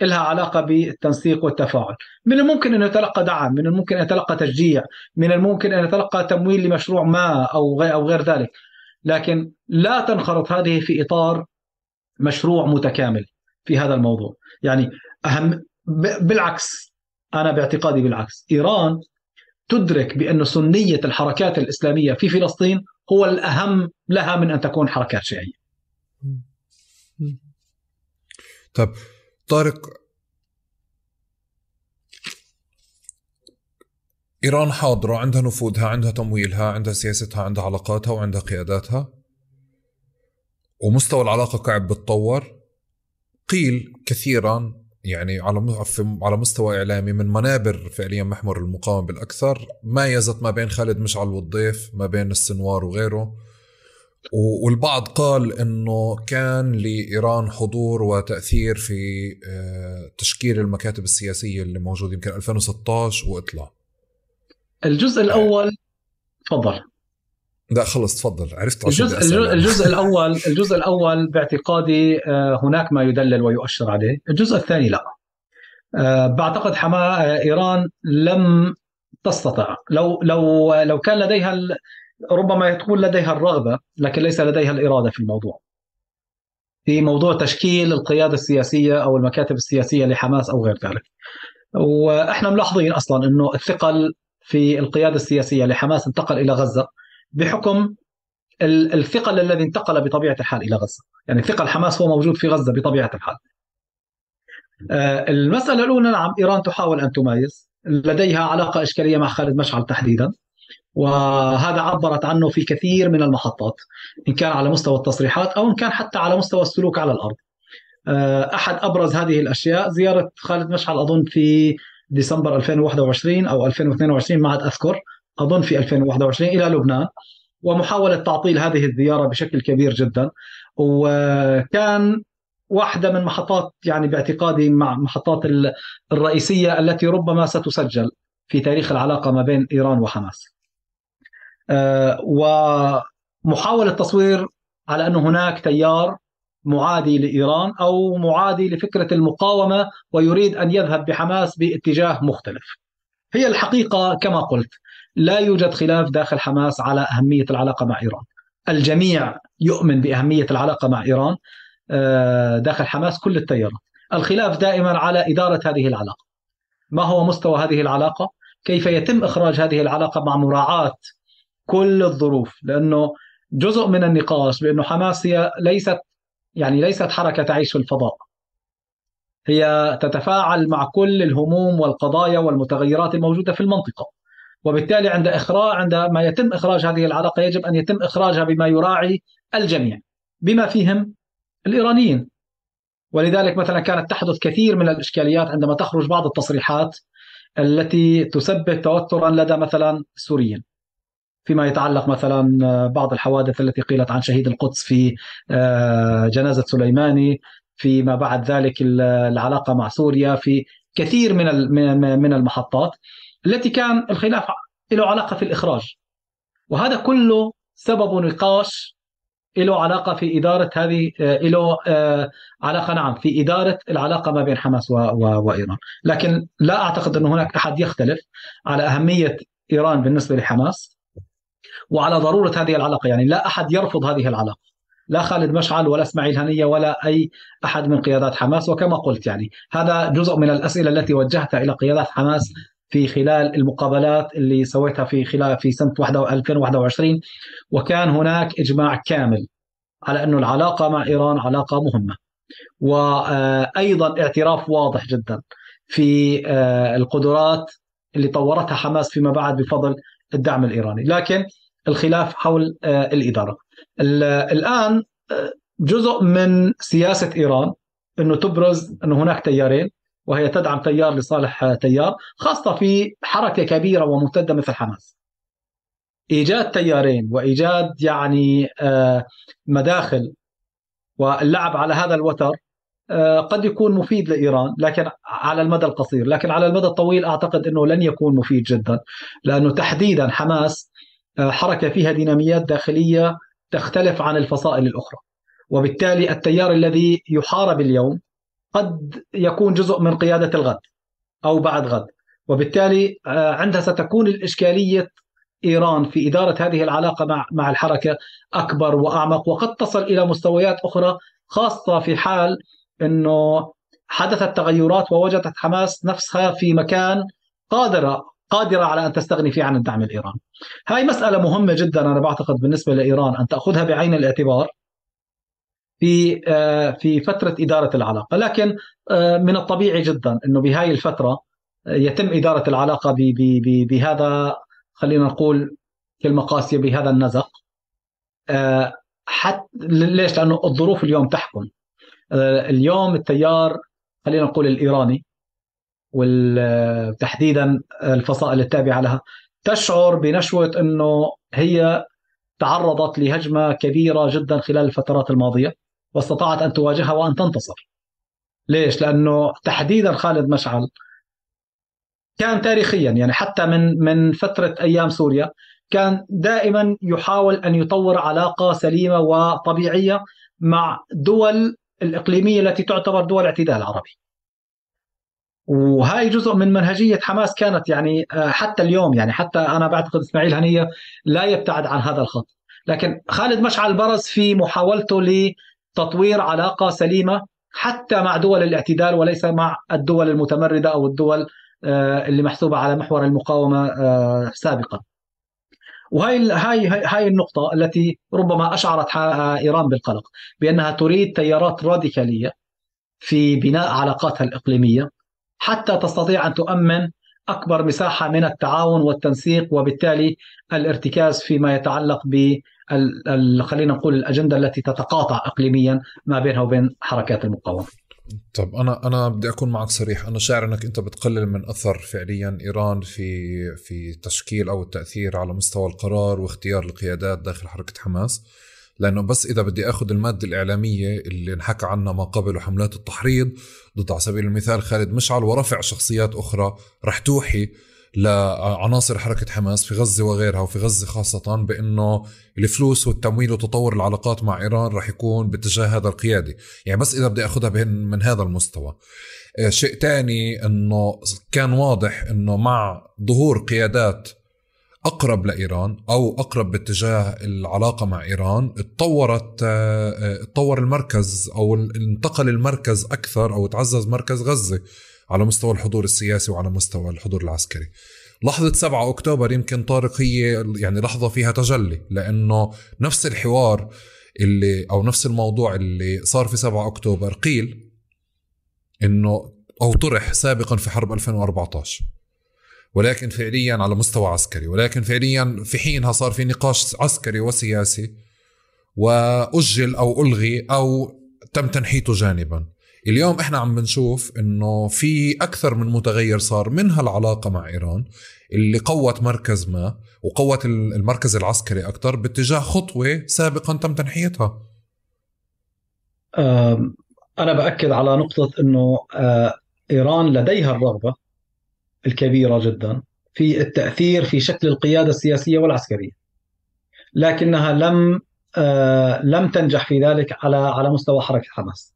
لها علاقة بالتنسيق والتفاعل. من الممكن أن يتلقى دعم من الممكن أن يتلقى تشجيع من الممكن أن يتلقى تمويل لمشروع ما أو أو غير ذلك. لكن لا تنخرط هذه في إطار مشروع متكامل في هذا الموضوع. يعني أهم بالعكس أنا باعتقادي بالعكس. إيران تدرك بأن سنية الحركات الإسلامية في فلسطين هو الأهم لها من أن تكون حركات شيعية. طيب طارق. إيران حاضرة عندها نفوذها عندها تمويلها عندها سياستها عندها علاقاتها وعندها قياداتها. ومستوى العلاقة قاعد بتطور. قيل كثيرا يعني على على مستوى إعلامي من منابر فعليا محور المقاومة بالأكثر مايزت ما بين خالد مشعل والضيف ما بين السنوار وغيره. والبعض قال إنه كان لإيران حضور وتأثير في آه، تشكيل المكاتب السياسية اللي موجودة يمكن 2016 وإطلع. الجزء الأول تفضل. لا خلص تفضل عرفت الجزء, الجزء الأول الجزء الأول باعتقادي آه، هناك ما يدلل ويؤشر عليه. الجزء الثاني لا. آه، بعتقد حما آه، إيران لم تستطع. لو لو لو كان لديها ربما تكون لديها الرغبة لكن ليس لديها الإرادة في الموضوع في موضوع تشكيل القيادة السياسية أو المكاتب السياسية لحماس أو غير ذلك وإحنا ملاحظين أصلا إنه الثقل في القيادة السياسية لحماس انتقل إلى غزة بحكم الثقل الذي انتقل بطبيعة الحال إلى غزة، يعني ثقل حماس هو موجود في غزة بطبيعة الحال. آه، المسألة الأولى نعم إيران تحاول أن تمايز، لديها علاقة إشكالية مع خالد مشعل تحديدا. وهذا عبرت عنه في كثير من المحطات إن كان على مستوى التصريحات أو إن كان حتى على مستوى السلوك على الأرض. آه، أحد أبرز هذه الأشياء زيارة خالد مشعل أظن في ديسمبر 2021 أو 2022 ما عاد أذكر أظن في 2021 إلى لبنان ومحاولة تعطيل هذه الزيارة بشكل كبير جدا وكان واحدة من محطات يعني باعتقادي مع محطات الرئيسية التي ربما ستسجل في تاريخ العلاقة ما بين إيران وحماس. آه، ومحاولة تصوير على أنه هناك تيار معادي لإيران أو معادي لفكرة المقاومة ويريد أن يذهب بحماس باتجاه مختلف. هي الحقيقة كما قلت لا يوجد خلاف داخل حماس على أهمية العلاقة مع إيران. الجميع يؤمن بأهمية العلاقة مع إيران آه، داخل حماس كل التيارات. الخلاف دائما على إدارة هذه العلاقة. ما هو مستوى هذه العلاقة؟ كيف يتم إخراج هذه العلاقة مع مراعاة كل الظروف لأنه جزء من النقاش بأنه حماس هي ليست يعني ليست حركة تعيش في الفضاء. هي تتفاعل مع كل الهموم والقضايا والمتغيرات الموجودة في المنطقة. وبالتالي عند إخراج عندما يتم إخراج هذه العلاقة يجب أن يتم إخراجها بما يراعي الجميع بما فيهم الإيرانيين. ولذلك مثلا كانت تحدث كثير من الإشكاليات عندما تخرج بعض التصريحات التي تسبب توترا لدى مثلا السوريين فيما يتعلق مثلا بعض الحوادث التي قيلت عن شهيد القدس في آه، جنازة سليماني فيما بعد ذلك العلاقة مع سوريا في كثير من من المحطات التي كان الخلاف له علاقة في الإخراج. وهذا كله سبب نقاش له علاقة في إدارة هذه آه، له آه، علاقة نعم في إدارة العلاقة ما بين حماس وإيران. لكن لا أعتقد أن هناك أحد يختلف على أهمية إيران بالنسبة لحماس. وعلى ضرورة هذه العلاقة. يعني لا أحد يرفض هذه العلاقة. لا خالد مشعل ولا إسماعيل هنية ولا أي أحد من قيادات حماس. وكما قلت يعني هذا جزء من الأسئلة التي وجهتها إلى قيادات حماس في خلال المقابلات اللي سويتها في خلال في سنة 2021 وكان هناك إجماع كامل على انه العلاقة مع إيران علاقة مهمة. وأيضا اعتراف واضح جدا في آه، القدرات اللي طورتها حماس فيما بعد بفضل الدعم الإيراني. لكن الخلاف حول آه، الإدارة. الآن آه، جزء من سياسة إيران إنه تبرز انه هناك تيارين وهي تدعم تيار لصالح تيار خاصة في حركة كبيرة وممتدة مثل حماس. إيجاد تيارين وإيجاد يعني آه، مداخل واللعب على هذا الوتر آه، قد يكون مفيد لإيران لكن على المدى القصير. لكن على المدى الطويل أعتقد إنه لن يكون مفيد جدا لأنه تحديدا حماس آه، حركة فيها ديناميات داخلية تختلف عن الفصائل الأخرى. وبالتالي التيار الذي يحارب اليوم قد يكون جزء من قيادة الغد أو بعد غد. وبالتالي آه، عندها ستكون الإشكالية إيران في إدارة هذه العلاقة مع مع الحركة أكبر وأعمق وقد تصل إلى مستويات أخرى خاصة في حال إنه حدثت تغيرات ووجدت حماس نفسها في مكان قادره قادرة على أن تستغني فيه عن الدعم الايراني. هاي مسألة مهمة جدا أنا بعتقد بالنسبة لإيران أن تأخذها بعين الاعتبار في آه، في فترة إدارة العلاقة، لكن آه، من الطبيعي جدا إنه بهاي الفترة يتم إدارة العلاقة بهذا خلينا نقول كلمة قاسية بهذا النزق. آه، حتى ليش؟ لأنه الظروف اليوم تحكم آه، اليوم التيار خلينا نقول الإيراني وتحديدا الفصائل التابعة لها تشعر بنشوة إنه هي تعرضت لهجمة كبيرة جدا خلال الفترات الماضية واستطاعت أن تواجهها وأن تنتصر. ليش؟ لأنه تحديدا خالد مشعل كان تاريخيا يعني حتى من من فترة أيام سوريا كان دائما يحاول أن يطور علاقة سليمة وطبيعية مع دول الإقليمية التي تعتبر دول اعتدال عربي وهاي جزء من منهجية حماس كانت يعني آه، حتى اليوم يعني حتى أنا بعتقد إسماعيل هنية لا يبتعد عن هذا الخط. لكن خالد مشعل برز في محاولته لتطوير علاقة سليمة حتى مع دول الاعتدال وليس مع الدول المتمردة أو الدول آه، اللي محسوبة على محور المقاومة آه، سابقا. وهي هاي هاي النقطة التي ربما أشعرت إيران بالقلق بأنها تريد تيارات راديكالية في بناء علاقاتها الإقليمية حتى تستطيع أن تؤمن أكبر مساحة من التعاون والتنسيق وبالتالي الارتكاز فيما يتعلق ب خلينا نقول الأجندة التي تتقاطع إقليميا ما بينها وبين حركات المقاومة. طب أنا أنا بدي أكون معك صريح. أنا شاعر إنك أنت بتقلل من أثر فعليا إيران في في تشكيل أو التأثير على مستوى القرار واختيار القيادات داخل حركة حماس. لأنه بس إذا بدي آخذ المادة الإعلامية اللي انحكى عنها ما قبل وحملات التحريض ضد على سبيل المثال خالد مشعل ورفع شخصيات أخرى رح توحي لعناصر حركة حماس في غزة وغيرها وفي غزة خاصة بأنه الفلوس والتمويل وتطور العلاقات مع إيران رح يكون باتجاه هذا القيادي يعني بس إذا بدي أخذها من هذا المستوى. آه، شيء تاني أنه كان واضح أنه مع ظهور قيادات أقرب لإيران أو أقرب باتجاه العلاقة مع إيران اتطورت آه، آه، اتطور المركز أو انتقل المركز أكثر أو تعزز مركز غزة على مستوى الحضور السياسي وعلى مستوى الحضور العسكري. لحظة 7 أكتوبر يمكن طارق هي يعني لحظة فيها تجلي لأنه نفس الحوار اللي أو نفس الموضوع اللي صار في 7 أكتوبر قيل إنه أو طرح سابقا في حرب 2014 ولكن فعليا على مستوى عسكري ولكن فعليا في حينها صار في نقاش عسكري وسياسي وأجل أو ألغي أو تم تنحيته جانبا. اليوم إحنا عم بنشوف إنه في أكثر من متغير صار منها العلاقه مع إيران اللي قوت مركز ما وقوت المركز العسكري أكثر باتجاه خطوة سابقا تم تنحيتها. أنا بأكد على نقطة إنه آه، إيران لديها الرغبة الكبيرة جدا في التأثير في شكل القيادة السياسية والعسكرية. لكنها لم آه، لم تنجح في ذلك على على مستوى حركة حماس.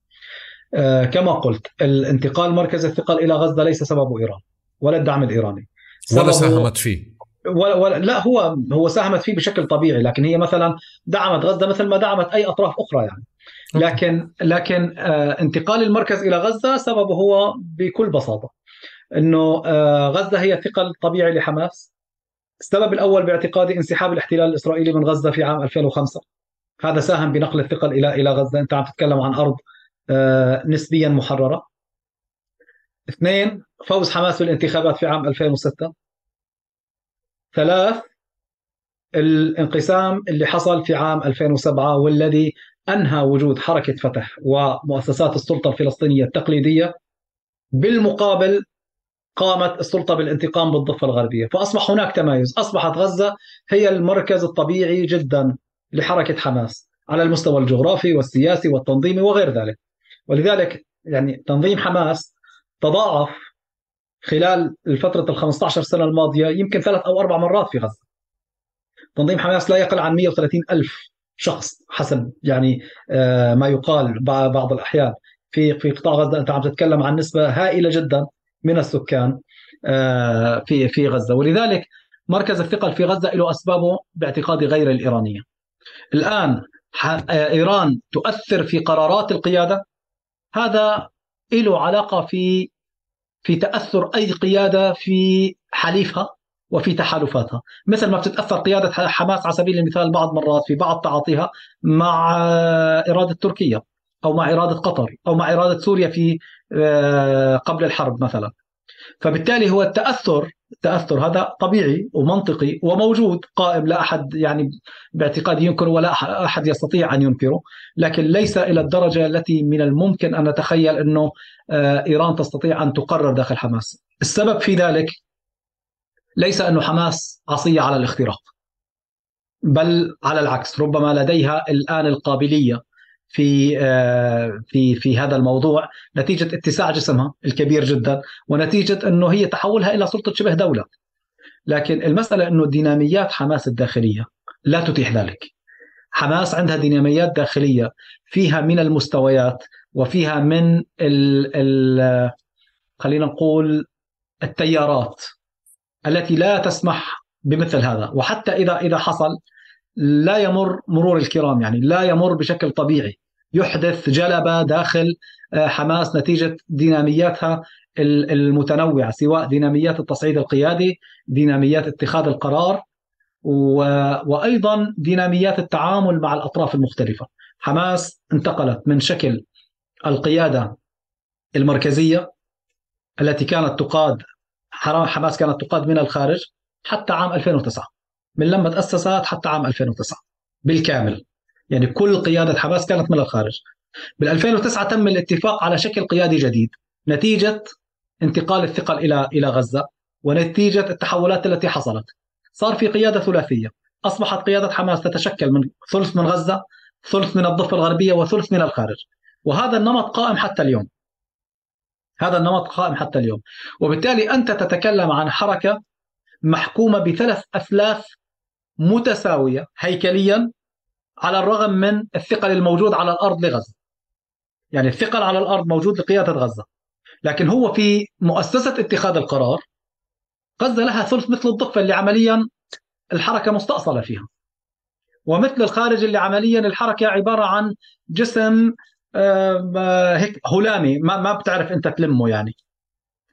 آه، كما قلت الانتقال مركز الثقل إلى غزة ليس سببه إيران ولا الدعم الإيراني. ولا ساهمت فيه. ولا, ولا لا هو هو ساهمت فيه بشكل طبيعي لكن هي مثلا دعمت غزة مثل ما دعمت أي أطراف أخرى يعني. لكن لكن آه انتقال المركز إلى غزة سببه هو بكل بساطة. إنه آه غزة هي ثقل طبيعي لحماس. السبب الأول باعتقادي انسحاب الاحتلال الإسرائيلي من غزة في عام 2005 هذا ساهم بنقل الثقل إلى إلى غزة. أنت عم تتكلم عن أرض آه، نسبيا محررة. اثنين فوز حماس بالانتخابات في عام 2006 ثلاث الانقسام اللي حصل في عام 2007 والذي أنهى وجود حركة فتح ومؤسسات السلطة الفلسطينية التقليدية بالمقابل قامت السلطة بالانتقام بالضفة الغربية، فأصبح هناك تمايز، أصبحت غزة هي المركز الطبيعي جدا لحركة حماس، على المستوى الجغرافي والسياسي والتنظيمي وغير ذلك. ولذلك يعني تنظيم حماس تضاعف خلال الفترة ال 15 سنة الماضية يمكن ثلاث أو أربع مرات في غزة. تنظيم حماس لا يقل عن 130 ألف شخص حسب يعني آه، ما يقال بعض الأحيان. في في قطاع غزة أنت عم تتكلم عن نسبة هائلة جدا. من السكان آه، في في غزة. ولذلك مركز الثقل في غزة له أسبابه باعتقادي غير الإيرانية. الآن آه، إيران تؤثر في قرارات القيادة. هذا له علاقة في في تأثر أي قيادة في حليفها وفي تحالفاتها. مثل ما بتتأثر قيادة حماس على سبيل المثال بعض مرات في بعض تعاطيها مع إرادة تركيا أو مع إرادة قطر أو مع إرادة سوريا في آه، قبل الحرب مثلا. فبالتالي هو التأثر التأثر هذا طبيعي ومنطقي وموجود قائم لا أحد يعني باعتقادي ينكر ولا أحد يستطيع أن ينكره لكن ليس إلى الدرجة التي من الممكن أن نتخيل إنه آه، إيران تستطيع أن تقرر داخل حماس. السبب في ذلك ليس انه حماس عصيه على الاختراق بل على العكس ربما لديها الآن القابلية في آه، في في هذا الموضوع. نتيجة اتساع جسمها الكبير جدا ونتيجة أنه هي تحولها إلى سلطة شبه دولة. لكن المسألة أنه ديناميات حماس الداخلية لا تتيح ذلك. حماس عندها ديناميات داخلية فيها من المستويات وفيها من ال ال خلينا نقول التيارات التي لا تسمح بمثل هذا. وحتى إذا إذا حصل لا يمر مرور الكرام يعني لا يمر بشكل طبيعي. يحدث جلبة داخل آه، حماس نتيجة دينامياتها المتنوعة سواء ديناميات التصعيد القيادي ديناميات اتخاذ القرار وأيضا ديناميات التعامل مع الأطراف المختلفة. حماس انتقلت من شكل القيادة المركزية التي كانت تقاد حماس كانت تقاد من الخارج حتى عام 2009 من لما تأسست حتى عام 2009 بالكامل. يعني كل قيادة حماس كانت من الخارج. بال 2009 تم الاتفاق على شكل قيادي جديد نتيجة انتقال الثقل إلى إلى غزة ونتيجة التحولات التي حصلت. صار في قيادة ثلاثية. أصبحت قيادة حماس تتشكل من ثلث من غزة ثلث من الضفة الغربية وثلث من الخارج. وهذا النمط قائم حتى اليوم. هذا النمط قائم حتى اليوم. وبالتالي أنت تتكلم عن حركة محكومة بثلاث أثلاث متساوية هيكليا على الرغم من الثقل الموجود على الأرض لغزة. يعني الثقل على الأرض موجود لقيادة غزة. لكن هو في مؤسسة اتخاذ القرار غزة لها ثلث مثل الضفة اللي عمليا الحركة مستأصلة فيها. ومثل الخارج اللي عمليا الحركة عبارة عن جسم هيك هلامي ما بتعرف أنت تلمه يعني.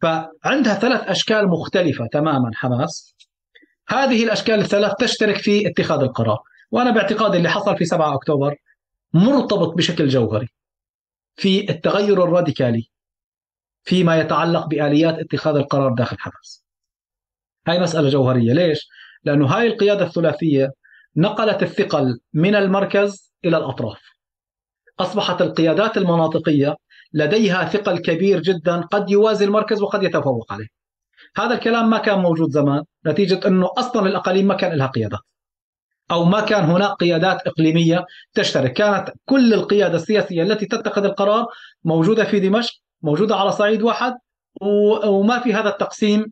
فعندها ثلاث أشكال مختلفة تماما حماس. هذه الأشكال الثلاث تشترك في اتخاذ القرار وأنا باعتقادي اللي حصل في 7 أكتوبر مرتبط بشكل جوهري في التغير الراديكالي فيما يتعلق بآليات اتخاذ القرار داخل حماس. هاي مسألة جوهرية، ليش؟ لأنه هاي القيادة الثلاثية نقلت الثقل من المركز إلى الأطراف. أصبحت القيادات المناطقية لديها ثقل كبير جدا قد يوازي المركز وقد يتفوق عليه. هذا الكلام ما كان موجود زمان نتيجة أنه أصلا الأقاليم ما كان لها قيادات أو ما كان هناك قيادات إقليمية تشترك. كانت كل القيادة السياسية التي تتخذ القرار موجودة في دمشق موجودة على صعيد واحد وما في هذا التقسيم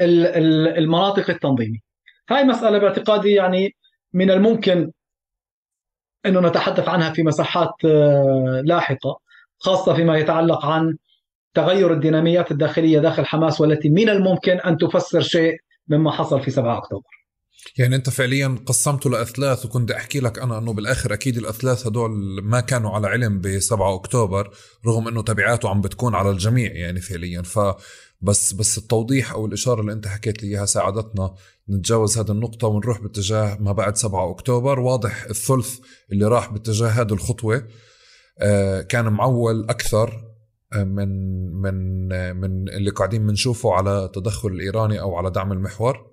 المناطق التنظيمي. هاي مسألة باعتقادي يعني من الممكن أنه نتحدث عنها في مساحات آه، لاحقة خاصة فيما يتعلق عن تغير الديناميات الداخلية داخل حماس والتي من الممكن أن تفسر شيء مما حصل في 7 أكتوبر. يعني أنت فعليا قسمته لاثلاث وكنت أحكي لك أنا أنه بالآخر أكيد الأثلاث هدول ما كانوا على علم ب 7 أكتوبر رغم أنه تبعاته عم بتكون على الجميع يعني فعليا. ف بس بس التوضيح أو الإشارة اللي أنت حكيت لي إياها ساعدتنا نتجاوز هذه النقطة ونروح باتجاه ما بعد 7 أكتوبر. واضح الثلث اللي راح باتجاه هذه الخطوة آه، كان معول أكثر من من من اللي قاعدين بنشوفه على التدخل الإيراني أو على دعم المحور؟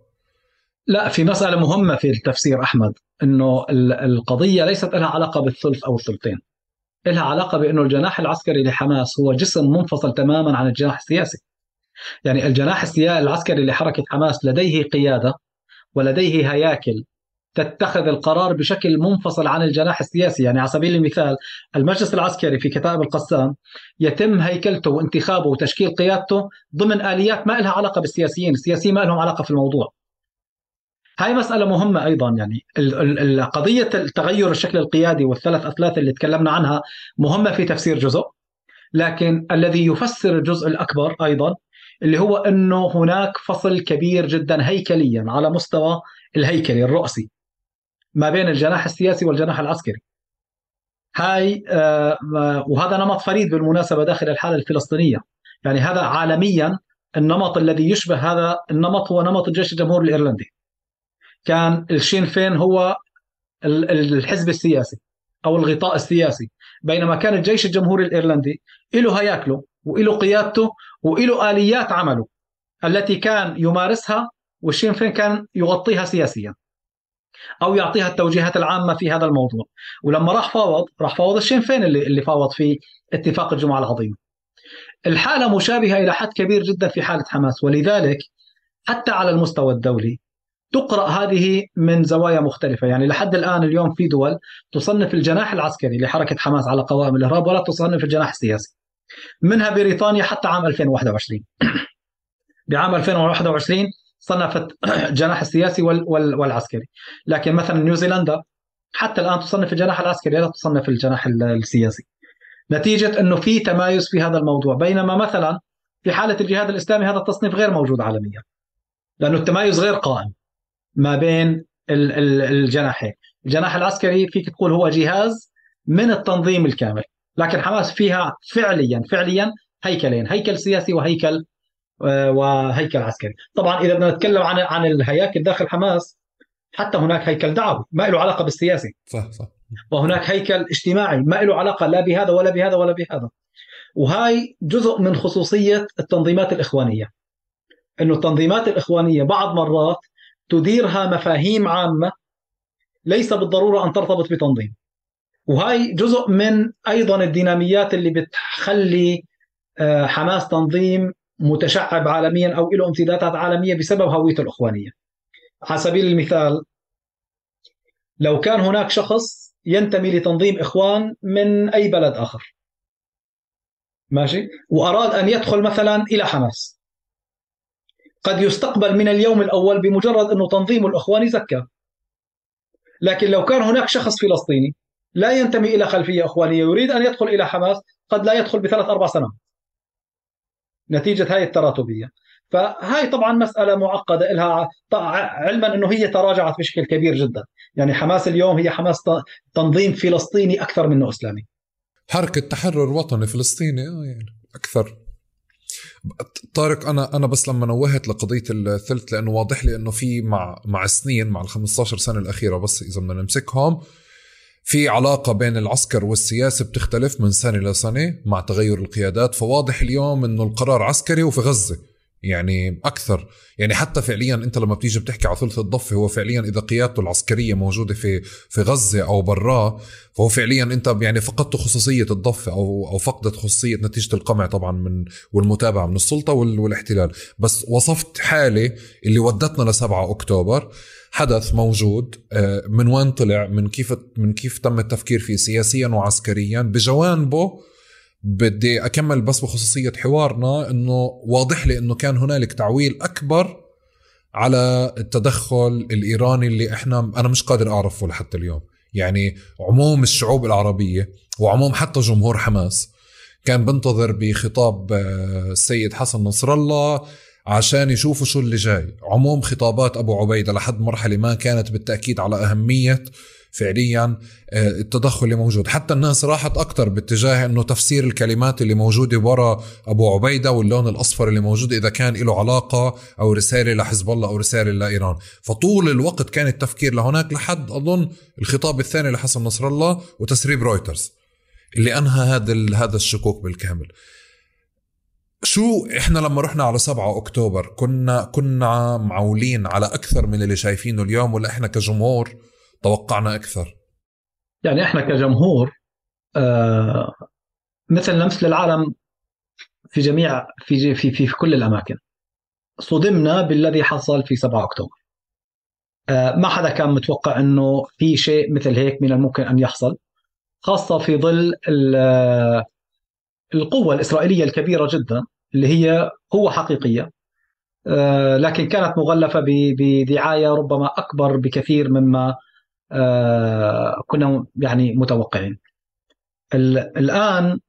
لا في مسألة مهمة في التفسير أحمد أنه القضية ليست لها علاقة بالثلث أو الثلثين لها علاقة بأنه الجناح العسكري لحماس هو جسم منفصل تماما عن الجناح السياسي يعني الجناح العسكري لحركة حماس لديه قيادة ولديه هياكل تتخذ القرار بشكل منفصل عن الجناح السياسي. يعني على سبيل المثال المجلس العسكري في كتائب القسام يتم هيكلته وانتخابه وتشكيل قيادته ضمن آليات ما لها علاقة بالسياسيين السياسيين ما لهم علاقة في الموضوع. هاي مسألة مهمة أيضا. يعني قضية التغير الشكل القيادي والثلاث أثلاث اللي تكلمنا عنها مهمة في تفسير جزء. لكن الذي يفسر الجزء الأكبر أيضا اللي هو أنه هناك فصل كبير جدا هيكليا على مستوى الهيكلي الرأسي. ما بين الجناح السياسي والجناح العسكري. هاي آه، وهذا نمط فريد بالمناسبة داخل الحالة الفلسطينية. يعني هذا عالميا النمط الذي يشبه هذا النمط هو نمط الجيش الجمهوري الإيرلندي. كان الشين فين هو الحزب السياسي أو الغطاء السياسي. بينما كان الجيش الجمهوري الإيرلندي له هياكله وله قيادته وله آليات عمله التي كان يمارسها والشين فين كان يغطيها سياسيا. أو يعطيها التوجيهات العامة في هذا الموضوع. ولما راح فاوض راح فاوض الشين فين اللي اللي فاوض في اتفاق الجمعة العظيمه الحالة مشابهة إلى حد كبير جدا في حالة حماس ولذلك حتى على المستوى الدولي تقرأ هذه من زوايا مختلفة. يعني لحد الآن اليوم في دول تصنف الجناح العسكري لحركة حماس على قوائم الإرهاب ولا تصنف الجناح السياسي. منها بريطانيا حتى عام 2021 بعام 2021 صنفت الجناح السياسي والعسكري. لكن مثلا نيوزيلندا حتى الآن تصنف الجناح العسكري لا تصنف الجناح السياسي. نتيجة إنه في تمايز في هذا الموضوع بينما مثلا في حالة الجهاد الإسلامي هذا التصنيف غير موجود عالميا لأنه التمايز غير قائم ما بين الجناحين الجناح العسكري فيك تقول هو جهاز من التنظيم الكامل لكن حماس فيها فعليا فعليا هيكلين هيكل سياسي وهيكل وهيكل عسكري. طبعا إذا بدنا نتكلم عن عن الهياكل داخل حماس حتى هناك هيكل دعوي ما له علاقة بالسياسي. صح صح. وهناك هيكل اجتماعي ما له علاقة لا بهذا ولا بهذا ولا بهذا. وهاي جزء من خصوصية التنظيمات الإخوانية. إنه التنظيمات الإخوانية بعض مرات تديرها مفاهيم عامة ليس بالضرورة أن ترتبط بتنظيم. وهي جزء من أيضا الديناميات اللي بتخلي آه، حماس تنظيم متشعب عالميا أو له امتدادات عالمية بسبب هويته الأخوانية. على سبيل المثال لو كان هناك شخص ينتمي لتنظيم إخوان من أي بلد آخر. ماشي؟ وأراد أن يدخل مثلا إلى حماس. قد يستقبل من اليوم الأول بمجرد أنه تنظيم الأخوان يزكى. لكن لو كان هناك شخص فلسطيني لا ينتمي إلى خلفية أخوانية يريد أن يدخل إلى حماس قد لا يدخل بثلاث أربع سنوات. نتيجة هاي التراتبية. فهاي طبعا مسألة معقدة لها علما أنه هي تراجعت بشكل كبير جدا. يعني حماس اليوم هي حماس تنظيم فلسطيني أكثر منه إسلامي. حركة تحرر وطني فلسطيني آه، يعني أكثر. طارق أنا أنا بس لما نوهت لقضية الثلث لأنه واضح لي إنه في مع مع سنين مع ال 15 سنة الأخيرة بس إذا بدنا نمسكهم في علاقة بين العسكر والسياسة بتختلف من سنة لسنه مع تغير القيادات فواضح اليوم إنه القرار عسكري وفي غزة يعني أكثر. يعني حتى فعليا أنت لما بتيجي بتحكي على ثلث الضفة هو فعليا إذا قيادته العسكرية موجودة في في غزة أو براه فهو فعليا أنت يعني فقدت خصوصية الضفة أو أو فقدت خصوصية نتيجة القمع طبعا من والمتابعة من السلطة والاحتلال. بس وصفت حاله اللي ودتنا ل 7 أكتوبر. حدث موجود آه، من وين طلع؟ من كيف من كيف تم التفكير فيه؟ سياسيا وعسكريا. بجوانبه بدي أكمل بس بخصوصية حوارنا إنه واضح لي إنه كان هنالك تعويل أكبر على التدخل الإيراني اللي إحنا أنا مش قادر أعرفه لحتى اليوم. يعني عموم الشعوب العربية وعموم حتى جمهور حماس كان بنتظر بخطاب آه، السيد حسن نصر الله عشان يشوفوا شو اللي جاي. عموم خطابات أبو عبيدة لحد مرحلة ما كانت بالتأكيد على أهمية فعليا آه، التدخل اللي موجود. حتى الناس راحت أكثر باتجاه أنه تفسير الكلمات اللي موجودة ورا أبو عبيدة واللون الأصفر اللي موجود إذا كان له علاقة أو رسالة لحزب الله أو رسالة لإيران. فطول الوقت كان التفكير لهناك لحد أظن الخطاب الثاني لحسن نصر الله وتسريب رويترز اللي أنهى هذا هذا الشكوك بالكامل. شو إحنا لما رحنا على 7 أكتوبر كنا كنا معولين على أكثر من اللي شايفينه اليوم ولا إحنا كجمهور توقعنا أكثر؟ يعني إحنا كجمهور آه مثل مثل العالم في جميع في في في, في كل الأماكن. صدمنا بالذي حصل في 7 أكتوبر. ما حدا كان متوقع إنه في شيء مثل هيك من الممكن أن يحصل خاصة في ظل القوة الإسرائيلية الكبيرة جدا. اللي هي قوة حقيقية. لكن كانت مغلفة بدعاية ربما أكبر بكثير مما كنا يعني متوقعين. الآن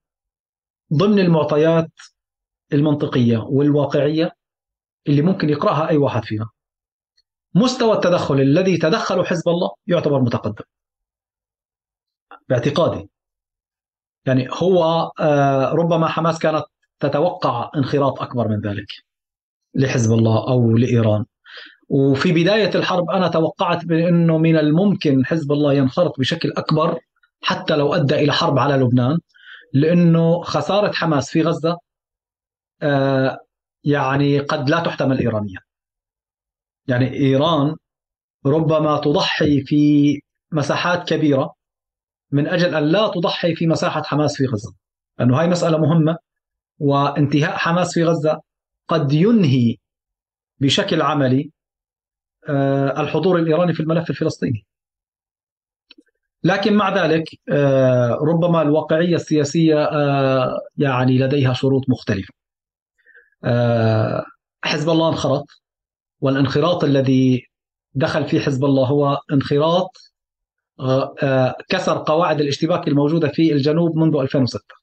ضمن المعطيات المنطقية والواقعية اللي ممكن يقرأها أي واحد فينا. مستوى التدخل الذي تدخله حزب الله يعتبر متقدم. باعتقادي. يعني هو آه، ربما حماس كانت تتوقع انخراط أكبر من ذلك لحزب الله أو لإيران. وفي بداية الحرب أنا توقعت بأنه من الممكن حزب الله ينخرط بشكل أكبر حتى لو أدى إلى حرب على لبنان لأنه خسارة حماس في غزة آه، يعني قد لا تحتمل ايرانيا. يعني إيران ربما تضحي في مساحات كبيرة من أجل أن لا تضحي في مساحة حماس في غزة لأنه هاي مسألة مهمة. وانتهاء حماس في غزة قد ينهي بشكل عملي آه، الحضور الإيراني في الملف الفلسطيني. لكن مع ذلك آه، ربما الواقعية السياسية آه، يعني لديها شروط مختلفة. حزب الله انخرط والانخراط الذي دخل فيه حزب الله هو انخراط كسر قواعد الاشتباك الموجودة في الجنوب منذ 2006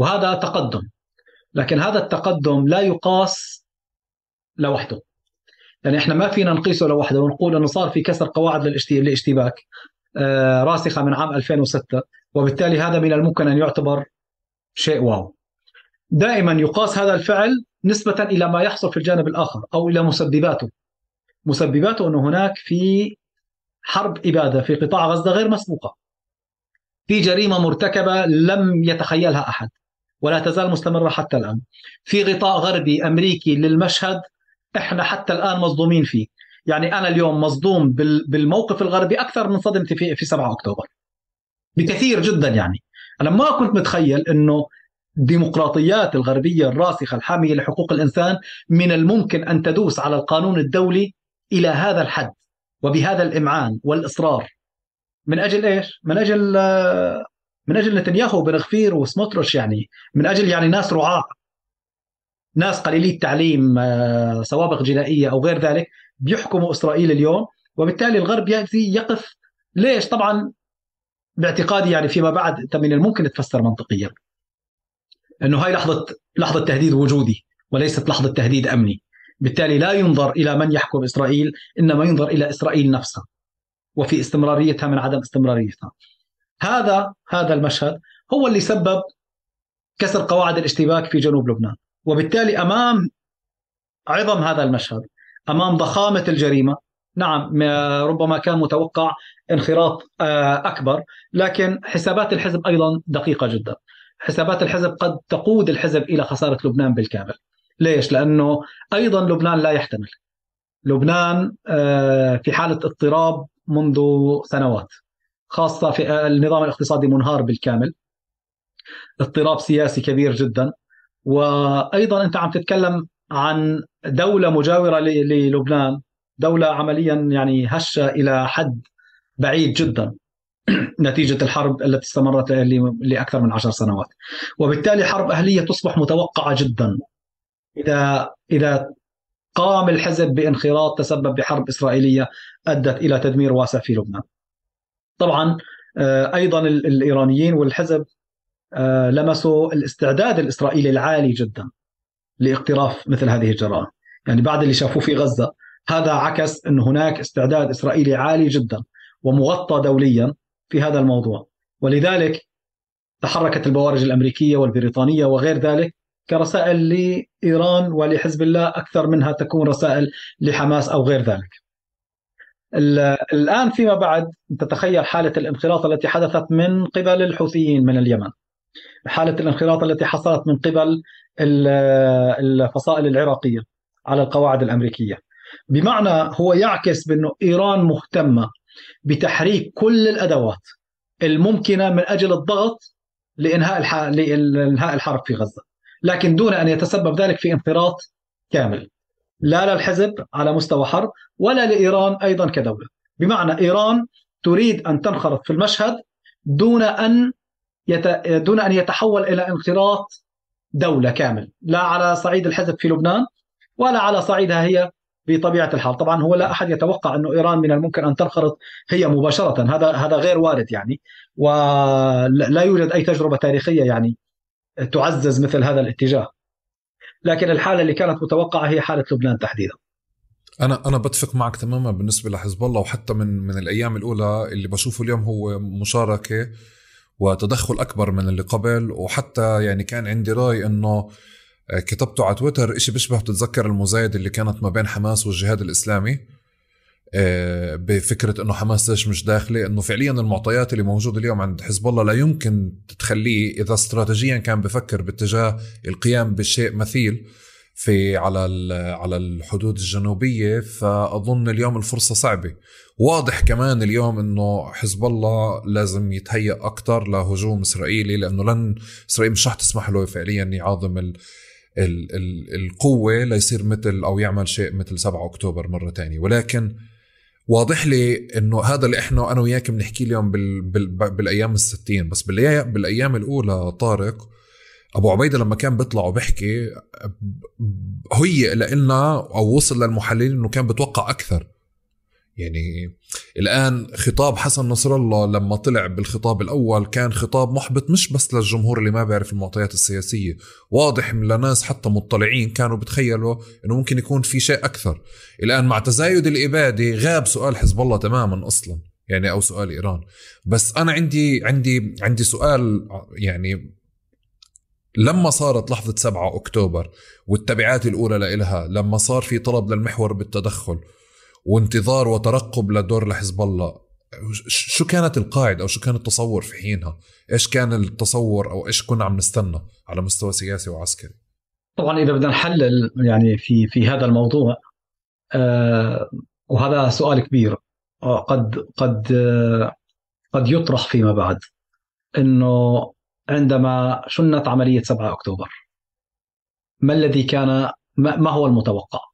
وهذا تقدم. لكن هذا التقدم لا يقاس لوحده. يعني إحنا ما فينا نقيسه لوحده ونقول إنه صار في كسر قواعد الاشتباك آه، راسخة من عام 2006 وبالتالي هذا من الممكن أن يعتبر شيء واو. دائما يقاس هذا الفعل نسبة إلى ما يحصل في الجانب الآخر أو إلى مسبباته. مسبباته أنه هناك في حرب إبادة في قطاع غزة غير مسبوقة. في جريمة مرتكبة لم يتخيلها أحد. ولا تزال مستمرة حتى الآن. في غطاء غربي أمريكي للمشهد إحنا حتى الآن مصدومين فيه. يعني أنا اليوم مصدوم بالموقف الغربي أكثر من صدمتي في في 7 أكتوبر. بكثير جدا يعني. أنا ما كنت متخيل أنه الديمقراطيات الغربية الراسخة الحامية لحقوق الإنسان من الممكن أن تدوس على القانون الدولي إلى هذا الحد وبهذا الإمعان والإصرار. من أجل إيش؟ من أجل من أجل نتنياهو وبن غفير وسموتروش يعني من أجل يعني ناس رعاة ناس قليلي التعليم آه، سوابق جنائية أو غير ذلك بيحكموا إسرائيل اليوم وبالتالي الغرب يأتي يقف. ليش؟ طبعا باعتقادي يعني فيما بعد من الممكن تفسر منطقيا. إنه هاي لحظة لحظة تهديد وجودي وليست لحظة تهديد أمني. بالتالي لا ينظر إلى من يحكم إسرائيل إنما ينظر إلى إسرائيل نفسها وفي استمراريتها من عدم استمراريتها. هذا هذا المشهد هو اللي سبب كسر قواعد الاشتباك في جنوب لبنان وبالتالي أمام عظم هذا المشهد أمام ضخامة الجريمة نعم ربما كان متوقع انخراط آه، أكبر لكن حسابات الحزب أيضا دقيقة جدا حسابات الحزب قد تقود الحزب إلى خسارة لبنان بالكامل. ليش؟ لأنه أيضا لبنان لا يحتمل. لبنان آه، في حالة اضطراب منذ سنوات خاصة في النظام الاقتصادي منهار بالكامل. اضطراب سياسي كبير جدا. وأيضا أنت عم تتكلم عن دولة مجاورة للبنان. دولة عمليا يعني هشة إلى حد بعيد جدا. نتيجة الحرب التي استمرت لأكثر من عشر سنوات. وبالتالي حرب أهلية تصبح متوقعة جدا. إذا إذا قام الحزب بانخراط تسبب بحرب إسرائيلية أدت إلى تدمير واسع في لبنان. طبعا آه، أيضا الإيرانيين والحزب آه، لمسوا الاستعداد الإسرائيلي العالي جدا لاقتراف مثل هذه الجرائم يعني بعد اللي شافوه في غزة هذا عكس أن هناك استعداد إسرائيلي عالي جدا ومغطى دوليا في هذا الموضوع ولذلك تحركت البوارج الأمريكية والبريطانية وغير ذلك كرسائل لإيران ولحزب الله أكثر منها تكون رسائل لحماس أو غير ذلك. الآن فيما بعد تتخيل حالة الانخراط التي حدثت من قبل الحوثيين من اليمن. حالة الانخراط التي حصلت من قبل الفصائل العراقية على القواعد الأمريكية. بمعنى هو يعكس بأنه إيران مهتمة بتحريك كل الأدوات الممكنة من أجل الضغط لإنهاء الح... لإنهاء الحرب في غزة لكن دون أن يتسبب ذلك في انفراط كامل لا للحزب على مستوى حرب ولا لإيران أيضا كدولة. بمعنى إيران تريد أن تنخرط في المشهد دون أن يت... دون أن يتحول إلى انخراط دولة كامل. لا على صعيد الحزب في لبنان ولا على صعيدها هي بطبيعة الحال، طبعا هو لا أحد يتوقع أنه إيران من الممكن أن تنخرط هي مباشرة، هذا هذا غير وارد يعني. ولا يوجد أي تجربة تاريخية يعني تعزز مثل هذا الاتجاه. لكن الحالة اللي كانت متوقعة هي حالة لبنان تحديدا. أنا أنا بتفق معك تماما بالنسبة لحزب الله وحتى من من الأيام الأولى اللي بشوفه اليوم هو مشاركة وتدخل أكبر من اللي قبل وحتى يعني كان عندي رأي إنه كتبته على تويتر إشي بيشبه بتتذكر المزايد اللي كانت ما بين حماس والجهاد الإسلامي آه، بفكرة أنه حماس ليش مش داخلة أنه فعليا المعطيات اللي موجودة اليوم عند حزب الله لا يمكن تخليه إذا استراتيجيا كان بفكر باتجاه القيام بشيء مثيل في على على الحدود الجنوبية. فأظن اليوم الفرصة صعبة. واضح كمان اليوم إنه حزب الله لازم يتهيأ أكثر لهجوم إسرائيلي لأنه لن إسرائيل مش رح تسمح له فعليا يعاظم ال ال ال القوة ليصير مثل أو يعمل شيء مثل 7 أكتوبر مرة تانية. ولكن واضح لي إنه هذا اللي إحنا أنا وياك بنحكيه اليوم بال بال بالأيام الستين بس بالأيام الأولى طارق أبو عبيدة لما كان بيطلع وبيحكي هي لنا أو وصل للمحللين إنه كان بتوقع أكثر. يعني الآن خطاب حسن نصر الله لما طلع بالخطاب الأول كان خطاب محبط مش بس للجمهور اللي ما بيعرف المعطيات السياسية واضح لناس حتى مطلعين كانوا بتخيلوا إنه ممكن يكون في شيء أكثر. الآن مع تزايد الإبادة غاب سؤال حزب الله تماما أصلا يعني أو سؤال إيران. بس أنا عندي عندي عندي سؤال يعني لما صارت لحظة 7 أكتوبر والتبعات الأولى لإلها لما صار في طلب للمحور بالتدخل وانتظار وترقب لدور لحزب الله. شو كانت القاعدة أو شو كان التصور في حينها؟ إيش كان التصور أو إيش كنا عم نستنى على مستوى سياسي وعسكري؟ طبعا إذا بدنا نحلل يعني في في هذا الموضوع آه وهذا سؤال كبير آه قد قد آه قد يطرح فيما بعد إنه عندما شنت عملية 7 أكتوبر ما الذي كان ما هو المتوقع؟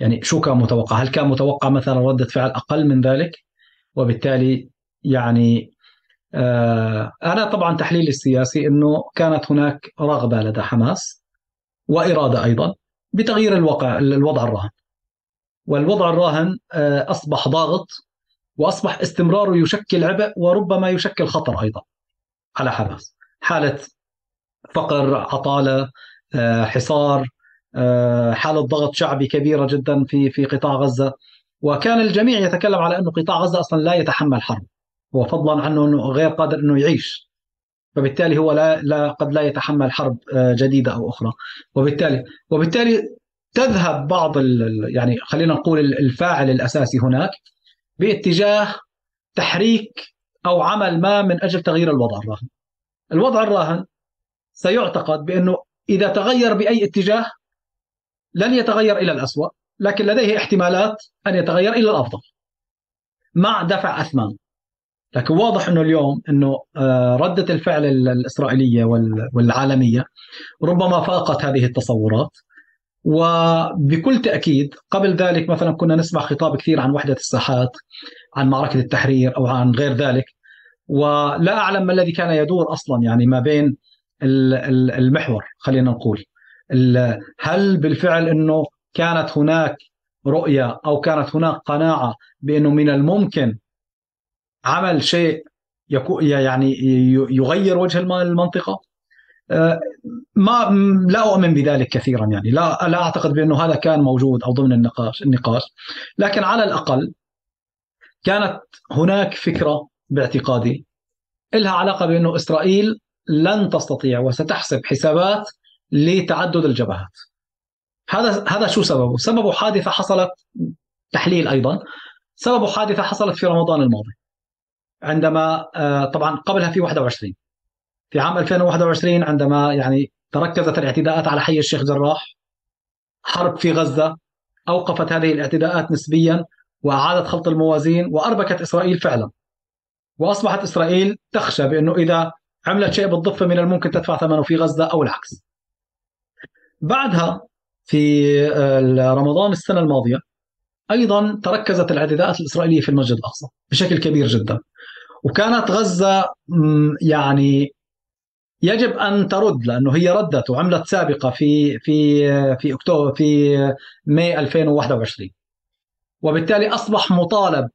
يعني شو كان متوقع؟ هل كان متوقع مثلا ردة فعل أقل من ذلك؟ وبالتالي يعني آه أنا طبعا تحليلي السياسي أنه كانت هناك رغبة لدى حماس وإرادة أيضا بتغيير الواقع الوضع الراهن. والوضع الراهن آه أصبح ضاغط وأصبح استمراره يشكل عبء وربما يشكل خطر أيضا على حماس. حالة فقر عطالة آه، حصار حالة ضغط شعبي كبيرة جدا في في قطاع غزة. وكان الجميع يتكلم على انه قطاع غزة أصلا لا يتحمل حرب. هو فضلا عنه أنه غير قادر أنه يعيش. فبالتالي هو لا, لا قد لا يتحمل حرب آه، جديدة أو أخرى. وبالتالي وبالتالي تذهب بعض يعني خلينا نقول الفاعل الأساسي هناك باتجاه تحريك أو عمل ما من أجل تغيير الوضع الراهن. الوضع الراهن سيعتقد بأنه إذا تغير بأي اتجاه لن يتغير إلى الأسوأ لكن لديه احتمالات أن يتغير إلى الأفضل. مع دفع أثمان. لكن واضح أنه اليوم أنه آه، ردة الفعل الإسرائيلية والعالمية ربما فاقت هذه التصورات. وبكل تأكيد قبل ذلك مثلا كنا نسمع خطاب كثير عن وحدة الساحات عن معركة التحرير أو عن غير ذلك. ولا أعلم ما الذي كان يدور أصلا يعني ما بين المحور خلينا نقول. هل بالفعل إنه كانت هناك رؤية أو كانت هناك قناعة بأنه من الممكن عمل شيء يعني يغير وجه المنطقة؟ آه، ما لا أؤمن بذلك كثيرا يعني. لا لا أعتقد بأنه هذا كان موجود أو ضمن النقاش النقاش. لكن على الأقل كانت هناك فكرة باعتقادي لها علاقة بأنه إسرائيل لن تستطيع وستحسب حسابات لتعدد الجبهات. هذا هذا شو سببه؟ سببه حادثة حصلت تحليل أيضا سببه حادثة حصلت في رمضان الماضي. عندما آه، طبعا قبلها في 21 في عام 2021 عندما يعني تركزت الاعتداءات على حي الشيخ جراح حرب في غزة أوقفت هذه الاعتداءات نسبيا وأعادت خلط الموازين وأربكت إسرائيل فعلا وأصبحت إسرائيل تخشى بأنه إذا عملت شيء بالضفة من الممكن تدفع ثمنه في غزة أو العكس. بعدها في رمضان السنة الماضية أيضا تركزت الاعتداءات الإسرائيلية في المسجد الأقصى بشكل كبير جدا. وكانت غزة يعني يجب أن ترد لأنه هي ردت وعملت سابقة في في في أكتوبر في ماي 2021 وبالتالي أصبح مطالب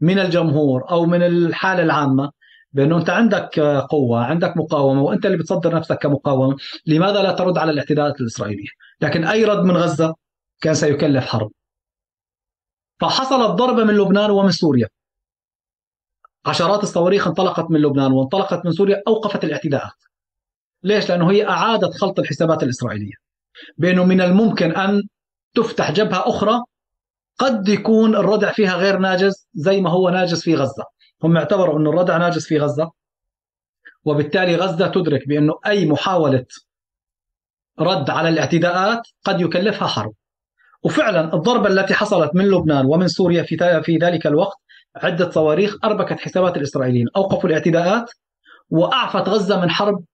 من الجمهور أو من الحالة العامة بأنه أنت عندك قوة عندك مقاومة وأنت اللي بتصدر نفسك كمقاومه لماذا لا ترد على الاعتداءات الإسرائيلية؟ لكن أي رد من غزة كان سيكلف حرب. فحصلت ضربه من لبنان ومن سوريا. عشرات الصواريخ انطلقت من لبنان وانطلقت من سوريا أوقفت الاعتداءات. ليش؟ لأنه هي أعادت خلط الحسابات الإسرائيلية. بأنه من الممكن أن تفتح جبهة أخرى قد يكون الردع فيها غير ناجز زي ما هو ناجز في غزة. هم اعتبروا انه الردع ناجز في غزة وبالتالي غزة تدرك بانه أي محاولة رد على الاعتداءات قد يكلفها حرب. وفعلا الضربة التي حصلت من لبنان ومن سوريا في في ذلك الوقت عدة صواريخ أربكت حسابات الإسرائيليين أوقفوا الاعتداءات وأعفت غزة من حرب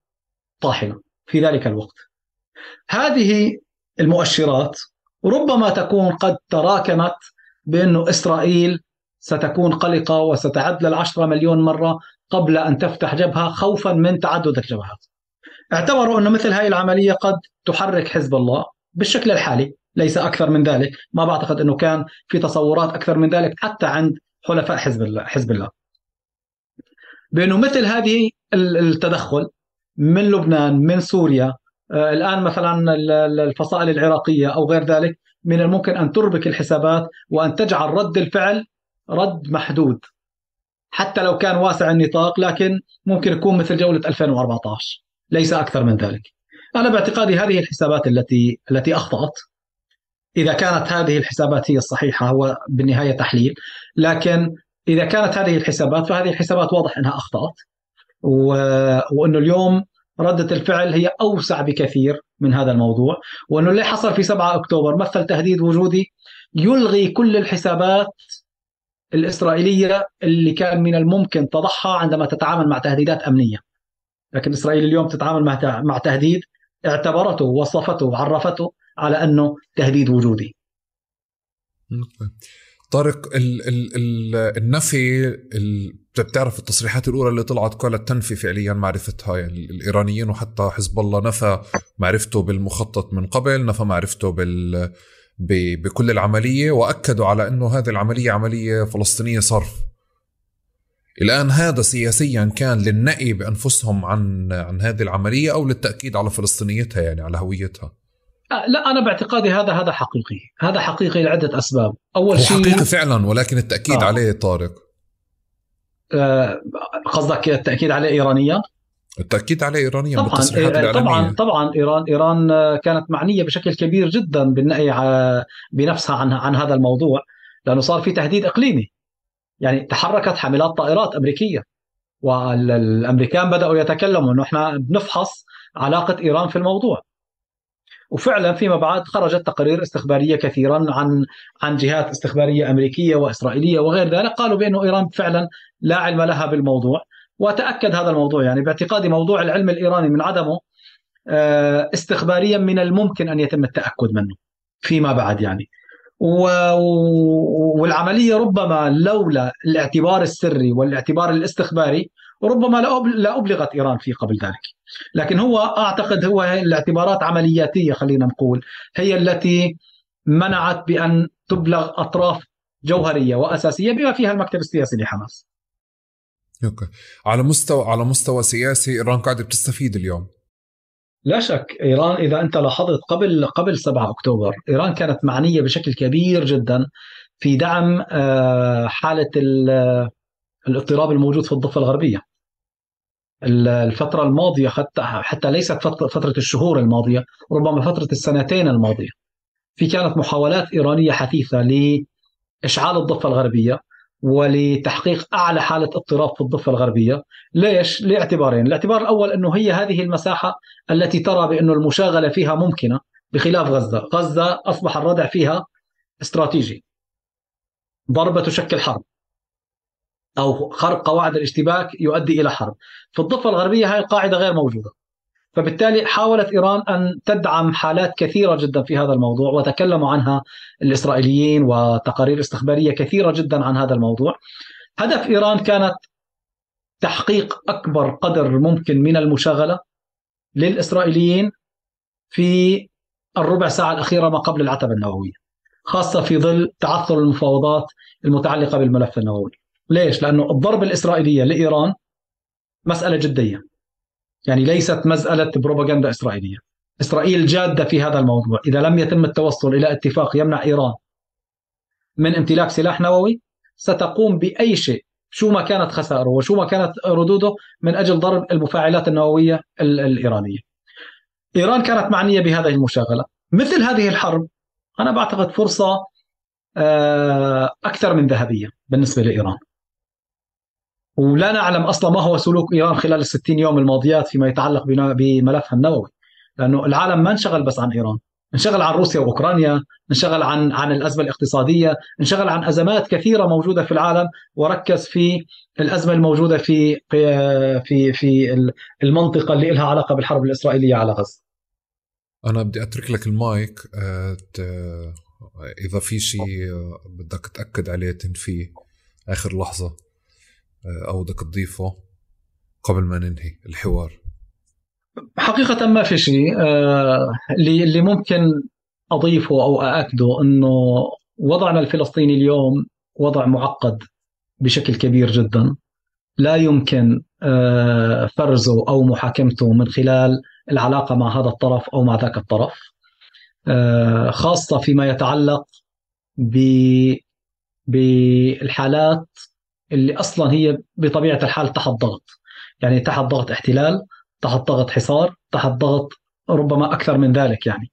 طاحنة في ذلك الوقت. هذه المؤشرات ربما تكون قد تراكمت بأن إسرائيل ستكون قلقة وستعد للعشرة مليون مرة قبل أن تفتح جبهة خوفا من تعدد الجبهات. اعتبروا أن مثل هذه العملية قد تحرك حزب الله بالشكل الحالي ليس أكثر من ذلك. ما بعتقد أنه كان في تصورات أكثر من ذلك حتى عند حلفاء حزب الله حزب الله. بأنه مثل هذه التدخل من لبنان من سوريا آه، الآن مثلا الفصائل العراقية أو غير ذلك من الممكن أن تربك الحسابات وأن تجعل رد الفعل رد محدود. حتى لو كان واسع النطاق لكن ممكن يكون مثل جولة 2014 ليس أكثر من ذلك. أنا باعتقادي هذه الحسابات التي التي أخطأت. إذا كانت هذه الحسابات هي الصحيحة هو بالنهاية تحليل. لكن إذا كانت هذه الحسابات فهذه الحسابات واضح أنها أخطأت. و... وأنه اليوم ردة الفعل هي أوسع بكثير من هذا الموضوع. وأنه اللي حصل في 7 أكتوبر مثل تهديد وجودي يلغي كل الحسابات الإسرائيلية اللي كان من الممكن تضعها عندما تتعامل مع تهديدات أمنية. لكن إسرائيل اليوم تتعامل مع مع تهديد اعتبرته ووصفته وعرفته على أنه تهديد وجودي. طارق ال ال ال النفي ال بتعرف التصريحات الأولى اللي طلعت قالت تنفي فعليا معرفتها يعني الإيرانيين وحتى حزب الله نفى معرفته بالمخطط من قبل نفى معرفته بال بكل العملية وأكدوا على إنه هذه العملية عملية فلسطينية صرف. الآن هذا سياسيا كان للنأي بأنفسهم عن عن هذه العملية أو للتأكيد على فلسطينيتها يعني على هويتها. آه، لا أنا باعتقادي هذا هذا حقيقي. هذا حقيقي لعدة أسباب. أول شيء حقيقي فعلا ولكن التأكيد آه. عليه طارق. آه، قصدك التأكيد عليه ايرانيا؟ التأكيد عليه ايرانيا طبعا إيه طبعا طبعا إيران إيران كانت معنية بشكل كبير جدا بالنهي بنفسها عن عن هذا الموضوع لأنه صار في تهديد إقليمي. يعني تحركت حاملات طائرات أمريكية والأمريكان بدأوا يتكلموا إنه إحنا بنفحص علاقة إيران في الموضوع. وفعلا فيما بعد خرجت تقارير استخبارية كثيرا عن عن جهات استخبارية أمريكية وإسرائيلية وغير ذلك قالوا بأنه إيران فعلا لا علم لها بالموضوع. وتاكد هذا الموضوع يعني باعتقادي موضوع العلم الإيراني من عدمه آه، استخباريا من الممكن أن يتم التأكد منه فيما بعد يعني والعملية ربما لولا الاعتبار السري والاعتبار الاستخباري ربما لا أبلغت إيران فيه قبل ذلك لكن هو أعتقد هو الاعتبارات عملياتية خلينا نقول هي التي منعت بأن تبلغ أطراف جوهرية وأساسية بما فيها المكتب السياسي لحماس. أوكي على مستوى على مستوى سياسي إيران قاعدة بتستفيد اليوم لا شك إيران إذا أنت لاحظت قبل قبل 7 أكتوبر إيران كانت معنية بشكل كبير جدا في دعم آه، حالة الاضطراب الموجود في الضفة الغربية. الفترة الماضية حتى حتى ليست فترة الشهور الماضية ربما فترة السنتين الماضية. في كانت محاولات إيرانية حثيثة لإشعال الضفة الغربية ولتحقيق أعلى حالة اضطراب في الضفة الغربية، ليش؟ لاعتبارين، الاعتبار الأول أنه هي هذه المساحة التي ترى بانه المشاغلة فيها ممكنة بخلاف غزة، غزة أصبح الردع فيها استراتيجي. ضربة تشكل حرب. أو خرق قواعد الاشتباك يؤدي إلى حرب. في الضفة الغربية هاي القاعدة غير موجودة. فبالتالي حاولت إيران أن تدعم حالات كثيرة جدا في هذا الموضوع وتكلموا عنها الإسرائيليين وتقارير استخبارية كثيرة جدا عن هذا الموضوع. هدف إيران كانت تحقيق أكبر قدر ممكن من المشاغلة للإسرائيليين في الربع ساعة الأخيرة ما قبل العتبة النووية خاصة في ظل تعثر المفاوضات المتعلقة بالملف النووي. ليش؟ لأنه الضرب الإسرائيلية لإيران مسألة جدية. يعني ليست مسألة بروباغندا إسرائيلية. إسرائيل جادة في هذا الموضوع. إذا لم يتم التوصل إلى اتفاق يمنع إيران من امتلاك سلاح نووي ستقوم بأي شيء. شو ما كانت خسائره وشو ما كانت ردوده من أجل ضرب المفاعلات النووية الإيرانية. إيران كانت معنية بهذه المشاغلة. مثل هذه الحرب أنا بعتقد فرصة آه، أكثر من ذهبية بالنسبة لإيران. ولا نعلم أصلا ما هو سلوك إيران خلال الستين يوم الماضيات فيما يتعلق بملفها النووي. لأنه العالم ما انشغل بس عن إيران. انشغل عن روسيا وأوكرانيا انشغل عن عن الأزمة الاقتصادية انشغل عن أزمات كثيرة موجودة في العالم وركز في الأزمة الموجودة في في في المنطقة اللي لها علاقة بالحرب الإسرائيلية على غزة. أنا بدي أترك لك المايك آه، إذا في شيء بدك تأكد عليه تنفيه آخر لحظة. أو بدك تضيفه قبل ما ننهي الحوار. حقيقة ما في شيء. آه، اللي ممكن أضيفه أو أأكده أنه وضعنا الفلسطيني اليوم وضع معقد بشكل كبير جدا. لا يمكن آه، فرزه أو محاكمته من خلال العلاقة مع هذا الطرف أو مع ذاك الطرف. خاصة فيما يتعلق بالحالات اللي أصلا هي بطبيعة الحال تحت ضغط. يعني تحت ضغط احتلال تحت ضغط حصار تحت ضغط ربما أكثر من ذلك يعني.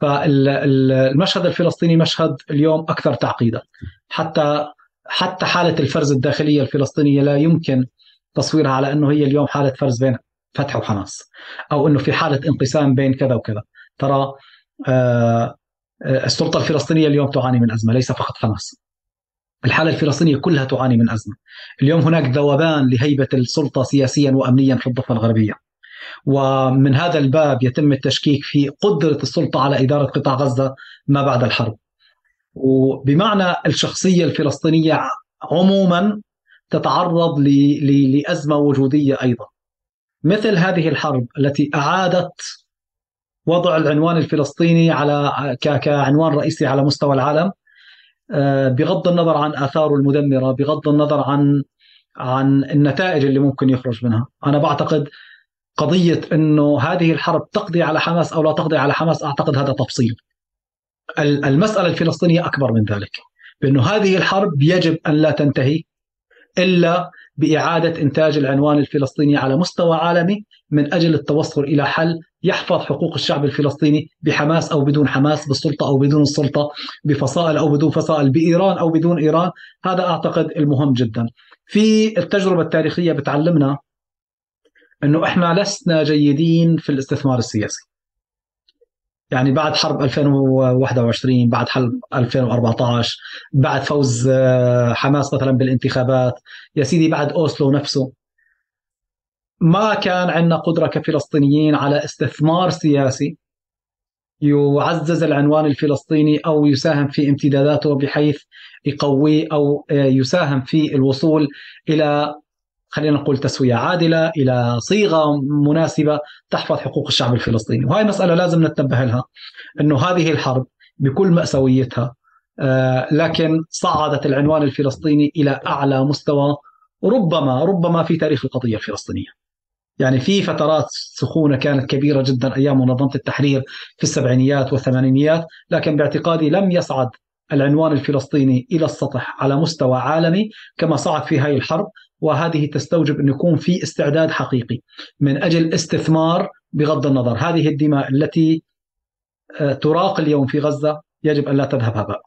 فالمشهد الفلسطيني مشهد اليوم أكثر تعقيدا. حتى حتى حالة الفرز الداخلية الفلسطينية لا يمكن تصويرها على أنه هي اليوم حالة فرز بين فتح وحماس أو أنه في حالة انقسام بين كذا وكذا. ترى آه، آه، السلطة الفلسطينية اليوم تعاني من أزمة ليس فقط حماس. الحالة الفلسطينية كلها تعاني من أزمة. اليوم هناك ذوبان لهيبة السلطة سياسيا وأمنيا في الضفة الغربية. ومن هذا الباب يتم التشكيك في قدرة السلطة على إدارة قطاع غزة ما بعد الحرب. وبمعنى الشخصية الفلسطينية عموما تتعرض لأزمة وجودية أيضا. مثل هذه الحرب التي أعادت وضع العنوان الفلسطيني على كعنوان رئيسي على مستوى العالم بغض النظر عن آثاره المدمرة بغض النظر عن عن النتائج اللي ممكن يخرج منها. أنا بعتقد قضية إنه هذه الحرب تقضي على حماس أو لا تقضي على حماس أعتقد هذا تفصيل. المسألة الفلسطينية أكبر من ذلك بأنه هذه الحرب يجب أن لا تنتهي. إلا بإعادة إنتاج العنوان الفلسطيني على مستوى عالمي من أجل التوصل إلى حل يحفظ حقوق الشعب الفلسطيني بحماس أو بدون حماس بالسلطة أو بدون السلطة بفصائل أو بدون فصائل بإيران أو بدون إيران. هذا أعتقد المهم جدا. في التجربة التاريخية بتعلمنا إنه إحنا لسنا جيدين في الاستثمار السياسي. يعني بعد حرب 2021 بعد حرب 2014 بعد فوز آه، حماس مثلا بالانتخابات. يا سيدي بعد أوسلو نفسه. ما كان عندنا قدرة كفلسطينيين على استثمار سياسي يعزز العنوان الفلسطيني أو يساهم في امتداداته بحيث يقويه أو آه، يساهم في الوصول إلى خلينا نقول تسوية عادلة إلى صيغة مناسبة تحفظ حقوق الشعب الفلسطيني. وهي مسألة لازم نتنبه لها أنه هذه الحرب بكل مأساويتها آه، لكن صعدت العنوان الفلسطيني إلى أعلى مستوى ربما ربما في تاريخ القضية الفلسطينية. يعني في فترات سخونة كانت كبيرة جدا أيام منظمة التحرير في السبعينيات والثمانينيات لكن باعتقادي لم يصعد العنوان الفلسطيني إلى السطح على مستوى عالمي كما صعد في هذه الحرب. وهذه تستوجب أن يكون في استعداد حقيقي من أجل استثمار بغض النظر هذه الدماء التي آه، تراق اليوم في غزة يجب أن لا تذهب هباء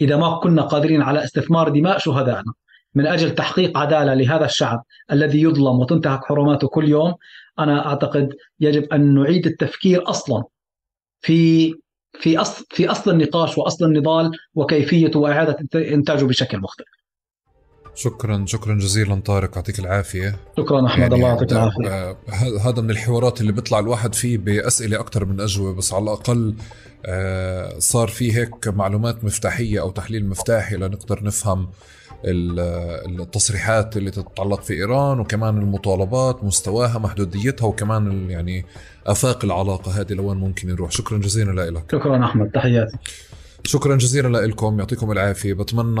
إذا ما كنا قادرين على استثمار دماء شهدائنا من أجل تحقيق عدالة لهذا الشعب الذي يظلم وتنتهك حرماته كل يوم أنا أعتقد يجب أن نعيد التفكير أصلا في في أصل في أصل النقاش وأصل النضال وكيفية وإعادة إنتاجه بشكل مختلف. شكرا شكرا جزيلا طارق يعطيك العافية. شكرا أحمد يعني الله يعطيك العافية. آه، هذا من الحوارات اللي بيطلع الواحد فيه بأسئلة أكثر من أجوبة بس على الأقل آه، صار في هيك معلومات مفتاحية أو تحليل مفتاحي لنقدر نفهم التصريحات اللي تتعلق في إيران وكمان المطالبات مستواها محدوديتها وكمان يعني آفاق العلاقة هذه لوين ممكن يروح. شكرا جزيلا لك. شكرا أحمد تحياتي. شكرا جزيلا لكم يعطيكم العافية. بتمنى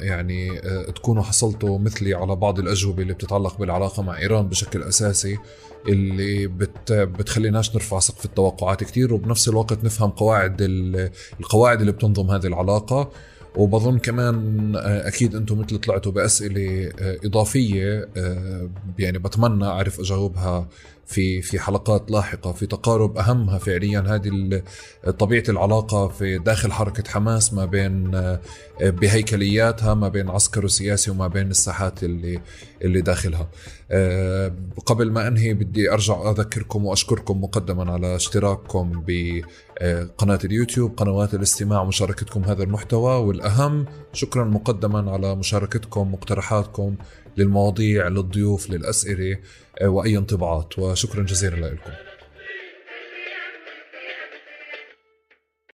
يعني آه، تكونوا حصلتوا مثلي على بعض الأجوبة اللي بتتعلق بالعلاقة مع إيران بشكل أساسي اللي بت بتخليناش نرفع سقف التوقعات كثير وبنفس الوقت نفهم قواعد القواعد اللي بتنظم هذه العلاقة. وبظن كمان آه، أكيد أنتم مثل طلعتوا بأسئلة آه، إضافية يعني بتمنى أعرف إجاوبها في في حلقات لاحقة في تقارب أهمها فعليا. هذه طبيعة العلاقة في داخل حركة حماس ما بين آه، بهيكلياتها ما بين عسكر وسياسي وما بين الساحات اللي اللي داخلها. آه، قبل ما أنهي بدي أرجع أذكركم وأشكركم مقدما على اشتراككم بقناه اليوتيوب قنوات الاستماع ومشاركتكم هذا المحتوى والأهم شكرا مقدما على مشاركتكم مقترحاتكم للمواضيع للضيوف للأسئلة وأي انطباعات. وشكرا جزيلا لكم.